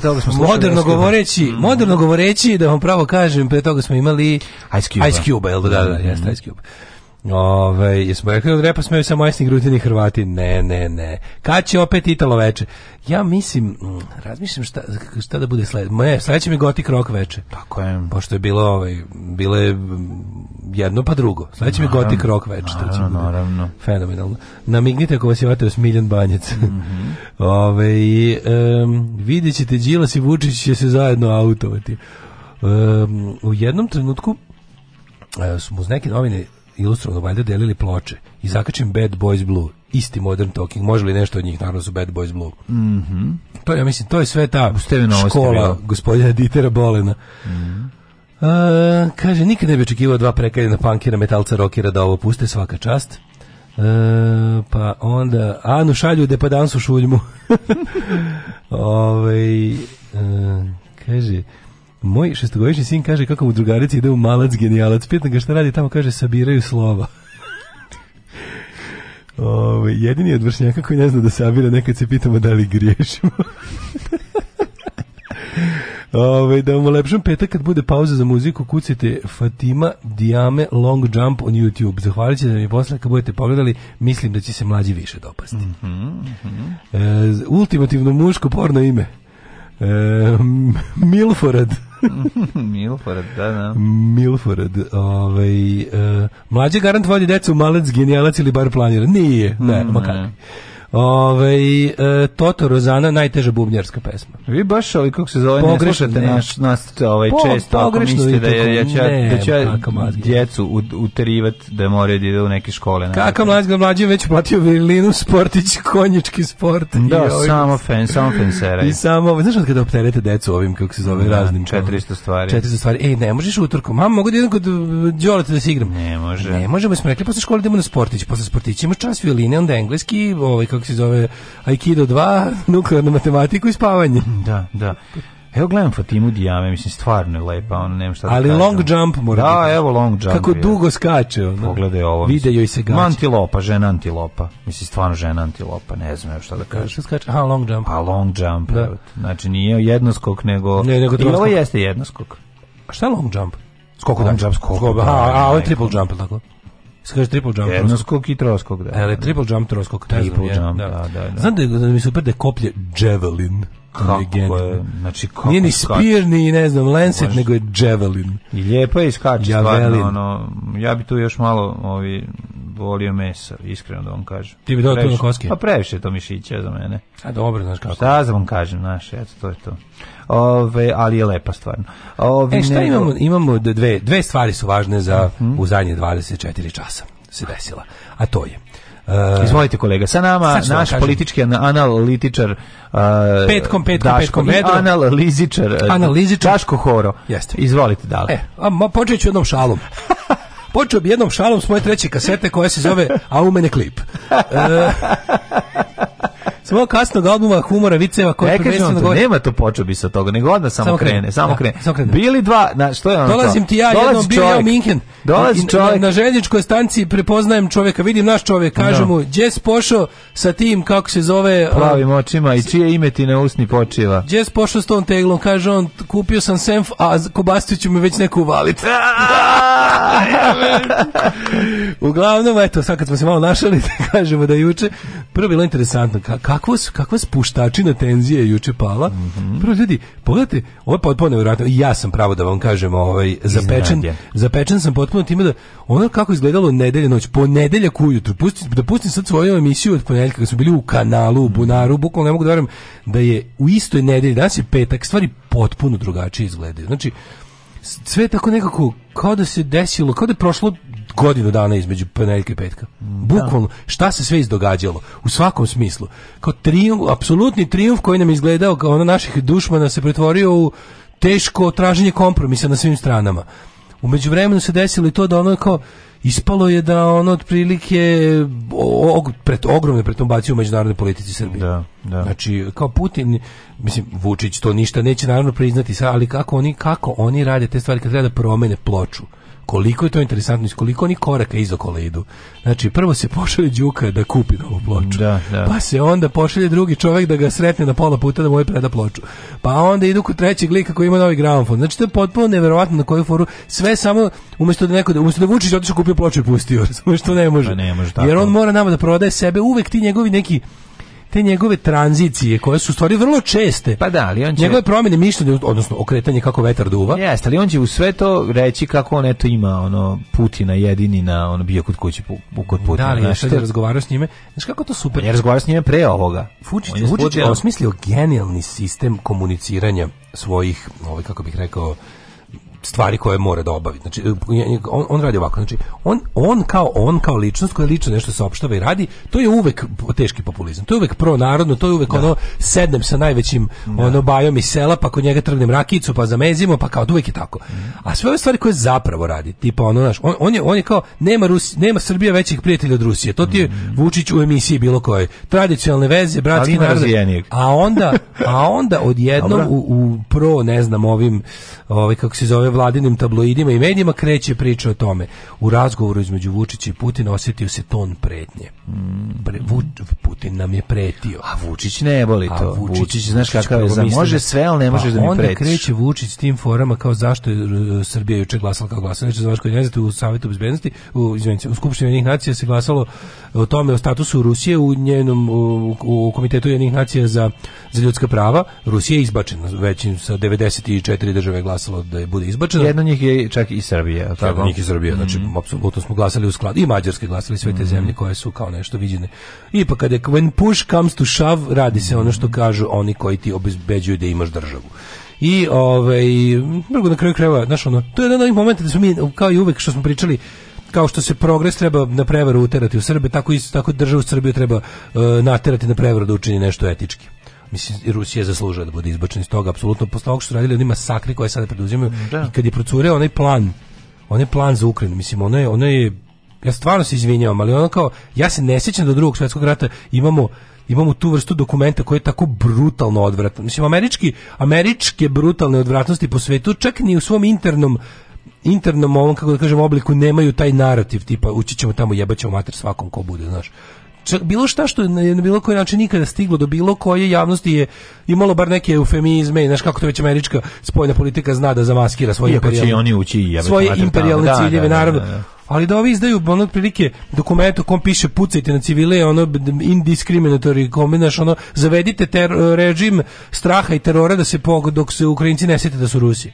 pre toga smo slušali moderno govoreći, mm. moderno govoreći da vam pravo kažem, pre toga smo imali Ice Cube. Ice Cube, jel da, da, da, mm. jeste Ice Cube. Ove, ovaj, jesmo rekli od repa smeju samo jesni grutini Hrvati? Ne, ne, ne. Kad će opet Italo veče? Ja mislim, mm, razmišljam šta, šta da bude sled. Moje, sledeće mi gotik rock veče. Tako je. Pošto je bilo, ovaj, bilo je jedno pa drugo. Sledeće mi gotik rock veče. Naravno, naravno. Fenomenalno. Namignite ako vas je vatio Smiljan Banjec. Mm Ove, um, vidjet ćete, Đilas i Vučić će se zajedno autovati. Um, u jednom trenutku uh, su mu uz neke novine ilustrovano valjda delili ploče i zakačim Bad Boys Blue, isti Modern Talking, može li nešto od njih, naravno da su Bad Boys Blue. Mm -hmm. To ja mislim, to je sve ta škola gospodina Ditera Bolena. Mm -hmm. Uh, kaže, nikad ne bi očekivao dva prekaljena pankira, metalca, rokera da ovo puste svaka čast. E, pa onda Anu šalju depadansu šuljmu. ovaj e, kaže, moj šestogodišnji sin kaže kako u drugarici ide u malac genijalac. Pitan ga šta radi tamo, kaže sabiraju slova. Ove, ovaj, jedini od vršnjaka koji ne zna da sabira, nekad se pitamo da li griješimo. Ove, da vam ulepšam petak kad bude pauza za muziku, kucite Fatima Diame Long Jump on YouTube. Zahvalit ćete mi posle kad budete pogledali, mislim da će se mlađi više dopasti. Mm -hmm, mm -hmm. E, ultimativno muško porno ime. E, Milford. Milford, da, da. Milford, Ovaj, e, mlađi garant vodi decu, malec, genijalac ili bar planira. Nije, ne, mm, mhm. -hmm. makar. Ovaj e, Toto Rozana najteža bubnjarska pesma. Vi baš ali kako se zove, pogrešno, ne slušate ne. naš nas ovaj po, često ako mislite da je ja ću da će da djecu uterivat da moraju da ide u neke škole. Ne, Kakav mlađi mlađi već platio Vilinu Sportić konjički sport. Da, i ovaj, samo fan, samo fan fensera. I samo, znaš kada opterete decu ovim kako se zove da, raznim 400 stvari. 400 stvari. Ej, ne možeš utorkom. Mama, mogu da idem kod uh, Đorata da se igram. Ne može. Ne može, mi pa smo rekli posle škole idemo na Sportić, posle Sportića imaš čas violine, onda engleski, ovaj kako kako se zove, Aikido 2, nuklearnu matematiku i spavanje. Da, da. Evo gledam Fatimu Dijame, mislim stvarno je lepa, ona nema šta da Ali kažem. long jump mora. Da, biti. evo long jump. Kako je. dugo skače ona. Pogledaj ovo. Vide joj se gaće. Antilopa, žena antilopa. Mislim stvarno žena antilopa, ne znam evo šta da kažem. skače? Aha, long jump. A pa, long jump. Da. Evo. Znači nije jednoskok nego ne, nego I ovo jeste jednoskok. A šta je long jump? Skok long jump, skok. A, a, ovo je triple jump tako. Se triple jump Jedno troskok. i troskok, da. E, ali triple jump troskog, ne triple jump, da. Da, da, da. Znam da, da mi super da koplje javelin. Kako je, znači kako Nije ni spirni ni ne znam, Lancet, Bož. nego je Javelin. I lepo je iskače, stvarno, ono, ja bi tu još malo ovi, volio mesa, iskreno da vam kažem. Ti bi dao tu na koske? Pa previše to mišiće za mene. A dobro, znaš kako. Šta za da vam kažem, znaš, eto, to je to. Ove, ali je lepa stvarno. Ove, e, šta ne, imamo? Imamo dve, dve stvari su važne za mm -hmm. u zadnje 24 časa se desila. A to je Uh, Izvolite kolega, sa nama da naš politički analitičar uh, petkom, petkom, daško, petkom vedro. Analizičar, e, analizičar. Daško Horo. Jeste. Izvolite dalje. E, a, ma, počet ću jednom šalom. Počeo bi jednom šalom s moje treće kasete koja se zove A u mene klip. E, svog kasnog albuma humora viceva koji prvenstveno govori. Nema to počeo bi sa toga, nego odmah samo, samo krene, krene, samo da, krene. Samo krene. Bili dva, na što je ono Dolazim ti ja, jednom bio ja u Minhen. Dolazi čovjek. Na, na željezničkoj stanciji prepoznajem čovjeka, vidim naš čovjek, da. kažem no. mu, si pošao sa tim kako se zove, plavim očima i čije ime ti na usni počiva." Gdje si pošao s tom teglom, kaže on, "Kupio sam senf, a Kobastiću mi već neku uvaliti." Uglavnom eto, sad kad smo se malo našali, kažemo da juče prvo bilo interesantno ka kakvo, kakva spuštačina tenzije juče pala. Mm -hmm. Prvo, ljudi, pogledajte, ovo je potpuno nevjerojatno. ja sam pravo da vam kažem, ovaj, zapečen, zapečen sam potpuno time da ono kako izgledalo nedelje noć, ponedeljak ujutru, pusti, da pustim sad svoju emisiju od ponedeljka, kada su bili u kanalu, u bunaru, bukvalno ne mogu da verujem da je u istoj nedelji, danas je petak, stvari potpuno drugačije izgledaju. Znači, sve tako nekako kao da se desilo, kao da je prošlo godinu dana između ponedeljka i petka. Mm, da. Bukvalno, šta se sve izdogađalo u svakom smislu. Kao trijumf, apsolutni trijumf koji nam izgledao kao ono naših dušmana se pretvorio u teško traženje kompromisa na svim stranama. U međuvremenu se desilo i to da ono kao ispalo je da ono otprilike og, pret, ogromne pretumbacije u međunarodnoj politici Srbije. Da, da. Znači, kao Putin, mislim, Vučić to ništa neće naravno priznati, ali kako oni, kako oni rade te stvari kad treba da promene ploču koliko je to interesantno, iz koliko oni koraka izokola idu. Znači, prvo se pošalje Đuka da kupi novu ploču, da, da. pa se onda pošalje drugi čovjek da ga sretne na pola puta da mu je ovaj preda ploču, pa onda idu kod trećeg lika koji ima novi gramofon. Znači, to je potpuno neverovatno na koju foru, sve samo, umjesto da neko, umjesto da Vučić otišao kupio ploču i pustio, što ne može. Pa ne može tako. Jer on mora nama da prodaje sebe, uvek ti njegovi neki te njegove tranzicije koje su stvari vrlo česte. Pa da, ali on će... Njegove promjene mišljenja, odnosno okretanje kako vetar duva. Jeste, ali on će u sve to reći kako on eto ima ono Putina jedini na ono bio kod kuće kod Putina. Da, ali ja sad razgovarao s njime. Znaš kako to super. Ja razgovarao s njime pre ovoga. Vučić, Vučić je osmislio genijalni sistem komuniciranja svojih, ovaj kako bih rekao, stvari koje mora da obavi. Znači, e, e, on, on radi ovako. Znači, on, on, kao, on kao ličnost koja lično nešto saopštava i radi, to je uvek teški populizam. To je uvek pro narodno, to je uvek da. ono sednem sa najvećim da. ono bajom iz sela, pa kod njega trgnem rakicu, pa zamezimo, pa kao uvek je tako. Mhm. A sve ove stvari koje zapravo radi, tipa ono, znaš, on, on, je, on je kao, nema, Rusi, nema Srbija većih prijatelja od Rusije. To ti je mhm. Vučić u emisiji bilo koje. Tradicionalne veze, bratski narod. A onda, a onda odjednom u, u pro, ne znam, ovim, ovaj, kako se zove, pojave vladinim tabloidima i medijima kreće priča o tome. U razgovoru između Vučića i Putina osjetio se ton pretnje. Pre, Vuč, Putin nam je pretio. A Vučić ne boli to. A Vučić, Vučić, znaš kakav je, za može da- sve, ali ne pa možeš da mi pretiš. Onda kreće Vučić s tim forama kao zašto je uh, Srbija juče glasala kao glasala. Neće za vaško u Savjetu bezbednosti, u, izvenice, u Skupštini jednih nacija se glasalo o tome o statusu Rusije u njenom u, u komitetu jednih nacija za, za ljudska prava. Rusija je izbačena, već sa 94 države glasalo da je bude izbačena izbačeno. Jedno njih je čak i Srbija, tako. Jedno njih i Srbija, znači mm apsolutno smo glasali u skladu i mađarske glasali sve te mhm. zemlje koje su kao nešto viđene. Ipak kada je when push comes to shove radi se ono što mhm. kažu oni koji ti obezbeđuju da imaš državu. I ovaj drugo na kraju krajeva, znaš ono, to je jedan od onih momenta da smo mi kao i uvek što smo pričali kao što se progres treba na prevaru uterati u Srbiji, tako i tako državu Srbiju treba uh, naterati na prevaru da učini nešto etički mislim Rusija zaslužuje da bude izbačena iz toga apsolutno posle ovog što su radili onima sakri koje sada preduzimaju da. i kad je procureo onaj plan onaj plan za Ukrajinu mislim ono je ono je ja stvarno se izvinjavam ali ono kao ja se ne sećam da do drugog svetskog rata imamo imamo tu vrstu dokumenta koji je tako brutalno odvratan. Mislim, američki, američke brutalne odvratnosti po svetu čak ni u svom internom internom ovom, kako da kažem, obliku nemaju taj narativ, tipa ući ćemo tamo, jebaćemo mater svakom ko bude, znaš čak bilo šta što je na bilo koji način nikada stiglo do bilo koje javnosti je imalo bar neke eufemizme, znaš kako to već američka spoljna politika zna da zamaskira svoje imperijalne, oni ući i svoje imperijalne da, ciljeve, da, da, naravno. Da, da, ali da ovi izdaju ono prilike dokument u kom piše pucajte na civile, ono indiskriminatori, kombinaš ono zavedite ter, režim straha i terora da se pog, dok se Ukrajinci ne sjete da su Rusi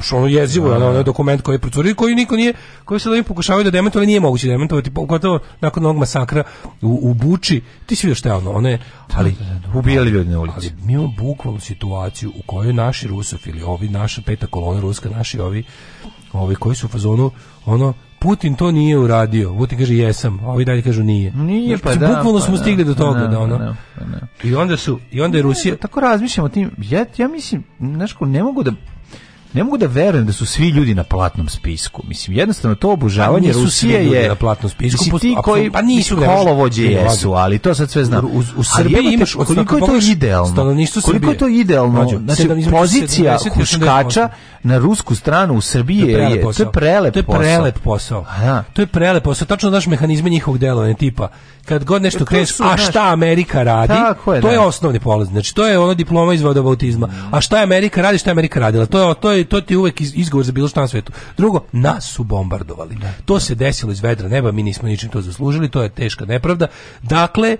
što ono jezivo, ono, ono dokument koji je procuri, koji niko nije, koji se da im pokušavaju da demantovali, nije moguće demantovati, pogotovo nakon onog masakra u, u Buči, ti si vidio šta je ono, one, da, ali... Da, da, ubijali ljudi na ulici. Ali mi imamo bukvalnu situaciju u kojoj naši rusofili, ovi, naša peta kolona ruska, naši ovi, ovi koji su u fazonu, ono, Putin to nije uradio. Putin kaže jesam, a ovi dalje kažu nije. Nije znači, pa znači, da. Bukvalno pa smo da, stigli do pa toga da, da ono. Pa pa da, I onda su i onda je Rusija tako razmišljamo tim ja ja mislim znaš ko ne mogu da ne mogu da verujem da su svi ljudi na platnom spisku. Mislim, jednostavno to obožavanje pa Rusije je... na platnom spisku. Mislim, ti koji, pa nisu kolovođe jesu, ali to sad sve znam. U, u Srbiji ali, imaš... Koliko, je to idealno? Koliko je to idealno? Mađu, znači, pozicija 70, huškača na rusku stranu u Srbiji je, je, to je prelep posao. To je prelep posao. Aha. To je prelep posao. Tačno znaš mehanizme njihovog delovanja tipa kad god nešto e, kreš, a šta Amerika radi, je, to je da. osnovni polaz. Znači to je ono diploma iz vodovautizma. A šta Amerika radi, šta Amerika radila? To je to je to ti uvek izgovor za bilo šta na svetu. Drugo, nas su bombardovali. Da, to da. se desilo iz vedra neba, mi nismo ničim to zaslužili, to je teška nepravda. Dakle,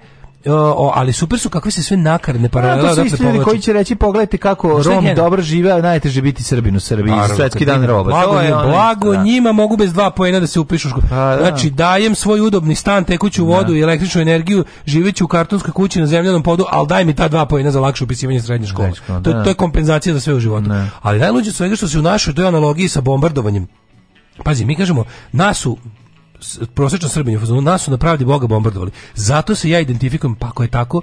o, ali super su kakve se sve nakarne paralele da, to su isti ljudi koji će reći pogledajte kako Rom dobro žive, a najteže biti Srbin u Srbiji, Naravno, svetski dan roba. Blago, je, blago da. njima mogu bez dva poena da se upišu. A, pa, da. znači, dajem svoj udobni stan, tekuću da. vodu da. i električnu energiju, živeću u kartonskoj kući na zemljanom podu, al daj mi ta dva poena za lakše upisivanje srednje škole. Dečko, to, da. to je kompenzacija za sve u životu. Ne. Ali najluđe svega što se u našoj, to analogiji sa bombardovanjem. Pazi, mi kažemo, nasu prosečno Srbin u nas su na pravdi Boga bombardovali. Zato se ja identifikujem, pa ako je tako,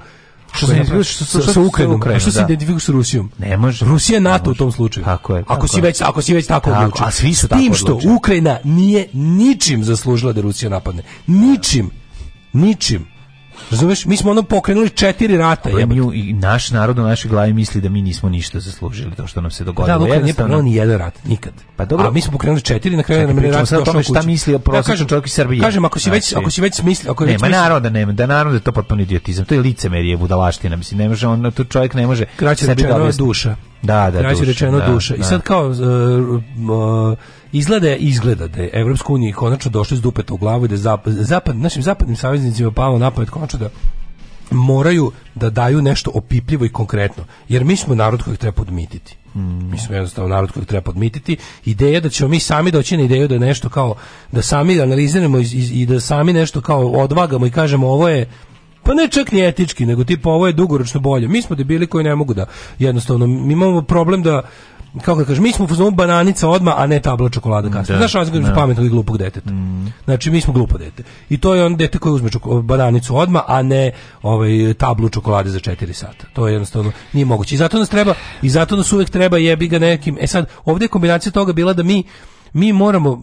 što se identifikuješ sa, sa, sa Ukrajinom, Ukrajina, što se identifikuješ sa da. Rusijom? Ne može. Da Rusija je NATO u tom slučaju. Tako je. ako si već ako si već tako, tako odlučio. A svi su tako Tim što Ukrajina nije ničim zaslužila da Rusija napadne. Ničim. Ničim. Razumeš, mi smo ono pokrenuli četiri rata. Nju, i naš narod u našoj glavi misli da mi nismo ništa zaslužili to što nam se dogodilo. Da, Luka nije pokrenuo ni jedan rat, nikad. Pa dobro. A mi smo pokrenuli četiri, na kraju Čekaj, nam je rat došao kući. Šta misli o prosječnom ja, čovjeku iz Srbije? Kažem, ako si znači, već, ako si već misli... Ako nema misli... naroda, nema, da narod je to potpuni idiotizam. To je licemerije, budalaština. Mislim, ne može, on, tu čovjek ne može... Kraće rečeno da duša. Da, da, Kraće duša. rečeno da, duša. I da. sad kao... Uh, uh, Izgleda izgleda da je Evropska unija konačno došla iz dupeta u glavu i da zapad, zapad, našim zapadnim saveznicima palo napad pamet konačno da moraju da daju nešto opipljivo i konkretno. Jer mi smo narod kojeg treba podmititi. Mm. Mi smo jednostavno narod kojeg treba podmititi. Ideja da ćemo mi sami doći na ideju da nešto kao, da sami analiziramo i, i, i da sami nešto kao odvagamo i kažemo ovo je pa ne čak ni etički, nego tipa ovo je dugoročno bolje. Mi smo debili koji ne mogu da jednostavno mi imamo problem da kako da kažem, mi smo u bananica odma, a ne tabla čokolada kasnije. Da, Znaš, razgovor između da. pametno i glupog deteta. Mm. Znači, mi smo glupo dete. I to je on dete koje uzme čoko, bananicu odma, a ne ovaj, tablu čokolade za 4 sata. To je jednostavno nije moguće. I zato nas treba, i zato nas uvek treba jebi ga nekim. E sad, ovde je kombinacija toga bila da mi mi moramo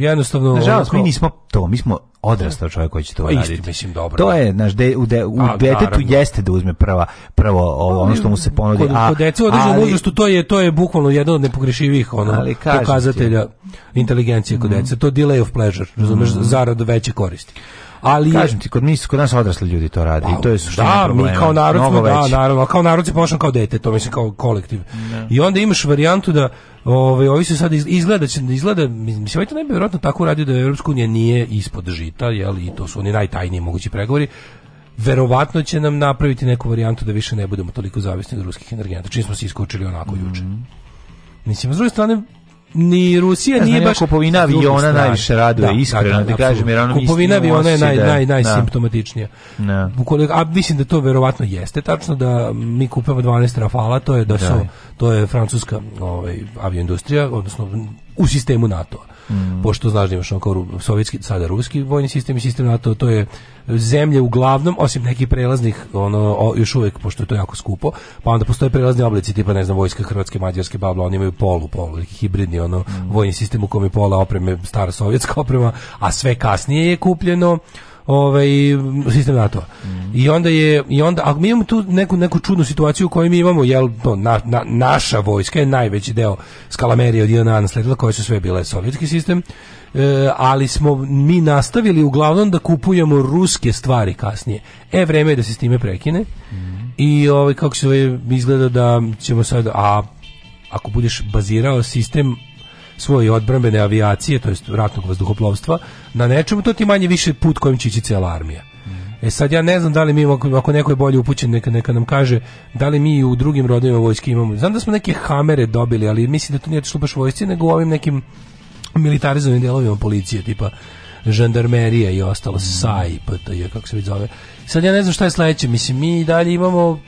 jednostavno nažalost mi nismo to mi smo odrastao čovjek koji će to pa Isti, raditi. Mislim, dobro. To da. je, naš de, u, de, u A, pa, detetu naravno. jeste da uzme prva, prvo pa, ono što mu se ponudi. Kod, A, kod dece u određenom uzrastu to je, to je bukvalno jedan od nepogrešivih ono, pokazatelja ti. inteligencije kod mm. dece. To delay of pleasure, razumeš, mm. zarad veće koristi ali kažem ti kod mi kod nas odrasli ljudi to rade pa, i to je suština da, problema. mi kao narod smo, da, naravno, kao narod se ponašamo kao dete, to mislim kao kolektiv. Ne. I onda imaš varijantu da Ove, ovaj, ovi se sad izgleda, će, izgleda, mislim, ovaj to najvjerojatno tako uradio da Evropska unija nije ispod žita, jel, i to su oni najtajniji mogući pregovori, verovatno će nam napraviti neku varijantu da više ne budemo toliko zavisni od ruskih energenata, čim smo se iskočili onako mm -hmm. juče. Mhm. Mislim, s druge strane, ni Rusija ja nije baš kupovina aviona najviše raduje da, iskreno da, da, da kažem jer ono kupovina aviona je naj da naj najsimptomatičnija. Da. Ukoliko a mislim da to verovatno jeste tačno da mi kupujemo 12 Rafala, to je da su to je francuska ovaj avioindustrija, odnosno u sistemu nato Mm. Pošto znaš da imaš kao sovjetski, sada ruski vojni sistem i sistem NATO, to je zemlje uglavnom, osim nekih prelaznih, ono, o, još uvijek, pošto je to jako skupo, pa onda postoje prelazni oblici, tipa, ne znam, vojska Hrvatske, Mađarske, babla, oni imaju polu, polu, neki hibridni, ono, mm. vojni sistem u kojem je pola opreme, stara sovjetska oprema, a sve kasnije je kupljeno ovaj sistem NATO. Mm. I onda je i onda a mi imamo tu neku neku čudnu situaciju u kojoj mi imamo jel to na, na, naša vojska je najveći deo skalamerije od JNA nasledila koje su sve bile sovjetski sistem. E, ali smo mi nastavili uglavnom da kupujemo ruske stvari kasnije. E vreme je da se s time prekine. Mm. I ovaj kako se izgleda da ćemo sad a ako budeš bazirao sistem svoje odbrambene avijacije, to jest ratnog vazduhoplovstva, na nečemu, to ti manje više put kojim će ići cela armija. Mhm. E sad ja ne znam da li mi, ako neko je bolje upućen, neka, neka nam kaže da li mi u drugim rodovima vojske imamo. Znam da smo neke hamere dobili, ali mislim da to nije otišlo baš vojsci, nego u ovim nekim militarizovanim delovima policije, tipa žandarmerija i ostalo, mm. SAI, pa kako se već zove. Sad ja ne znam šta je sledeće, mislim, mi dalje imamo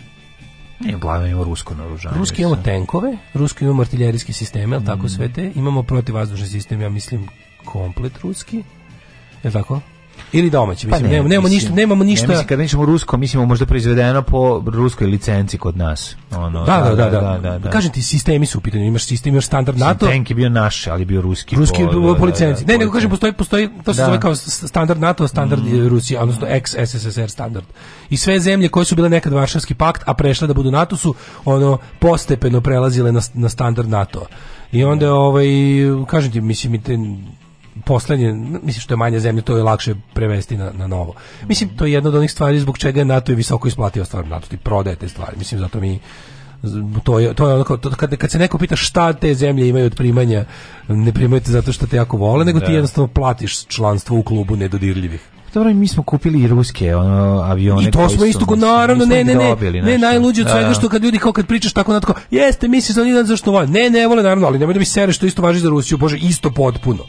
Ne, uglavnom imamo rusko naoružanje. Ruski imamo tenkove, ruski imamo artiljerijski sisteme, ali mm. tako sve te. Imamo protivazdušni sistem, ja mislim, komplet ruski. Je tako? Ili domaći, mislim, pa ne, nemamo, nemamo mislim, ništa, nemamo ništa. Ne mislim, kad mislimo rusko, mislimo možda proizvedeno po ruskoj licenci kod nas. Ono, da, da, da, da. da, da, da. Kažem ti, sistemi su u pitanju, imaš sistem, imaš standard NATO. Tank je bio naš, ali bio ruski. Ruski po, po da, licenci. Da, ne, nego kažem, postoji, postoji, to se da. zove kao standard NATO, standard mm. Rusije odnosno ex-SSSR standard. I sve zemlje koje su bile nekad Varšavski pakt, a prešle da budu NATO su, ono, postepeno prelazile na, na standard NATO. I onda, ovaj, kažem ti, mislim, i te, poslednje, mislim što je manje zemlje, to je lakše prevesti na, na novo. Mislim, to je jedna od onih stvari zbog čega je NATO je visoko isplatio stvar, NATO ti prodaje te stvari, mislim, zato mi to je to je onako to, kad kad se neko pita šta te zemlje imaju od primanja ne primaju te zato što te jako vole nego da. ti jednostavno platiš članstvo u klubu nedodirljivih dobro, mi smo kupili i ruske ono, avione. I to smo isto, ko, naravno, ne, ne, ne, ne, najluđe od da, svega da. što kad ljudi kao kad pričaš tako, tako, jeste, misliš da oni zašto vole. Ne, ne vole, naravno, ali nemoj da mi sere što isto važi za Rusiju, bože, isto potpuno.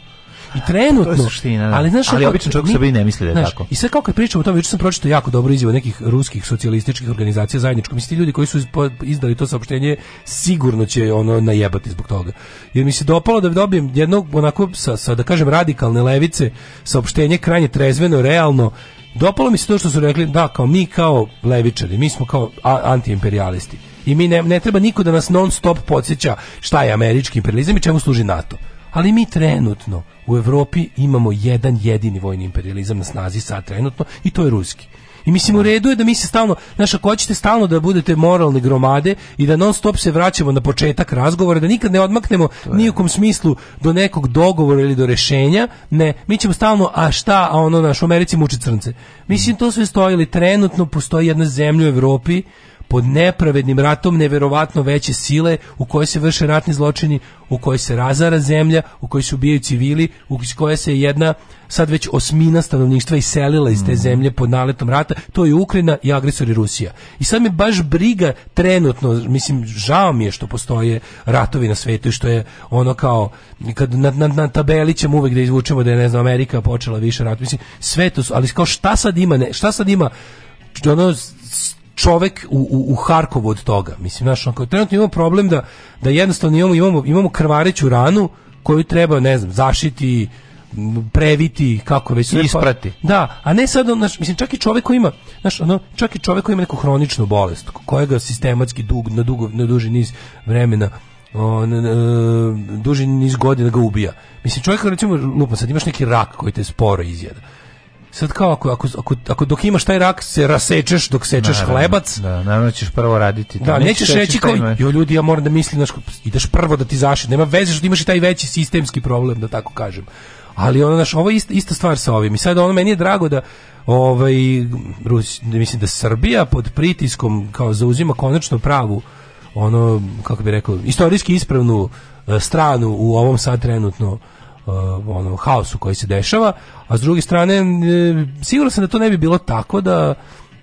I trenutno, suština, da. ali znaš, ali obično čovjek sebi ne misli da je tako. I sve kako kad pričam o tome, juče sam pročitao jako dobro izjavu nekih ruskih socijalističkih organizacija zajedničko, mislim ljudi koji su izdali to saopštenje sigurno će ono najebati zbog toga. Jer mi se dopalo da dobijem jednog onako sa, sa da kažem radikalne levice saopštenje krajnje trezveno, realno Dopalo mi se to što su rekli, da, kao mi kao levičari, mi smo kao antiimperialisti. I mi ne, ne treba niko da nas non stop podsjeća šta je američki imperializam i čemu služi NATO ali mi trenutno u Evropi imamo jedan jedini vojni imperializam na snazi sad trenutno i to je ruski. I mislim u redu je da mi se stalno, znaš, ako hoćete stalno da budete moralne gromade i da non stop se vraćamo na početak razgovora, da nikad ne odmaknemo nijekom smislu do nekog dogovora ili do rešenja, ne, mi ćemo stalno, a šta, a ono, naš, u Americi muči crnce. Mislim, to sve stoji, ali trenutno postoji jedna zemlja u Evropi pod nepravednim ratom neverovatno veće sile u kojoj se vrše ratni zločini, u kojoj se razara zemlja, u kojoj se ubijaju civili, u kojoj se jedna sad već osmina stanovništva iselila iz te mhm. zemlje pod naletom rata, to je Ukrajina i agresor je Rusija. I sad me baš briga trenutno, mislim, žao mi je što postoje ratovi na svetu i što je ono kao, kad na, na, na tabeli ćemo uvek da izvučemo da je, ne znam, Amerika počela više ratova, mislim, sve to su, ali kao šta sad ima, ne, šta sad ima, ono, čovek u, u, u Harkovu od toga. Mislim, znaš, onako, trenutno imamo problem da, da jednostavno imamo, imamo, imamo krvareću ranu koju treba, ne znam, zašiti, previti kako već pa- isprati. Da, a ne sad naš, mislim čak i čovjek koji ima, znaš, ono, čak i čovjek koji ima neku hroničnu bolest, kojega sistematski dug na dugo na duži niz vremena on, e, duži niz godina ga ubija. Mislim, čovjek, recimo, lupa, sad, imaš neki rak koji te sporo izjeda sad kao ako, ako, ako, ako dok imaš taj rak se rasečeš dok sečeš naravno, hlebac. Da, naravno ćeš prvo raditi. To. Da, nećeš, reći kao, jo ljudi, ja moram da mislim, znaš, ideš prvo da ti zaši, nema veze što imaš i taj veći sistemski problem, da tako kažem. Ali ono, naš ovo je ista, ista stvar sa ovim. I sad ono, meni je drago da ovaj, Rus, da mislim da Srbija pod pritiskom kao zauzima konačno pravu ono, kako bi rekao, istorijski ispravnu e, stranu u ovom sad trenutno Uh, ono haosu koji se dešava, a s druge strane e, sigurno sam da to ne bi bilo tako da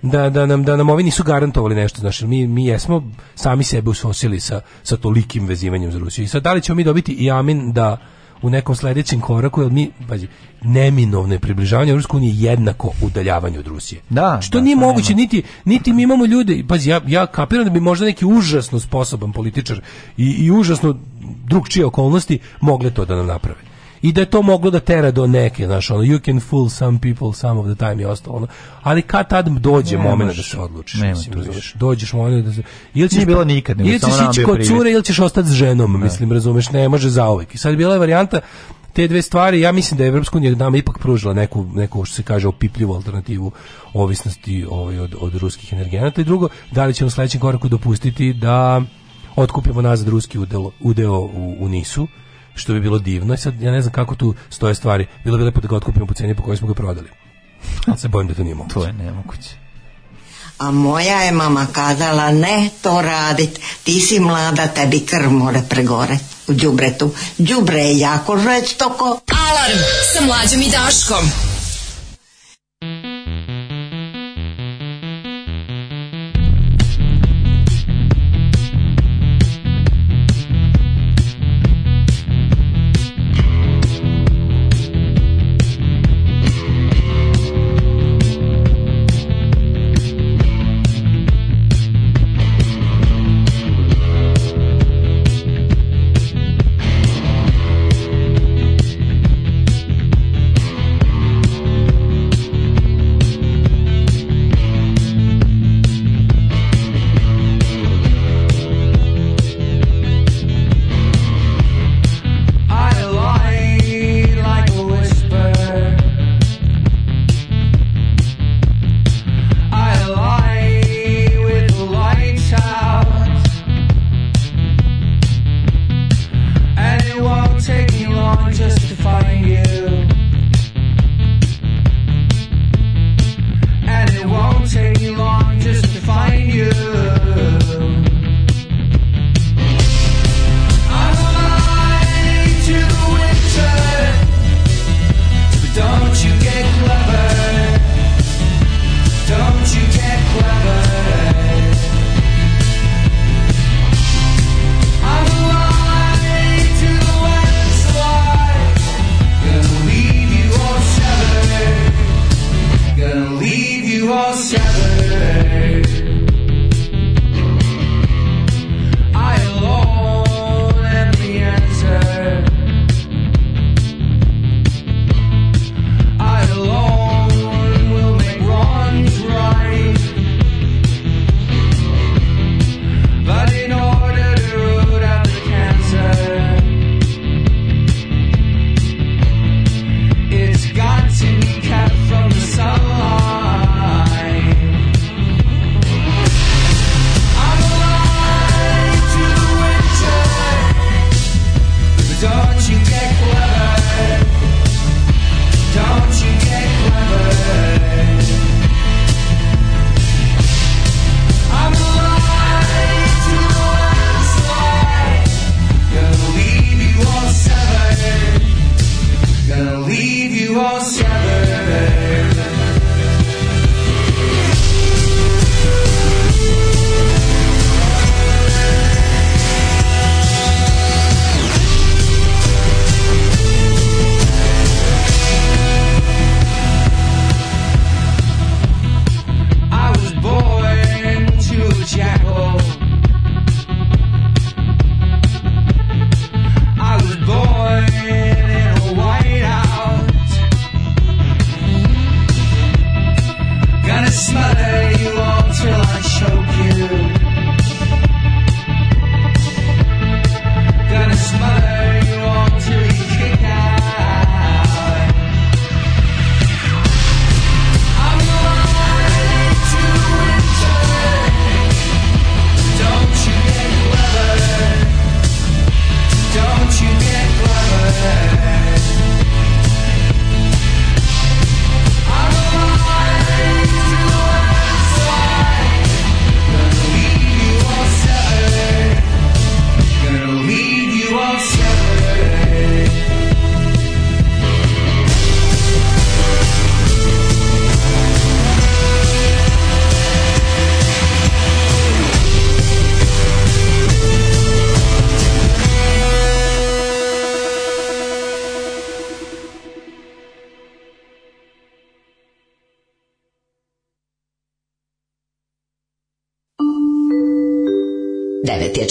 da, da, nam, da nam ovi nisu garantovali nešto, znači mi, mi jesmo sami sebe usosili sa, sa tolikim vezivanjem za Rusiju. I sad, da li ćemo mi dobiti i amin da u nekom sledećem koraku, jel mi, pazi, neminovno je približavanje Ruskoj uniji jednako udaljavanju od Rusije. Da, Što da, nije moguće, nema. niti, niti mi imamo ljude, pazi, ja, ja kapiram da bi možda neki užasno sposoban političar i, i užasno drugčije okolnosti mogle to da nam naprave i da je to moglo da tera do neke, znaš, ono, you can fool some people some of the time i ostalo, ono. ali kad tad dođe ne, moment da se odlučiš, nema mislim, razumeš, dođeš moment da se, ili ćeš, Nije bilo nikad, ili ćeš ići kod cure ili ćeš ostati s ženom, ne. Da. mislim, razumeš, ne može zauvek. I sad bila je varijanta, te dve stvari, ja mislim da je Evropska unija nama ipak pružila neku, neku što se kaže, opipljivu alternativu ovisnosti ovaj, od, od ruskih energenata. I drugo, da li ćemo u sledećem koraku dopustiti da otkupimo nazad ruski udeo, udeo u, u Nisu, što bi bilo divno. I sad ja ne znam kako tu stoje stvari. Bilo bi lepo da ga otkupimo po ceni po kojoj smo ga prodali. Ali se bojim da to nije moguće. To je nemoguće. A moja je mama kazala ne to radit, ti si mlada, tebi krv more pregore u džubretu. Džubre je jako žveć toko. Alarm sa mlađom i Daškom.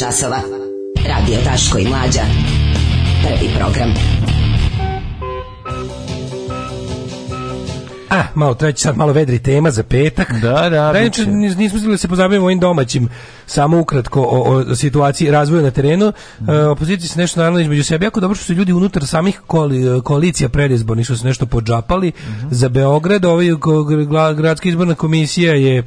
časova. Radio Taško i Mlađa. Prvi program. A, ah, malo treći sad, malo vedri tema za petak. Da, da. Da, biće. nismo stigli da se pozabavimo ovim domaćim, samo ukratko o, o situaciji razvoja na terenu. Mm. E, opozicija se nešto naravno između sebe. Jako dobro što su ljudi unutar samih koali, koalicija predizbornih što su nešto podžapali. Mm -hmm. Za Beograd, ovaj gradska izborna komisija je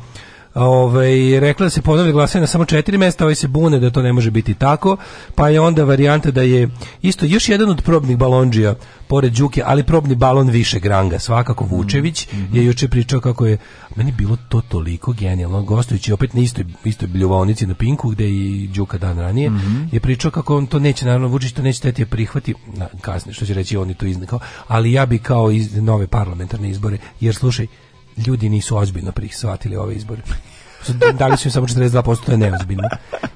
ovaj, rekla da se ponavlja glasanje na samo četiri mesta, ovaj se bune da to ne može biti tako, pa je onda varijanta da je isto još jedan od probnih balonđija, pored Đuke, ali probni balon više granga, svakako Vučević mm -hmm. je juče pričao kako je, meni bilo to toliko genijalno, gostujući opet na istoj, istoj bljuvonici na Pinku, gde i Đuka dan ranije, mm -hmm. je pričao kako on to neće, naravno Vučić to neće teti da prihvati, na, kasne, što će reći, on je to iznakao, ali ja bi kao iz nove parlamentarne izbore, jer slušaj, ljudi nisu ozbiljno prihvatili ove izbore dali su im samo 42%, to je neozbiljno.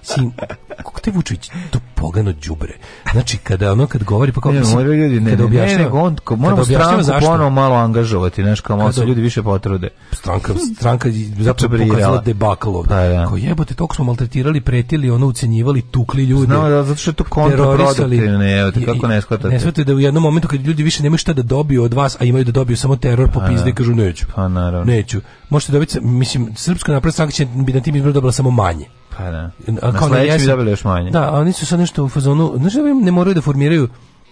Sin, kako te Vučić, to pogano đubre. Znači kada ono kad govori pa kao ne, mislim, ljudi ne, objašnjava, ne, ne, on ko moramo stranku ponovo malo angažovati, znaš, kao malo se ljudi više potrude. Stranka stranka zapravo pokazala debakl ovde. Da, da. Kao jebote, toliko smo maltretirali, pretili, ono ucenjivali, tukli ljude. Znao da zato što je to kontraproduktivno, evo te kako ne shvatate. Ne shvatate da u jednom momentu kad ljudi više nemaju šta da dobiju od vas, a imaju da dobiju samo teror po pa da. pizde kažu neću. Pa naravno. Neću. Možete dobiti mislim srpska napredna stranka će bi na tim izborima dobila samo manje. Pa da. A kao na sledećem bi dobili još manje. Da, oni su sad nešto u fazonu, znaš da ne moraju da formiraju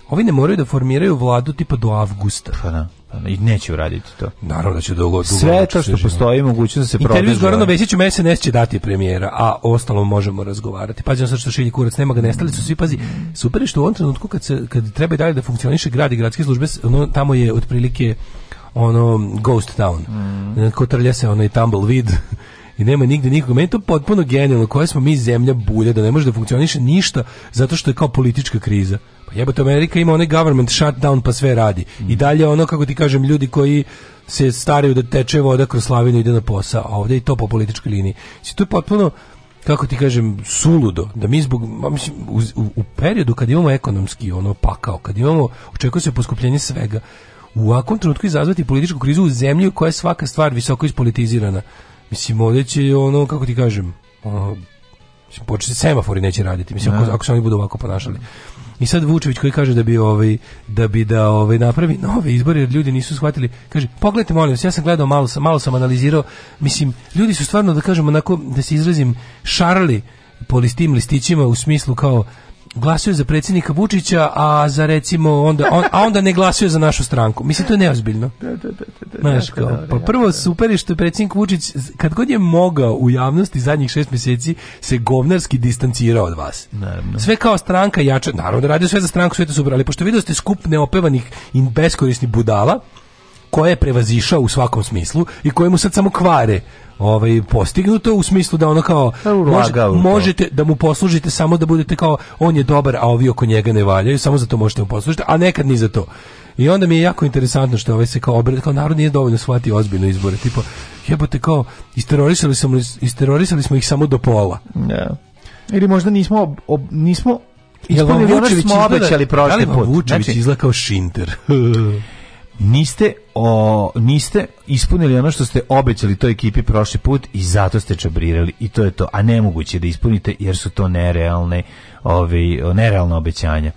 Ovi ne moraju da formiraju vladu tipa do avgusta. Pa da, pa da I neće uraditi to. Naravno da će dugo, dugo Sve to da što postoji moguće da se prodaje. Intervju s Goranom da. Vesićem SNS će dati premijera, a ostalo možemo razgovarati. Pazi sad što šilji kurac, nema ga nestali su svi, pazi. Super je što u ovom trenutku kad, se, kad treba i dalje da funkcioniše grad i gradske službe, ono, tamo je otprilike ono ghost town. Mm. Kotrlja se onaj tumbleweed i nema nigde nikog. Meni je to potpuno genijalno. Koja smo mi zemlja bulja da ne može da funkcioniše ništa zato što je kao politička kriza. Pa jebote Amerika ima onaj government shutdown pa sve radi. Mm. I dalje ono kako ti kažem ljudi koji se staraju da teče voda kroz slavinu ide na posa, a ovdje i to po političkoj liniji. Znači, to je potpuno kako ti kažem, suludo, da mi zbog, mislim, u, u, periodu kad imamo ekonomski ono pakao, kad imamo, očekuje se poskupljenje svega, u ovakvom trenutku izazvati političku krizu u zemlji koja je svaka stvar visoko ispolitizirana. Mislim, ovdje će ono, kako ti kažem, ono, početi semafori neće raditi, mislim, ako, da. ako se oni budu ovako ponašali. I sad Vučević koji kaže da bi ovaj da bi da ovaj napravi nove izbore jer ljudi nisu shvatili. Kaže pogledajte molim vas, ja sam gledao malo sam malo sam analizirao. Mislim ljudi su stvarno da kažemo onako da se izrazim šarali po listim listićima u smislu kao glasuje za predsjednika Vučića, a za recimo onda on, a onda ne glasuje za našu stranku. Mislim to je neozbiljno. Da, da, da, da Znaš, kao, pa prvo super je što je predsjednik Vučić kad god je mogao u javnosti zadnjih šest mjeseci se govnarski distancirao od vas. Naravno. Sve kao stranka jača, naravno da radio sve za stranku, sve to super, ali pošto vidite ste skup neopevanih i beskorisnih budala, koje je prevazišao u svakom smislu i koje mu sad samo kvare ovaj postignuto u smislu da ono kao da možete, možete da mu poslužite samo da budete kao on je dobar, a ovi oko njega ne valjaju, samo zato možete mu poslužiti, a nekad ni za to. I onda mi je jako interesantno što ovaj se kao obred, kao narod nije dovoljno shvati ozbiljno izbore, tipo jebote kao isterorisali smo isterorisali smo ih samo do pola. Ne. Da. Ili možda nismo ob, ob, nismo Jel vam Vučević izgleda, prošli da put? znači... izgleda kao Šinter? niste o, niste ispunili ono što ste obećali toj ekipi prošli put i zato ste čabrirali i to je to, a nemoguće da ispunite jer su to nerealne, ovi, ovaj, nerealne obećanja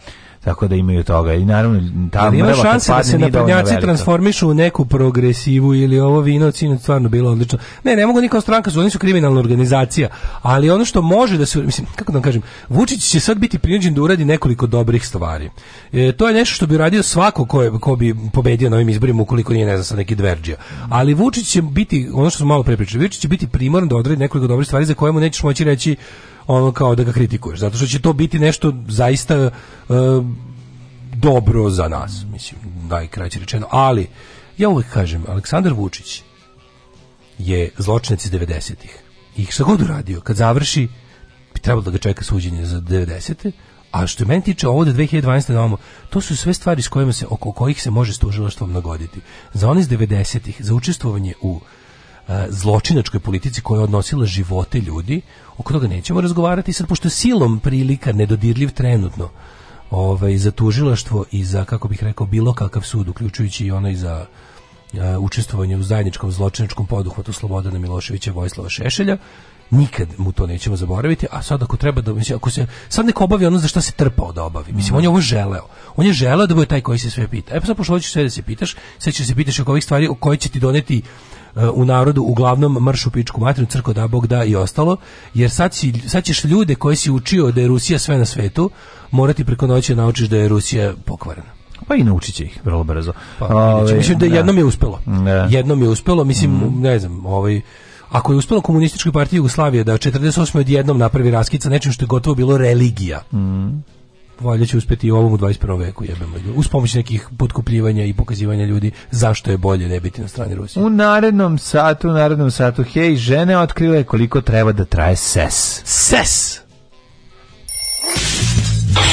tako da imaju toga. I naravno, ta ima šanse da se naprednjaci transformišu u neku progresivu ili ovo vino od stvarno bilo odlično. Ne, ne mogu nikao stranka, su, oni su kriminalna organizacija, ali ono što može da se, mislim, kako da vam kažem, Vučić će sad biti prinuđen da uradi nekoliko dobrih stvari. E, to je nešto što bi radio svako ko, je, ko bi pobedio na ovim izborima ukoliko nije, ne znam, sad neki dverđija. Ali Vučić će biti, ono što smo malo prepričali, Vučić će biti primoran da odradi nekoliko dobrih stvari za koje mu nećeš moći reći ono kao da ga kritikuješ, zato što će to biti nešto zaista uh, dobro za nas, mislim, najkraće rečeno, ali ja uvek kažem, Aleksandar Vučić je zločinac iz 90-ih i šta god uradio, kad završi bi trebalo da ga čeka suđenje za 90 te a što je meni tiče ovo do 2012. na ovom, to su sve stvari s kojima se, oko kojih se može s tužilaštvom nagoditi. Za one iz 90-ih, za učestvovanje u zločinačkoj politici koja je odnosila živote ljudi, oko toga nećemo razgovarati sad, pošto je silom prilika nedodirljiv trenutno ovaj, za tužilaštvo i za, kako bih rekao, bilo kakav sud, uključujući i onaj za a, učestvovanje u zajedničkom zločinačkom poduhvatu Slobodana Miloševića i Vojislava Šešelja, nikad mu to nećemo zaboraviti, a sad ako treba da, mislim, ako se, sad neko obavi ono za šta se trpao da obavi, mislim, on je ovo želeo, on je želeo da bude taj koji se sve pita, e pa sad pošto hoćeš sve da se pitaš, sad ćeš da se pitaš oko ovih stvari o koji će ti doneti u narodu uglavnom mrš u pičku materinu, crko da bog da i ostalo, jer sad, si, sad ćeš ljude koji si učio da je Rusija sve na svetu, morati preko noći da naučiš da je Rusija pokvarena. Pa i naučit će ih vrlo brzo. Pa, Ove, mislim da, da jednom je uspelo. Ne. Da. Jednom je uspelo, mislim, mm. ne znam, ovaj, ako je uspelo komunističkoj partiji Jugoslavije da 48. odjednom napravi raskica nečim što je gotovo bilo religija, mm valjda će uspjeti i ovom u 21. veku jebemo uz pomoć nekih podkupljivanja i pokazivanja ljudi zašto je bolje ne biti na strani Rusije. U narednom satu, u narednom satu, hej, žene otkrile koliko treba da traje ses. Ses!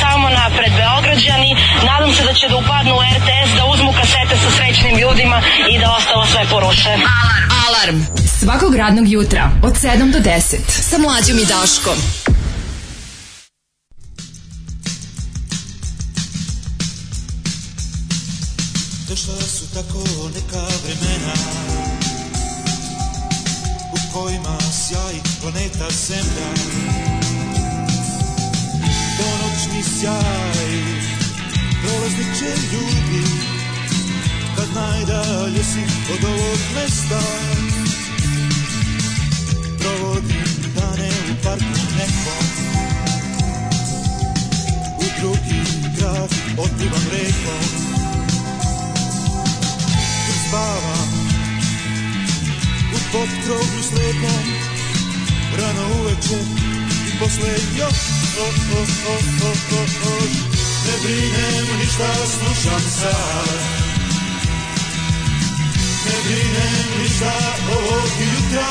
Samo napred Beograđani, nadam se da će da upadnu u RTS, da uzmu kasete sa srećnim ljudima i da ostalo sve poruše. Alarm! Alarm! Svakog radnog jutra od 7 do 10 sa mlađom i Daškom. Došla su tako neka vremena U kojima sjaji planeta Zemlja Ponoćni sjaj Prolazni će ljubi Kad najdalje si od ovog mesta Provodim dane u parku nekom U drugi grad otpivam rekom spavam U potkrovlju slepom Rano uveče I posle još o, o, o, o, o, o. Ne brinem ništa slušam sad Ne brinem ništa ovog jutra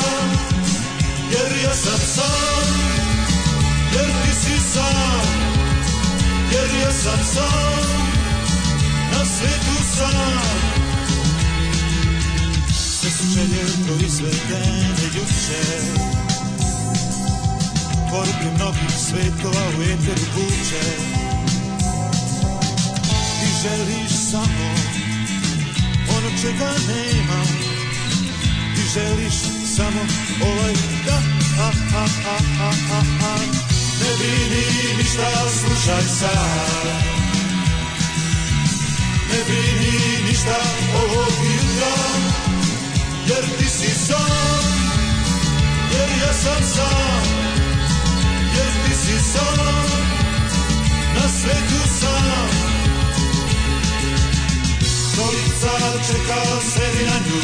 Jer ja sam sam Jer ti si sam Jer ja sam sam Na svetu sam Sjećanje proizvede juče Poruke mnogih svetova u eter buče Ti želiš samo ono čega nema Ti želiš samo ovaj da a, a, a, a, a, a. Ne vidi ništa, slušaj sad Ne vidi ništa ovog jutra si sam, jer ja sam sam, jer ti si sam, na svetu sam. Stolica čeka sedi na nju,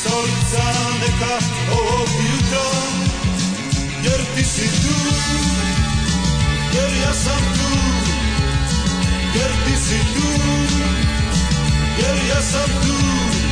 stolica neka ovog jutra, jer ti si tu, jer ja sam tu, jer ti si tu, jer ja sam tu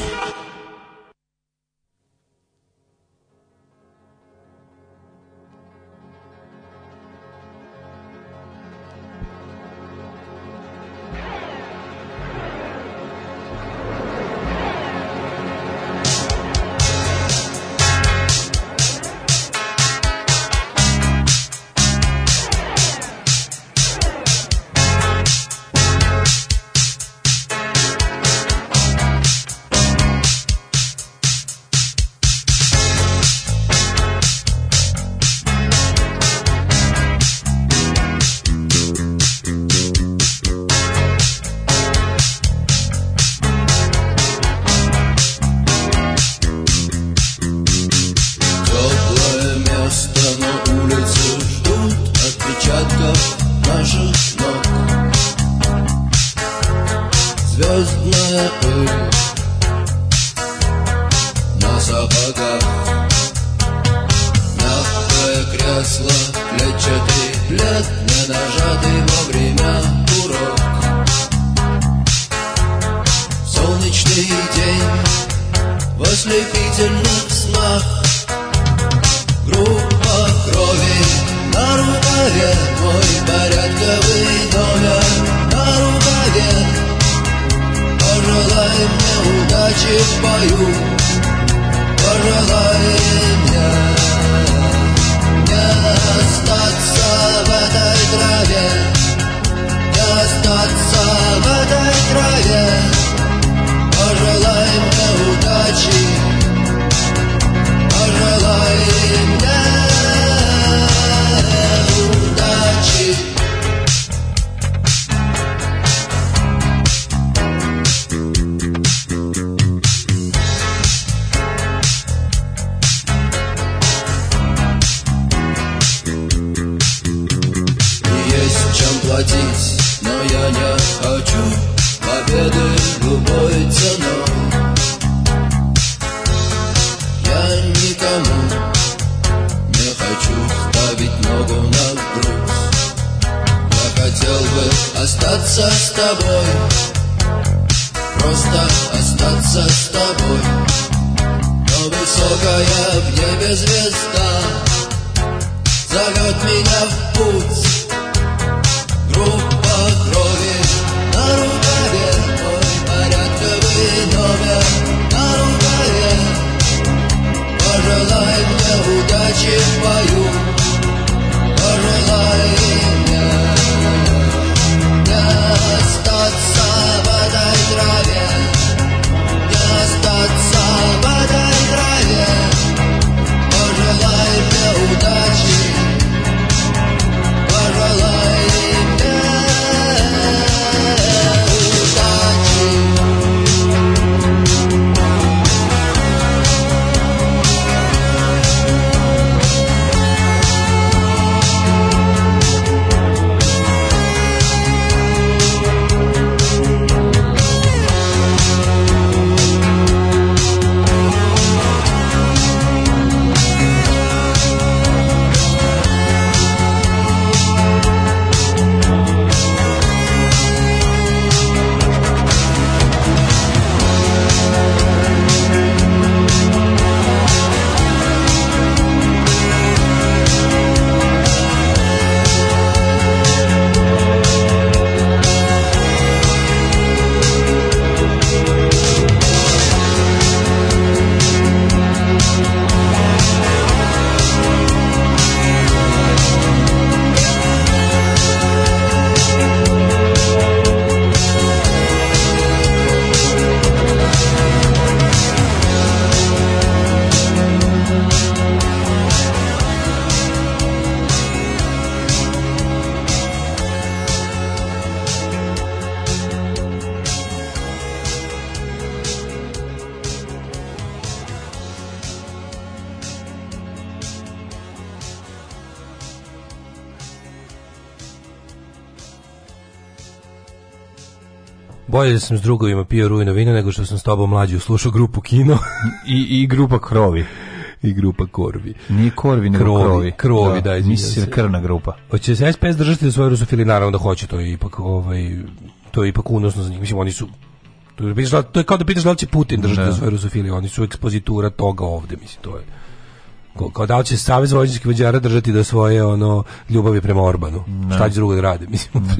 bolje da sam s drugovima pio rujno vino nego što sam s tobom mlađi slušao grupu Kino. I, I grupa Krovi i grupa Korvi. Nije Korvi, nego Krovi. Krovi, krovi da, da mislim, krvna grupa. Hoće se SPS držati za svoje rusofili, naravno da hoće, to je ipak, ovaj, to je ipak unosno za njih. Mislim, oni su To je kao da pitaš da li će Putin držati da. svoje rusofiliju, oni su ekspozitura toga ovde, mislim, to je kao da li će Savez vojničkih vođara držati do svoje ono ljubavi prema Orbanu. Ne. Da. Šta će drugo da rade, mislim, da.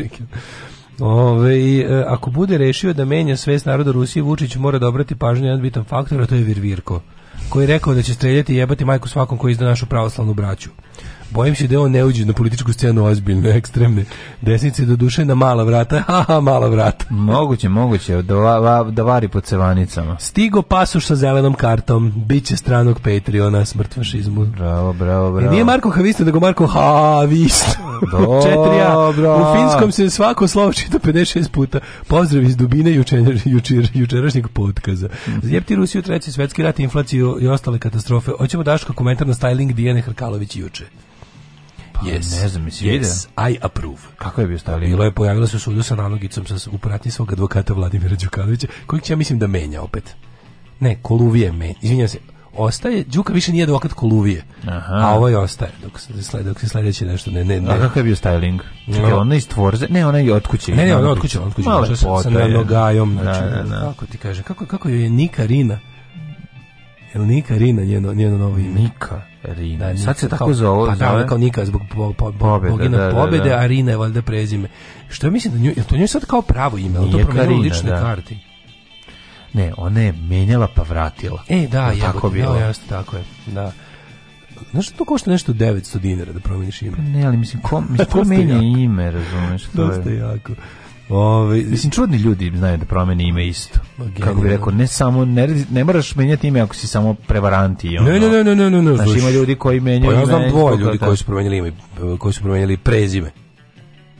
Ove, e, ako bude rešio da menja svest naroda Rusije, Vučić mora da obrati pažnju na jedan bitan faktor, a to je Virvirko, koji je rekao da će streljati i jebati majku svakom koji izda našu pravoslavnu braću. Bojim se da on ne uđe na političku scenu ozbiljno, ekstremne desnice do duše na mala vrata, haha, mala vrata. Moguće, moguće, da, da vari po cevanicama. Stigo pasuš sa zelenom kartom, bit će stranog Patreona, smrt fašizmu. Bravo, bravo, bravo. I nije Marko Havista, nego Marko Havista. Dobro, U finskom se svako slovo čita 56 puta. Pozdrav iz dubine jučer, jučer, jučerašnjeg podkaza. Zjepti mhm. Rusiju, treći svetski rat, inflaciju i ostale katastrofe. Hoćemo Daško komentar na styling Dijane Hrkalović juče. Yes. Ne znam, jesi yes, vidio? I approve. Kako je bio stavljeno? Bilo je, pojavila se u sudu sa nalogicom sa, u pratnji svog advokata Vladimira Đukanovića, kojeg će, ja mislim, da menja opet. Ne, Koluvije menja. Izvinjam se, ostaje, Đuka više nije advokat Koluvije. Aha. A ovo ovaj je ostaje, dok se, slede, dok se sledeće nešto, ne, ne, ne. A kako je bio styling? Čekaj, Je ona iz tvorze, ne, ona je od kuće. Ne, ne, ona je od kuće, od kuće. Malo sa, sa nogajom, znači, da, da, da. kako ti kažem, kako, kako je Nika Rina? Jel Nika Rina njeno, njeno novo ime? Nika Rina. Da, Sad se tako pa, zove. Pa da, kao Nika zbog po, po, pobjede, bogina da, da, pobjede, da, a Rina je valjda prezime. Što ja mislim da nju, je to njoj sad kao pravo ime? Nije to promenilo lične da. karti? Ne, ona je menjala pa vratila. E, da, je, tako da, bilo. Da, jasno, tako je. Da. Znaš da to košta nešto 900 dinara da promeniš ime? Pa ne, ali mislim, ko, mislim, ko menja ime, razumeš? To Dosta je. jako. Ove, ovaj, Mislim, čudni ljudi znaju da promene ime isto. Pa, Kako bi rekao, ne samo, ne, ne moraš menjati ime ako si samo prevaranti. Ono. Ne, ne, ne, ne, ne, ne, Znaš, ima ljudi koji menjaju pa ja znam dvoje ljudi koji su promenili ime, koji su promenili prezime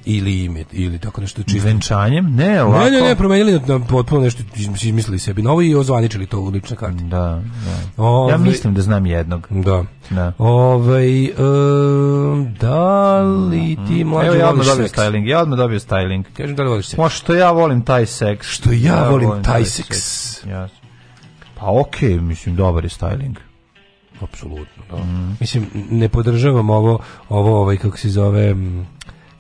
ili ime ili tako nešto čini venčanjem ne ovako ne ne, ne promenili na potpuno nešto izmislili sebi novo i ozvaničili to u lične karte da, da. Ove, ja ovaj, mislim da znam jednog da da ovaj um, da li mhm. ti mlađi Evo, ja odmah dobio seks? styling ja odmah dobio styling kažem da li voliš seks Ma što ja volim taj seks što ja, ja volim, volim taj seks, seks. Ja. pa okej okay, mislim dobar je styling apsolutno da. Mm. mislim ne podržavam ovo ovo ovaj kako se zove mm,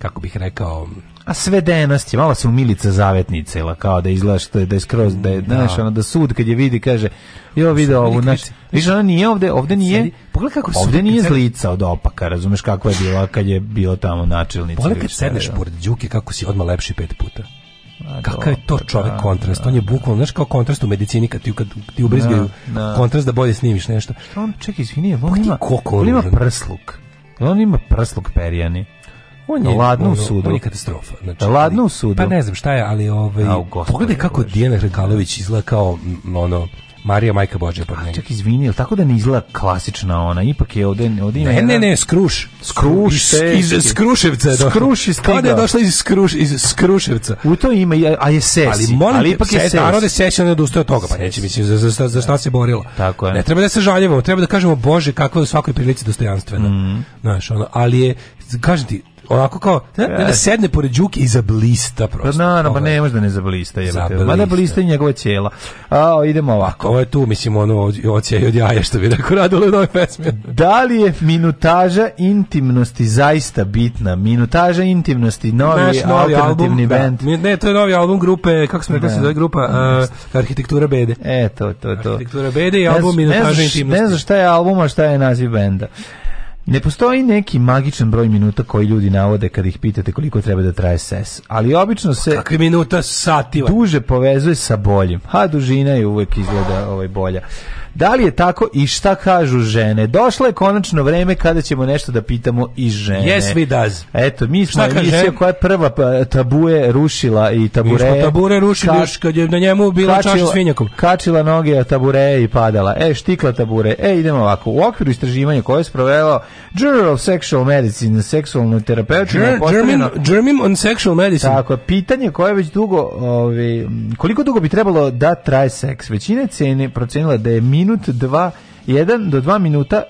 kako bih rekao a svedenosti, malo se umilica zavetnicila, kao da izgleda što je, da je skroz, da je, mm, da, znaš, ono, da sud kad je vidi, kaže, jo, video ovu, znaš, viš, ona nije ovde, ovde nije, pogledaj kako ovde nije zlica od opaka, razumeš kako je bila kad je bio tamo načelnica. Pogledaj kad sedneš pored Đuke, kako si odmah lepši pet puta. Kakav je to čovjek da, kontrast? Da, on je bukvalno, znaš kao kontrast u medicini kad ti, kad ti ubrizgaju da, da, kontrast da bolje snimiš nešto. Što on, čekaj, izvini, pa on ima, on ima prsluk. On ima prsluk perijani on je ladno u sudu. On je katastrofa. Znači, ladno u sudu. Pa ne znam šta je, ali ovaj, A, pogledaj kako Dijana Hrkalović izgleda kao ono, Marija Majka Božja pa meni. Čak izvini, tako da ne izgleda klasična ona, ipak je ovde ovde ima. Ne, jedan... ne, ne, skruš. Skruš iz, se, iz, iz Skruševca. Je skruš iz Kada je da došla iz Skruš iz Skruševca. U to ima a je ses. Ali, molim ali ipak je ses. Narod je sećan da odustaje od toga, pa neće mislim za, za, za šta se borila. Tako je. Ne treba da se žaljevamo, treba da kažemo bože kakva je u svakoj prilici dostojanstvena. Mm. Znaš, ono, ali je kažem ti, onako kao da, da sedne pored Đuke i zablista pa prosto. Pa na, na, pa ne može da ne zablista, je zablista. Ma da blista i njegova ćela. A idemo ovako. Ovo je tu mislim ono ocija i od jaja što bi rekao radilo u novoj pesmi. Da li je minutaža intimnosti zaista bitna? Minutaža intimnosti novi, Naš novi alternativni album, Da. Ne, to je novi album grupe, kako se rekli da. se zove grupa da. uh, Arhitektura bede. E to, to, to. Arhitektura bede i album ne, Minutaža ne znaš, intimnosti. Ne znaš šta je album, a šta je naziv benda. Ne postoji neki magičan broj minuta koji ljudi navode kad ih pitate koliko treba da traje ses, ali obično se kakve minuta sativa duže povezuje sa boljim. Ha dužina je uvek izgleda ovaj bolja. Da li je tako i šta kažu žene? Došlo je konačno vreme kada ćemo nešto da pitamo i žene. Yes, we does. Eto, mi smo emisija koja je prva pa, tabuje rušila i tabure... Mi smo tabure rušili još kad je na njemu bila kačila, čaša s Kačila noge a tabure i padala. E, štikla tabure. E, idemo ovako. U okviru istraživanja koje je sprovelo Journal of Sexual Medicine, seksualno terapeutima je postavljeno... German on Sexual Medicine. Tako, pitanje koje je već dugo... Ovi, ovaj, koliko dugo bi trebalo da traje seks? Većina cene procenila da je mi minut, dva, jedan do dva minuta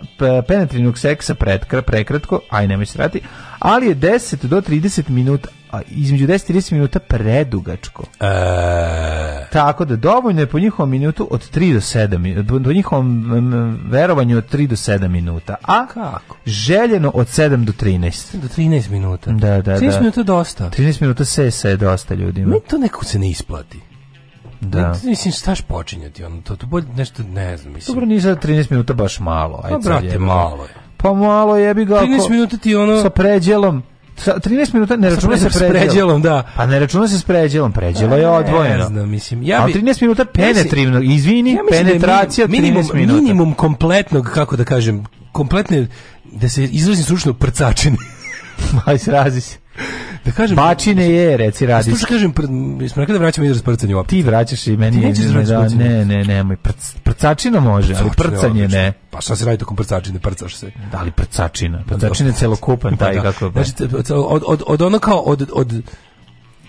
penetrivnog seksa pretkra, prekratko, aj nemoj se rati, ali je 10 do 30 minuta a između 10 i 30 minuta predugačko. E... Tako da dovoljno je po njihovom minutu od 3 do 7, po njihovom verovanju od 3 do 7 minuta. A kako? Željeno od 7 do 13. Do 13 minuta. Da, da, 13 da. minuta dosta. 13 minuta se se dosta ljudima. Mi to neko se ne isplati. Da. Mislim, staš počinjati, ono, to, to bolje nešto, ne znam, mislim. Dobro, nije za 13 minuta baš malo. Ajde, pa, brate, malo je. Pa malo je, jebi ga. 13 minuta ti ono... Sa pređelom. Sa 13 minuta ne računa se pređelom. pređelom, da. Pa ne računa se s pređelom, pređelo je odvojeno. Ne znam, mislim, ja bi... A 13 minuta penetrivno, izvini, ja da penetracija da minimum, 13 minuta. Minimum kompletnog, kako da kažem, kompletne, da se izrazim stručno, prcačenje. Aj, izrazi se da kažem bačine je reci radi što kažem pr, mi smo rekli da vraćamo izraz prcanju opet ti vraćaš i meni nećeš ne, da, da ne ne nemoj prc, prcačina može prcačine, ali prcanje ne pa šta se radi tokom prcačine prcaš se da ali prcačina da, prcačina je da. celokupan taj da. kako znači od od od ono kao od od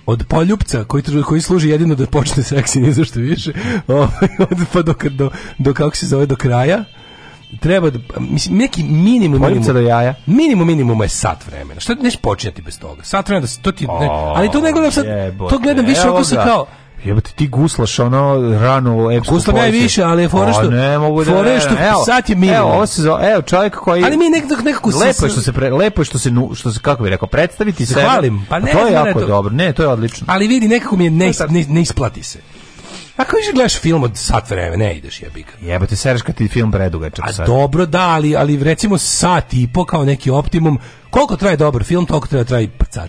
od poljupca koji koji služi jedino da počne seksi ni zašto više ovaj, od pa do, do, do kako se zove do kraja treba da, mislim, neki minimum, minimum do jaja. minimum minimuma je sat vremena. što neš početi bez toga? Sat vremena da se, to ti, ne, ali to ne gledam sad, to gledam više oko se kao, Jebate, ti guslaš ono rano epsku Guslam ja više, ali je fora što... ne, mogu da... Fora što evo, sat je minimum. Evo, ovo se zove, evo, čovjek koji... Ali mi nekako... nekako lepo je što se, pre, lepo je što se, što se, kako bi rekao, predstaviti se... Hvalim. Pa, pa ne, to je jako to. dobro, ne, to je odlično. Ali vidi, nekako mi je ne, ne, ne isplati se. Ako kako više gledaš film od sat vremena, ne ideš jebika. Jebote, sereš kad ti film predugačak A sad. dobro, da, ali, ali recimo sat i po kao neki optimum, koliko traje dobar film, toliko treba da traje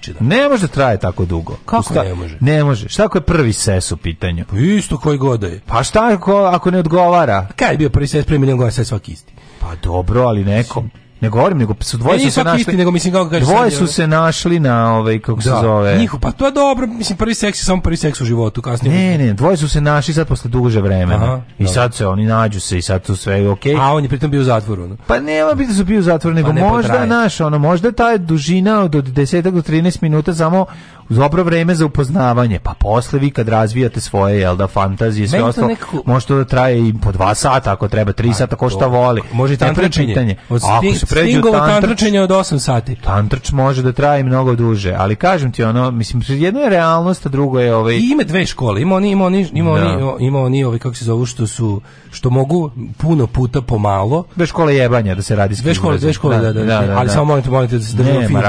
Da. Ne može da traje tako dugo. Kako Usta, ne može? Ne može. Šta ako je prvi ses u pitanju? Pa isto koji god da je. Pa šta ako, ako ne odgovara? Kaj je bio prvi ses, prvi milijon godina, sve svaki isti. Pa dobro, ali nekom. Ne govorim, nego su dvoje ne, su se našli. Isti, nego mislim kako kažeš. Dvoje su se našli na ovaj kako da, se zove. njih pa to je dobro, mislim prvi seks je samo prvi seks u životu, kasnije. Ne, ne, dvoje su se našli sad posle duže vremena. Aha, I dobro. sad se oni nađu se i sad su sve okej. Okay. A on je pritom bio u zatvoru, no? Pa nema biti da su bio u zatvoru, nego pa ne pa možda potraje. naš, ono možda taj dužina od 10 do 13 minuta samo u dobro vreme za upoznavanje, pa posle vi kad razvijate svoje jel da fantazije sve ostalo, nekako... može to da traje i po dva sata ako treba, tri sata ako šta voli. Može i tantračenje. Od ako se od 8 sati. Tantrač može da traje mnogo duže, ali kažem ti ono, mislim jedno je realnost, a drugo je ovaj I ima dve škole, ima oni ima oni ima oni no. ima oni ovaj kako se zovu što su što mogu puno puta pomalo. Dve škole jebanja da se radi Dve škole, dve škole, da, da, da, da, ali samo molim te, molim te da se držimo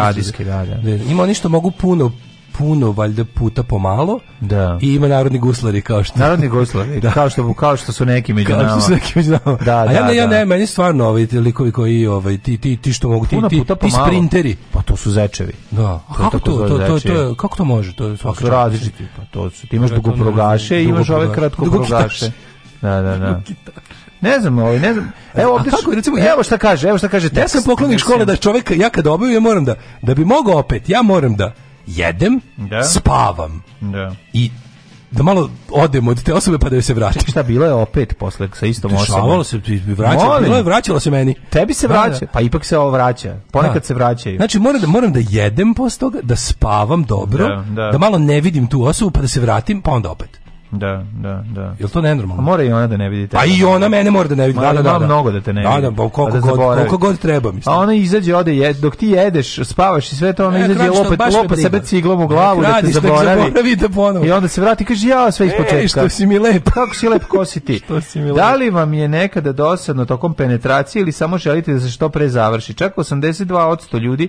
Ima oni što mogu puno puno valjda puta pomalo. Da. I ima narodni guslari kao što. Narodni guslari, da. kao što kao što su neki među nama. Kao što su neki među nama. Da, A ja da, ne, ja da. ne, meni stvarno ovaj likovi koji ovaj ti ti ti što mogu ti puno ti, puta ti sprinteri. Pa to su zečevi. Da. A kako to to, to to, to kako to može? To, to su različiti. Pa to su ti imaš dugoprogaše i imaš ove kratko progaše. Da, da, da. Ne znam, ovaj, ne znam. E, evo ovdje, kako, recimo, evo šta kaže, evo šta kaže. Ja sam poklonik škole da čovjek, ja kad obavim, ja moram da, da bi mogao opet, ja moram da, jedem, da. spavam. Da. I da malo odem od te osobe pa da joj se vratim. Šta bilo je opet posle sa istom osobom? Dešavalo se, vraćalo, bilo je vraćalo se meni. Tebi se da, vraća, da, da. pa ipak se ovo vraća. Ponekad da. se vraćaju. Znači moram da moram da jedem posle toga, da spavam dobro, da, da. da malo ne vidim tu osobu pa da se vratim, pa onda opet. Da, da, da. Jel to nenormalno? A mora i ona da ne vidite. Pa i ona mene mora da ne vidi. Da, da, da, da. mnogo da te ne da, vidi. Da, da, pa koliko, da god, koliko god treba, mislim. A ona izađe, ode, je, dok ti jedeš, spavaš i sve to, ona e, izađe, opet, lopa sebe ciglom u glavu ne, da te da zaboravi. zaboravi da ponovo. I onda se vrati i kaže, ja, sve ispočetka. E, što si mi lep. Kako si lep, kositi? što si mi lep. Da li vam je nekada dosadno tokom penetracije ili samo želite da se što pre završi? Čak 82% ljudi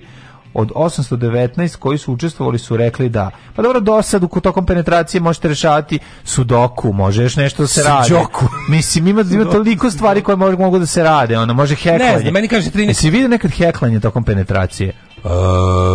od 819 koji su učestvovali su rekli da. Pa dobro, do sad u tokom penetracije možete rešavati sudoku, može još nešto da se radi. Mislim, ima, ima toliko stvari koje mogu, mogu da se rade, ono, može heklanje. Ne znam, meni kaže 13. Jesi vidio nekad heklanje tokom penetracije? Uh, pa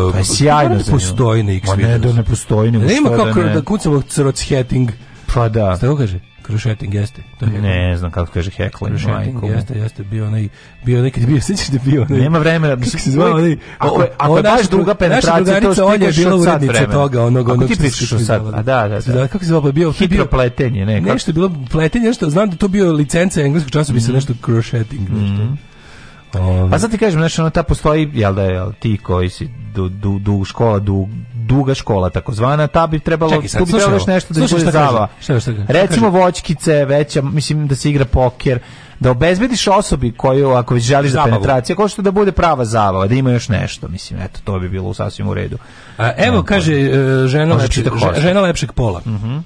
je pa sjajno za postoji na Ma ne, da ne postoji. Da ne, ne ima kako da kucamo cross-hatting. Pa da. Šta kaže? Krušeting jeste. To je ne znam kako kaže Hekling. Krušeting jeste, jeste bio onaj bio neki bio sećaš da bio onaj. Nema vremena, bi se zvao onaj. Ako ako daš druga penetracija to što je bila urednica toga, onog onog ti pričaš sad. Da. A da, da, da. da. Kako se zvao bio hitro pletenje, ne. Nešto je bilo pletenje, nešto znam da to bio licenca engleskog časopisa mhm. nešto Krušeting nešto. Um, pa sad ti kažem, znači ona ta postoji, jel da je, ti koji si du, du, du, škola du, duga škola takozvana, ta bi trebalo tu bi trebalo još nešto da bude zava. Šta, šta, šta, Recimo voćkice, veća, mislim da se igra poker, da obezbediš osobi koju ako već želiš Zabavu. da penetracija, ko što da bude prava zabava, da ima još nešto, mislim, eto, to bi bilo sasvim u redu. A, evo, um, kaže e, žena, lepši, žena lepšeg pola. Mhm. Uh -huh.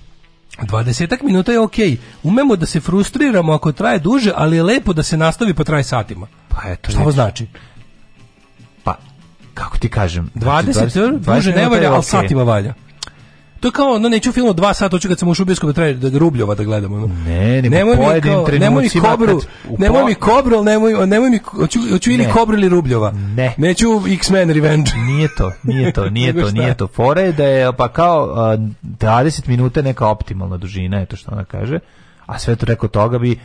20 minuta je okej. Okay. Umemo da se frustriramo ako traje duže, ali je lepo da se nastavi po pa traje satima. Pa eto. Šta ovo znači? kako ti kažem, 20, 20, 20 duže ne valja, ali satima valja. To kao, no neću film od dva sata, hoću kad sam u bioskop da traje da Rubljova da gledamo. Ono. Ne, nego nemoj pojedinim trenucima. Nemoj mi kobru, nemoj mi kobru, nemoj, nemoj mi, hoću, hoću ili kobru ili Rubljova. Ne. Neću X-Men Revenge. Nije to, nije to, nije to, nije to. Fora je da je pa kao a, 20 minuta neka optimalna dužina, to što ona kaže. A sve to rekao toga bi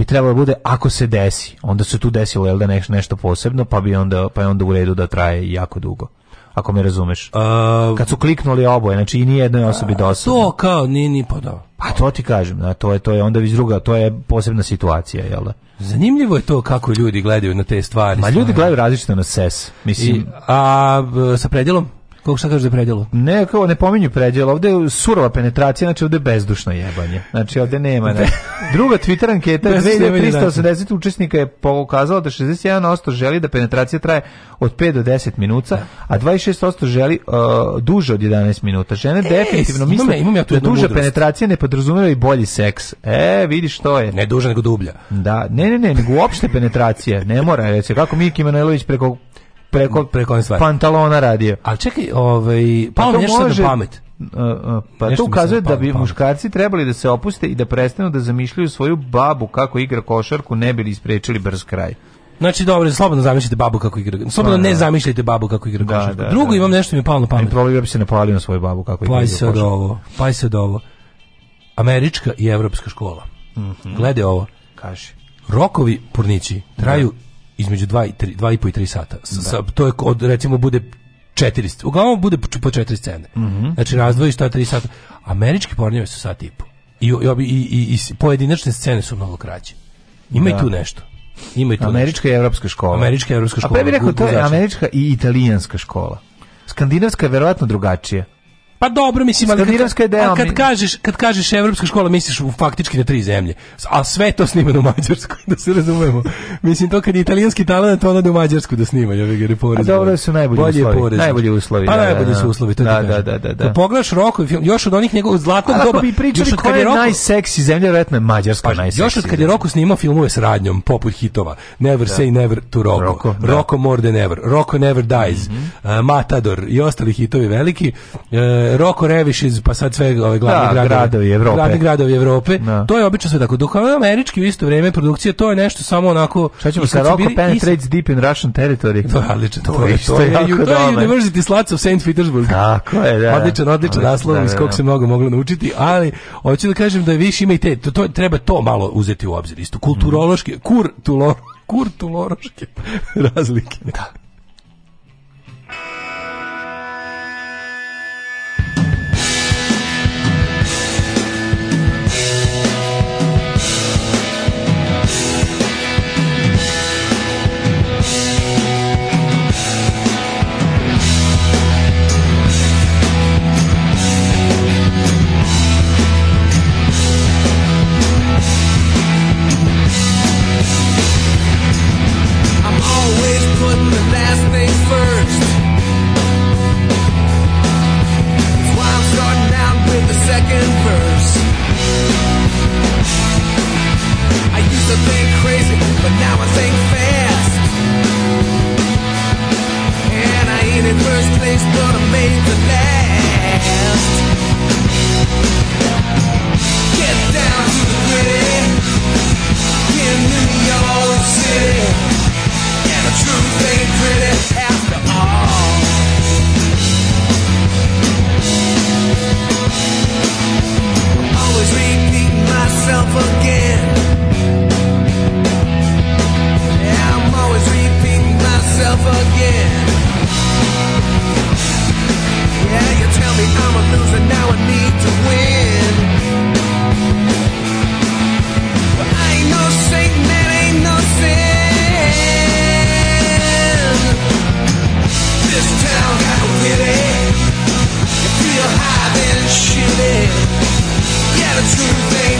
bi trebalo da bude ako se desi. Onda se tu desilo jel da neš, nešto posebno, pa bi onda pa je onda u redu da traje jako dugo. Ako me razumeš. Uh, Kad su kliknuli oboje, znači i ni jednoj osobi dosadno. To kao ni ni pa da. Pa to ti kažem, da, to je to je onda već druga, to je posebna situacija, jel da? Zanimljivo je to kako ljudi gledaju na te stvari. Ma ljudi gledaju različito na ses, mislim. I, a sa predjelom? Kako šta kažeš da je predjelo? Ne, kao ne pominju predjelo. Ovde je surova penetracija, znači ovde je bezdušno jebanje. Znači ovde nema. Ne. Da. Druga Twitter anketa 2380 učesnika je pokazala da 61% želi da penetracija traje od 5 do 10 minuta, a 26% želi uh, duže od 11 minuta. Žene e, definitivno misle imam, ja tu da duža mudrost. penetracija ne podrazumeva i bolji seks. E, vidiš što je. Ne duže nego dublja. Da, ne, ne, ne, nego uopšte penetracija. Ne mora, reći kako Miki Manojlović preko preko preko stvari. Pantalona radio. Al čekaj, ovaj pa, pa nešto može, na pamet. Uh, uh, pa nešto to ukazuje da bi muškarci trebali da se opuste i da prestanu da zamišljaju svoju babu kako igra košarku, ne bi li isprečili brz kraj. Znači dobro, slobodno zamišljajte babu kako igra. Slobodno da, ne da. zamišljajte babu kako igra da, košarku. Da, da Drugo da. imam nešto mi je palo na pamet. Ne Probably bi se ne napalio na svoju babu kako igra košarku. se od ovo, pa se od ovo. Američka i evropska škola. Mm -hmm. Gledaj ovo. Kaži. Rokovi pornići traju između 2 i 3, 2 i 3 sata. S, da. to je od recimo bude 400. Uglavnom bude po 4 scene. Mm -hmm. Znači razdvojiš ta 3 sata. Američki pornjeve su sat i I, i, i, i, pojedinačne scene su mnogo kraće. Ima da. i tu nešto. Ima i tu američka nešto. i evropska škola. Američka i evropska škola. A pa ja bih rekao, to je američka i italijanska škola. Skandinavska je verovatno drugačija. Pa dobro, mislim, ali kad, a kad kažeš, kad kažeš evropska škola, misliš u faktički na tri zemlje. A sve to snimano u Mađarskoj, da se razumemo. mislim, to kad je italijanski talent, onda u Mađarsku da snima, ja bih A dobro su najbolji Bolje uslovi. Porez. Najbolji uslovi. Pa da, najbolji su uslovi, to da, da, da, da, da. pogledaš rokovi film, još od onih njegovog zlatnog doba. Ako bi pričali koja je, je najseksi zemlja, vjerojatno je Mađarska pa, najseksi. Još od kad je Roko snimao filmove s radnjom, poput hitova. Never da. say never to Roko. Roko, da. Roko more than ever. Roko never dies. Mm -hmm. uh, Matador i ostali hitovi veliki. Uh, Roko Revišiz, pa sad sve ove glavni da, gradovi, gradovi Evrope. Glavni gradovi Evrope. Da. To je obično sve tako. Dok američki u isto vrijeme produkcije, to je nešto samo onako... Šta ćemo sa Roko Penetrates Deep in Russian Territory? To je odlično. To, to, je, to, je, to, je, to je University Slats of St. Petersburg. Tako je, da. Odličan, odličan naslov da, iz da, kog da. se mnogo moglo naučiti, ali hoću da kažem da više ima i te, to, to, treba to malo uzeti u obzir, isto kulturološke, kur, tulor, mhm. kurtuloroške razlike. Da. to think crazy, but now I think fast. And I ain't in first place, but I made last. Get down to the in New York City. And the truth ain't pretty after all. am always repeating myself again. myself again. Yeah, you tell me I'm a loser, now I need to win. But I ain't no saint, man. ain't no sin. This town got witty. If you're high, then shitty. Yeah, the truth ain't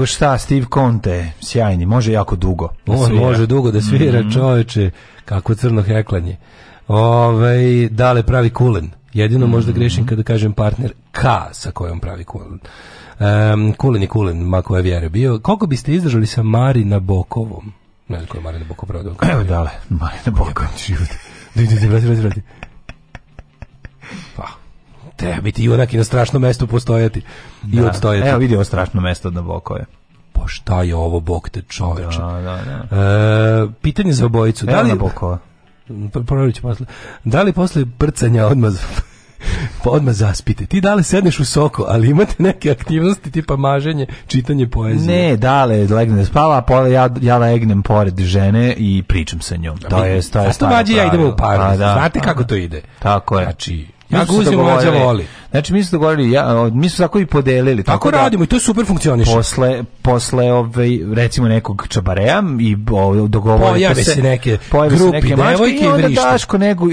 nego šta, Steve Conte, sjajni, može jako dugo. Da On može dugo da svira, mm -hmm. čoveče, kako crno heklanje. Ove, ovaj, dale pravi kulen. Jedino mm -hmm. možda grešim kada kažem partner K sa kojom pravi kulen. Um, kulen je kulen, ma koja vjera bio. Koliko biste izdržali sa Marina Bokovom? Ne znam ko je Marina Bokov prodao. Evo dale, Marina Bokov. Vrati, vrati, vrati. Pa, treba biti junak i na strašnom mestu postojati i da. odstojati. Evo vidimo strašno mesto od Nabokove. Pa šta je ovo, bok te čoveče? Da, da, da. E, pitanje za obojicu. Evo da li, Nabokova. Pa, posle. Da li posle prcanja odmah pa odmah zaspite. Ti dale sedneš u soko, ali imate neke aktivnosti tipa maženje, čitanje poezije. Ne, dale legne spava, pa ja, ja legnem pored žene i pričam sa njom. To je, to je, to je, to je, to je, to je, to je, to to je, to je, to je, Kako Aguzio Mađa voli. Znači mi su dogovorili, ja, mi su tako i podelili. Tako, tako da, radimo i to super funkcioniše. Posle, posle ovaj, recimo nekog čabareja i o, dogovorite pojave se. neke pojave grupi, neke devojke i onda Daško nego,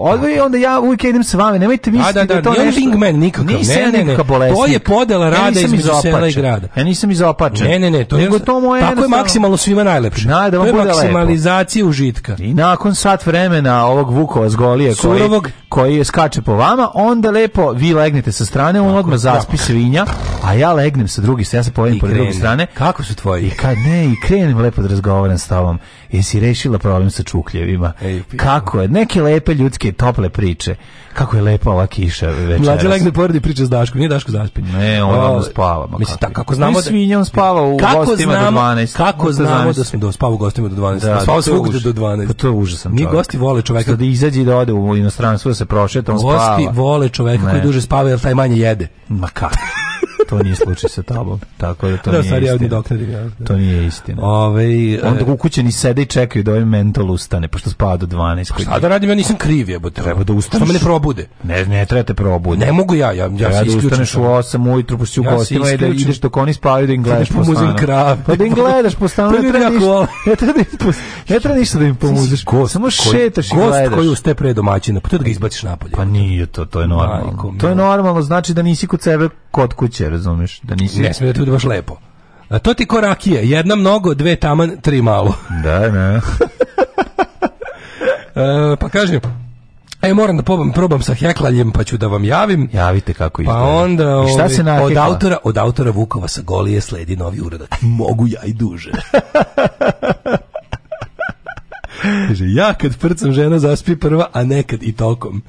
odvoji, onda ja uvijek idem sa vama, nemojte misliti da, da, da, da to ja nešto. Wingman, nikakav, nisam ne, ne, ne, to je podela rada ja između sela i grada. Ja nisam iz opača. Ne, ne, ne, to nego to moje tako je maksimalno svima najlepše. Na, da, da vam bude maksimalizacija užitka. I nakon sat vremena ovog Vukova zgolije koji, koji skače po vama, onda lepo vi legnete sa strane, on odmah zaspi svinja, a ja legnem sa drugi, ja se povijem po druge strane. Kako su tvoji? I kad ne, i krenem lepo da razgovaram s tobom jesi rešila problem sa čukljevima? Ej, kako je? Neke lepe ljudske tople priče. Kako je lepa ova kiša večeras. Mlađe legne poredi priča s Daškom, nije Daško zaspi. Ne, on o, spava. Ma mislim, kako, kako znamo da... spava u kako gostima znamo, do 12. Kako znamo da smo do spava u gostima do 12? Da, da pa spava svugde do 12. Pa to je užasan Mi gosti vole čoveka. Da izađe i da ode u inostranstvo da se prošeta, on spava. Gosti vole čoveka koji duže spava jer taj manje jede. Ma kako? to nije slučaj sa tobom. Tako da to da, nije istina. Doktorim, da ja, da. To nije istina. Ove, ovaj, Onda u e- kući ni sede i čekaju da ovaj mental ustane, pošto spava do 12. Pa šta da radim, ja nisam kriv, jebote. Treba da ustaneš. Što me ne probude. Ne, ne treba da te probude. Ne mogu ja, ja, ja treba se isključim. da ustaneš u 8 ujutru, pošto si u ja gostima i da ideš dok oni spavaju da im gledaš po stanu. Pa da im gledaš po stanu, ne treba Ne treba, ne ništa da im pomuziš. Gost, Samo šetaš i gledaš. Gost koji uste pre domaćina, pa to da ga izbaciš napolje. Pa nije to, to je normalno. To je normalno, znači da nisi kod sebe kod kuće, razumeš, da nisi... Ne smije da bude baš lepo. A to ti korakije, jedna mnogo, dve taman, tri malo. Da, ne. Da. e, pa kažem, E, moram da probam, probam sa heklanjem, pa ću da vam javim. Javite kako pa izgleda. Pa onda I šta ovaj, se ovi, od, autora, od autora Vukova sa golije sledi novi uradak. Mogu ja i duže. ja kad prcam žena zaspi prva, a nekad i tokom.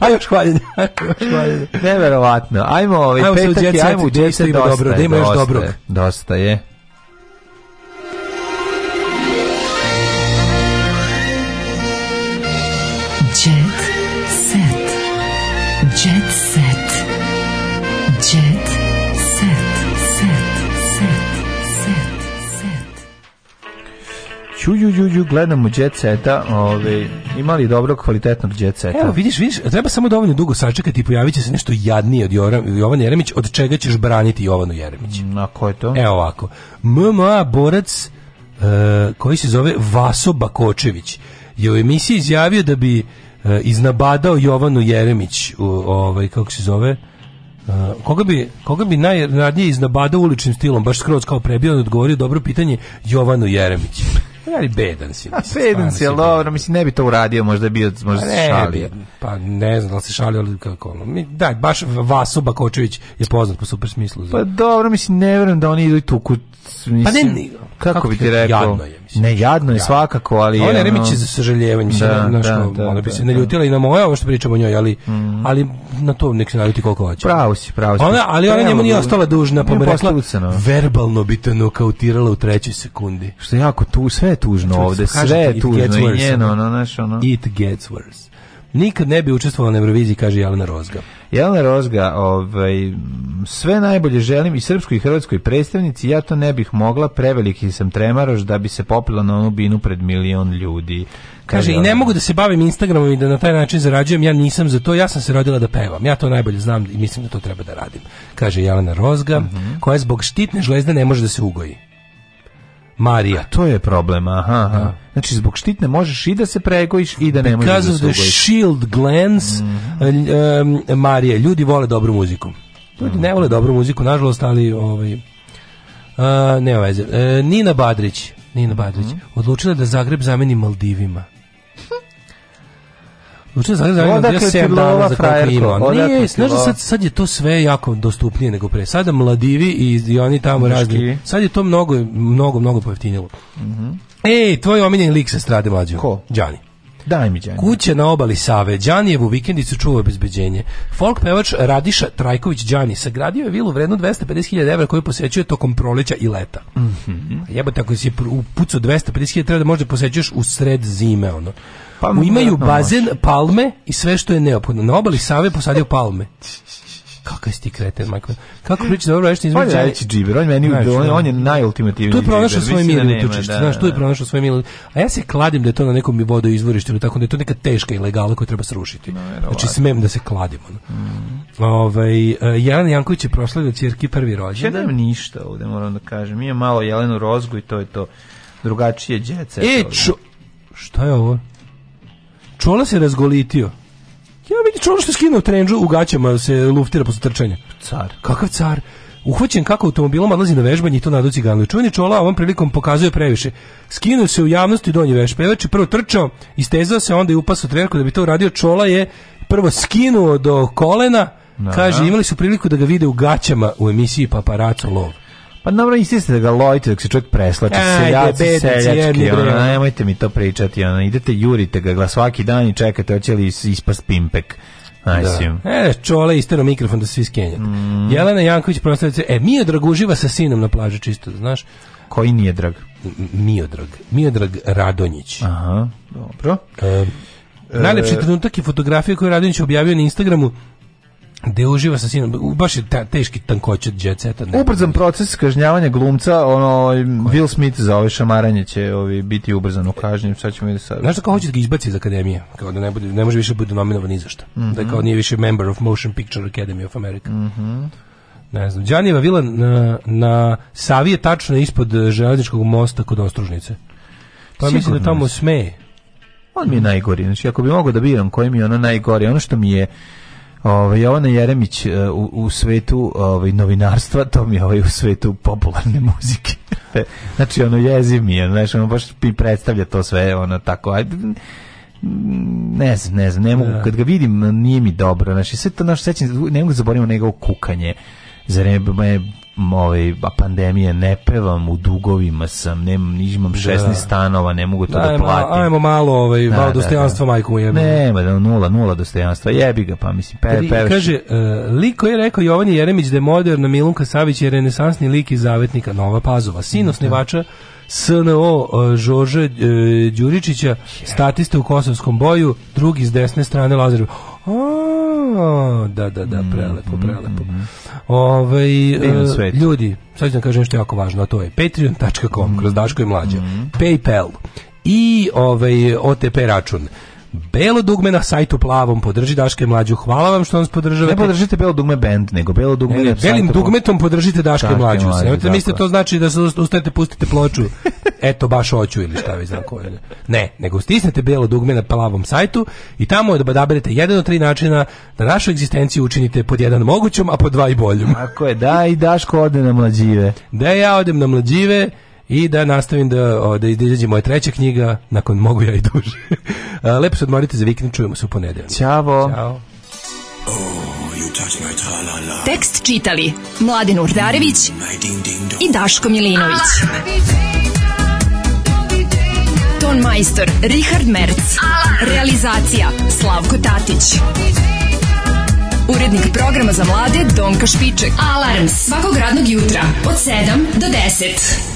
A još hvaljenje. Neverovatno. Ajmo ovaj ajmo petak, ajmo u džet, dobro, da ima još dobrog. Dosta je. ju ju ju gledamo Jet Seta, ove, imali dobro kvalitetnog Jet Seta. Evo, vidiš, vidiš, treba samo dovoljno dugo sačekati i pojaviće se nešto jadnije od Jovan Jeremić, od čega ćeš braniti Jovanu Jeremić. Na ko je to? Evo ovako, MMA borac uh, koji se zove Vaso Bakočević je u emisiji izjavio da bi uh, iznabadao Jovanu Jeremić, u, ovaj, kako se zove, Uh, koga bi, koga bi najradnije iznabadao uličnim stilom, baš skroz kao prebio, odgovorio dobro pitanje, Jovanu Jeremić. Pa ali bedan si. A bedan si, ali dobro, mislim, ne bi to uradio, možda je bio, možda pa se šalio. Pa ne znam da li se šalio, ali kako ono. Daj, baš Vaso Bakočević je poznat po super smislu. Pa dobro, mislim, ne verujem da oni idu i tuku. Mislim, pa ne, kako, kako bi ti rekao? Jadno je mislim. Ne, jadno je da. svakako, ali... Ona Remić je za sažaljevanje, da, da, da, ona bi se naljutila da. i na moje, ovo što pričamo o njoj, ali, mm. ali na to nek se naljuti koliko hoće. Pravo si, pravo si. Ona, ali ona njemu nije ostala dužna, pa mu rekla, verbalno bi te nokautirala u trećoj sekundi. Što je jako tu, sve je tužno ovde, sve je tužno i njeno, ono, znaš, ono... It gets worse nikad ne bi učestvovala na Euroviziji, kaže Jelena Rozga. Jelena Rozga, ovaj, sve najbolje želim i srpskoj i hrvatskoj predstavnici, ja to ne bih mogla, preveliki sam tremaroš da bi se popila na onu binu pred milion ljudi. Kaže, i ne mogu da se bavim Instagramom i da na taj način zarađujem, ja nisam za to, ja sam se rodila da pevam, ja to najbolje znam i mislim da to treba da radim, kaže Jelena Rozga, mm -hmm. koja zbog štitne žlezde ne može da se ugoji. Marija. A to je problem, aha. aha. Da. Znači, zbog štitne možeš i da se pregojiš i da ne možeš da se ugojiš. shield glance, mm -hmm. Eh, um, Marija, ljudi vole dobru muziku. Ljudi mm -hmm. ne vole dobru muziku, nažalost, ali ovaj, uh, nema veze. Uh, Nina Badrić, Nina Badrić, mm -hmm. odlučila da Zagreb zameni Maldivima. Lučina Zagreb Dragan Odakle Andrija 7 dana za koliko ima. Nije, znaš da sad, sad je to sve jako dostupnije nego pre. Sada mladivi i, i oni tamo razni. Sad je to mnogo, mnogo, mnogo pojeftinilo. Mm -hmm. Ej, tvoj omiljeni lik se strade mlađo. Ko? Đani. Daj mi Đani. Kuće na obali Save. Đanijevu vikendicu čuvao obezbeđenje. Folk pevač Radiša Trajković Đani sagradio je vilu vrednu 250.000 evra koju posećuje tokom proleća i leta. Mm -hmm. Jebote, ako si u pucu 250.000 evra da možda posećuješ u sred zime, ono. Pa, imaju bazen, palme i sve što je neophodno. Na obali Save posadio palme. Kakav si ti kreten, Michael? Kako priča dobro reći između... On je najveći džiber, on, meni, znaš, on, da. on je najultimativniji Tu je pronašao svoje da mili utočište, da, znaš, tu je da. pronašao svoje mili. A ja se kladim da je to na nekom vodoizvorištu ili tako, da je to neka teška ilegala koju treba srušiti. No, znači, smem da se kladim. Ono. Mm. Ove, ovaj, uh, Jelan Janković je da cirki prvi rođen. Ja nemam ništa ovde, moram da kažem. Ima malo Jelenu Rozgu i to je to drugačije djece. E, čo... Šta je ovo? Čola se razgolitio. Ja vidi čola što skine u trenđu u gaćama se luftira posle trčanja. Car. Kakav car? Uhvaćen kako automobilom odlazi na vežbanje i to nadu ciganu. Čuveni čola ovom prilikom pokazuje previše. Skinuo se u javnosti donji vežpevač i prvo trčao, istezao se, onda je upasao trenerku da bi to uradio. Čola je prvo skinuo do kolena, Aha. Da. kaže imali su priliku da ga vide u gaćama u emisiji Paparaco Lov. Pa dobro, insistite da ga lojite dok se čovjek preslači, seljaci, seljački, ono, nemojte mi to pričati, ono, idete, jurite ga, glas svaki dan i čekate, hoće li ispast pimpek. Najsim. Da. E, čole istero mikrofon da svi skenjate. Mm. Jelena Janković prostavice, e, Mio Draguživa sa sinom na plaži čisto, znaš. Koji nije drag? Mio Drag. Mio Drag Radonjić. Aha, dobro. E, e, Najlepši trenutak je fotografija koju Radonjić objavio na Instagramu gde uživa sa sinom, baš je ta, teški tankoće džeceta. Ubrzan proces kažnjavanja glumca, ono, ovaj, Koji? Will Smith za ove šamaranje će ovi, biti ubrzan u kažnju, sad ćemo vidjeti sad. Znaš da kao hoće da ga izbaci iz akademije, kao da ne, bude, ne može više da biti nominovan ni za šta. Mm -hmm. Da kao mhm. nije više member of Motion Picture Academy of America. Mm -hmm. Ne znam, Đanijeva vila na, na Savije tačno ispod železničkog mosta kod Ostružnice. Pa mislim da tamo smeje. On mi je najgori, znači ako bi mogao da biram koji mi je ono najgori, ono što mi je Ovaj Jovana Jeremić e, u, u svetu ovaj novinarstva, to mi je ovaj u svetu popularne muzike. znači ono jezi mi je, znači ono baš mi predstavlja to sve, ono tako. Ajde ne znam, ne znam, ne mogu, da. kad ga vidim nije mi dobro, znači sve to naš sećanje, ne mogu da zaboraviti njegovo kukanje za vreme ovaj, pandemije, ne pevam, u dugovima sam, nemam, imam 16 da. stanova, ne mogu to da, da platim. Ajmo malo, ovaj, da, malo da, dostojanstva da, majku mu jebim. Nema, da, nula, nula dostojanstva, jebi ga, pa mislim, pe, Tri, pevaš. Kaže, uh, lik koji je rekao Jovan Jeremić da je moderna Milunka Savić je renesansni lik iz Zavetnika Nova Pazova, sin da. osnivača SNO e, Žorže e, Đuričića, statiste u Kosovskom boju, drugi s desne strane Lazareva O, da, da, da, mm-hmm. prelepo, mm-hmm. prelepo. Ove, ovaj, ljudi, sad ću da kažem što je jako važno, a to je patreon.com, kroz mm-hmm. Daško i Mlađa, Paypal i ovaj, OTP račun. Belo dugme na sajtu plavom, podrži Daška i Mlađu. Hvala vam što nas podržavate. Ne podržite Belo dugme band, nego Belo dugme ne, ne, Belim dugmetom podržite Daška i Mlađu. Nemojte mislite to znači da se ustajete, pustite ploču. Eto, baš hoću ili šta već znam koje. Ne, nego stisnete Belo dugme na plavom sajtu i tamo je da odaberete jedan od tri načina da našu egzistenciju učinite pod jedan mogućom, a pod dva i boljom. Tako je, da i Daško ode na mlađive. Da ja odem na mlađive, i da nastavim da, da, da izađe moja treća knjiga, nakon mogu ja i duže. Lepo se odmorite za vikend, čujemo se u ponedeljak. Ćao. Ćao. Oh, Tekst čitali Mladin Urdarević mm, i Daško Milinović. Ton majstor Richard Merc. Realizacija Slavko Tatić. Urednik programa za mlade Donka Špiček. Alarms svakog radnog jutra od 7 do 10.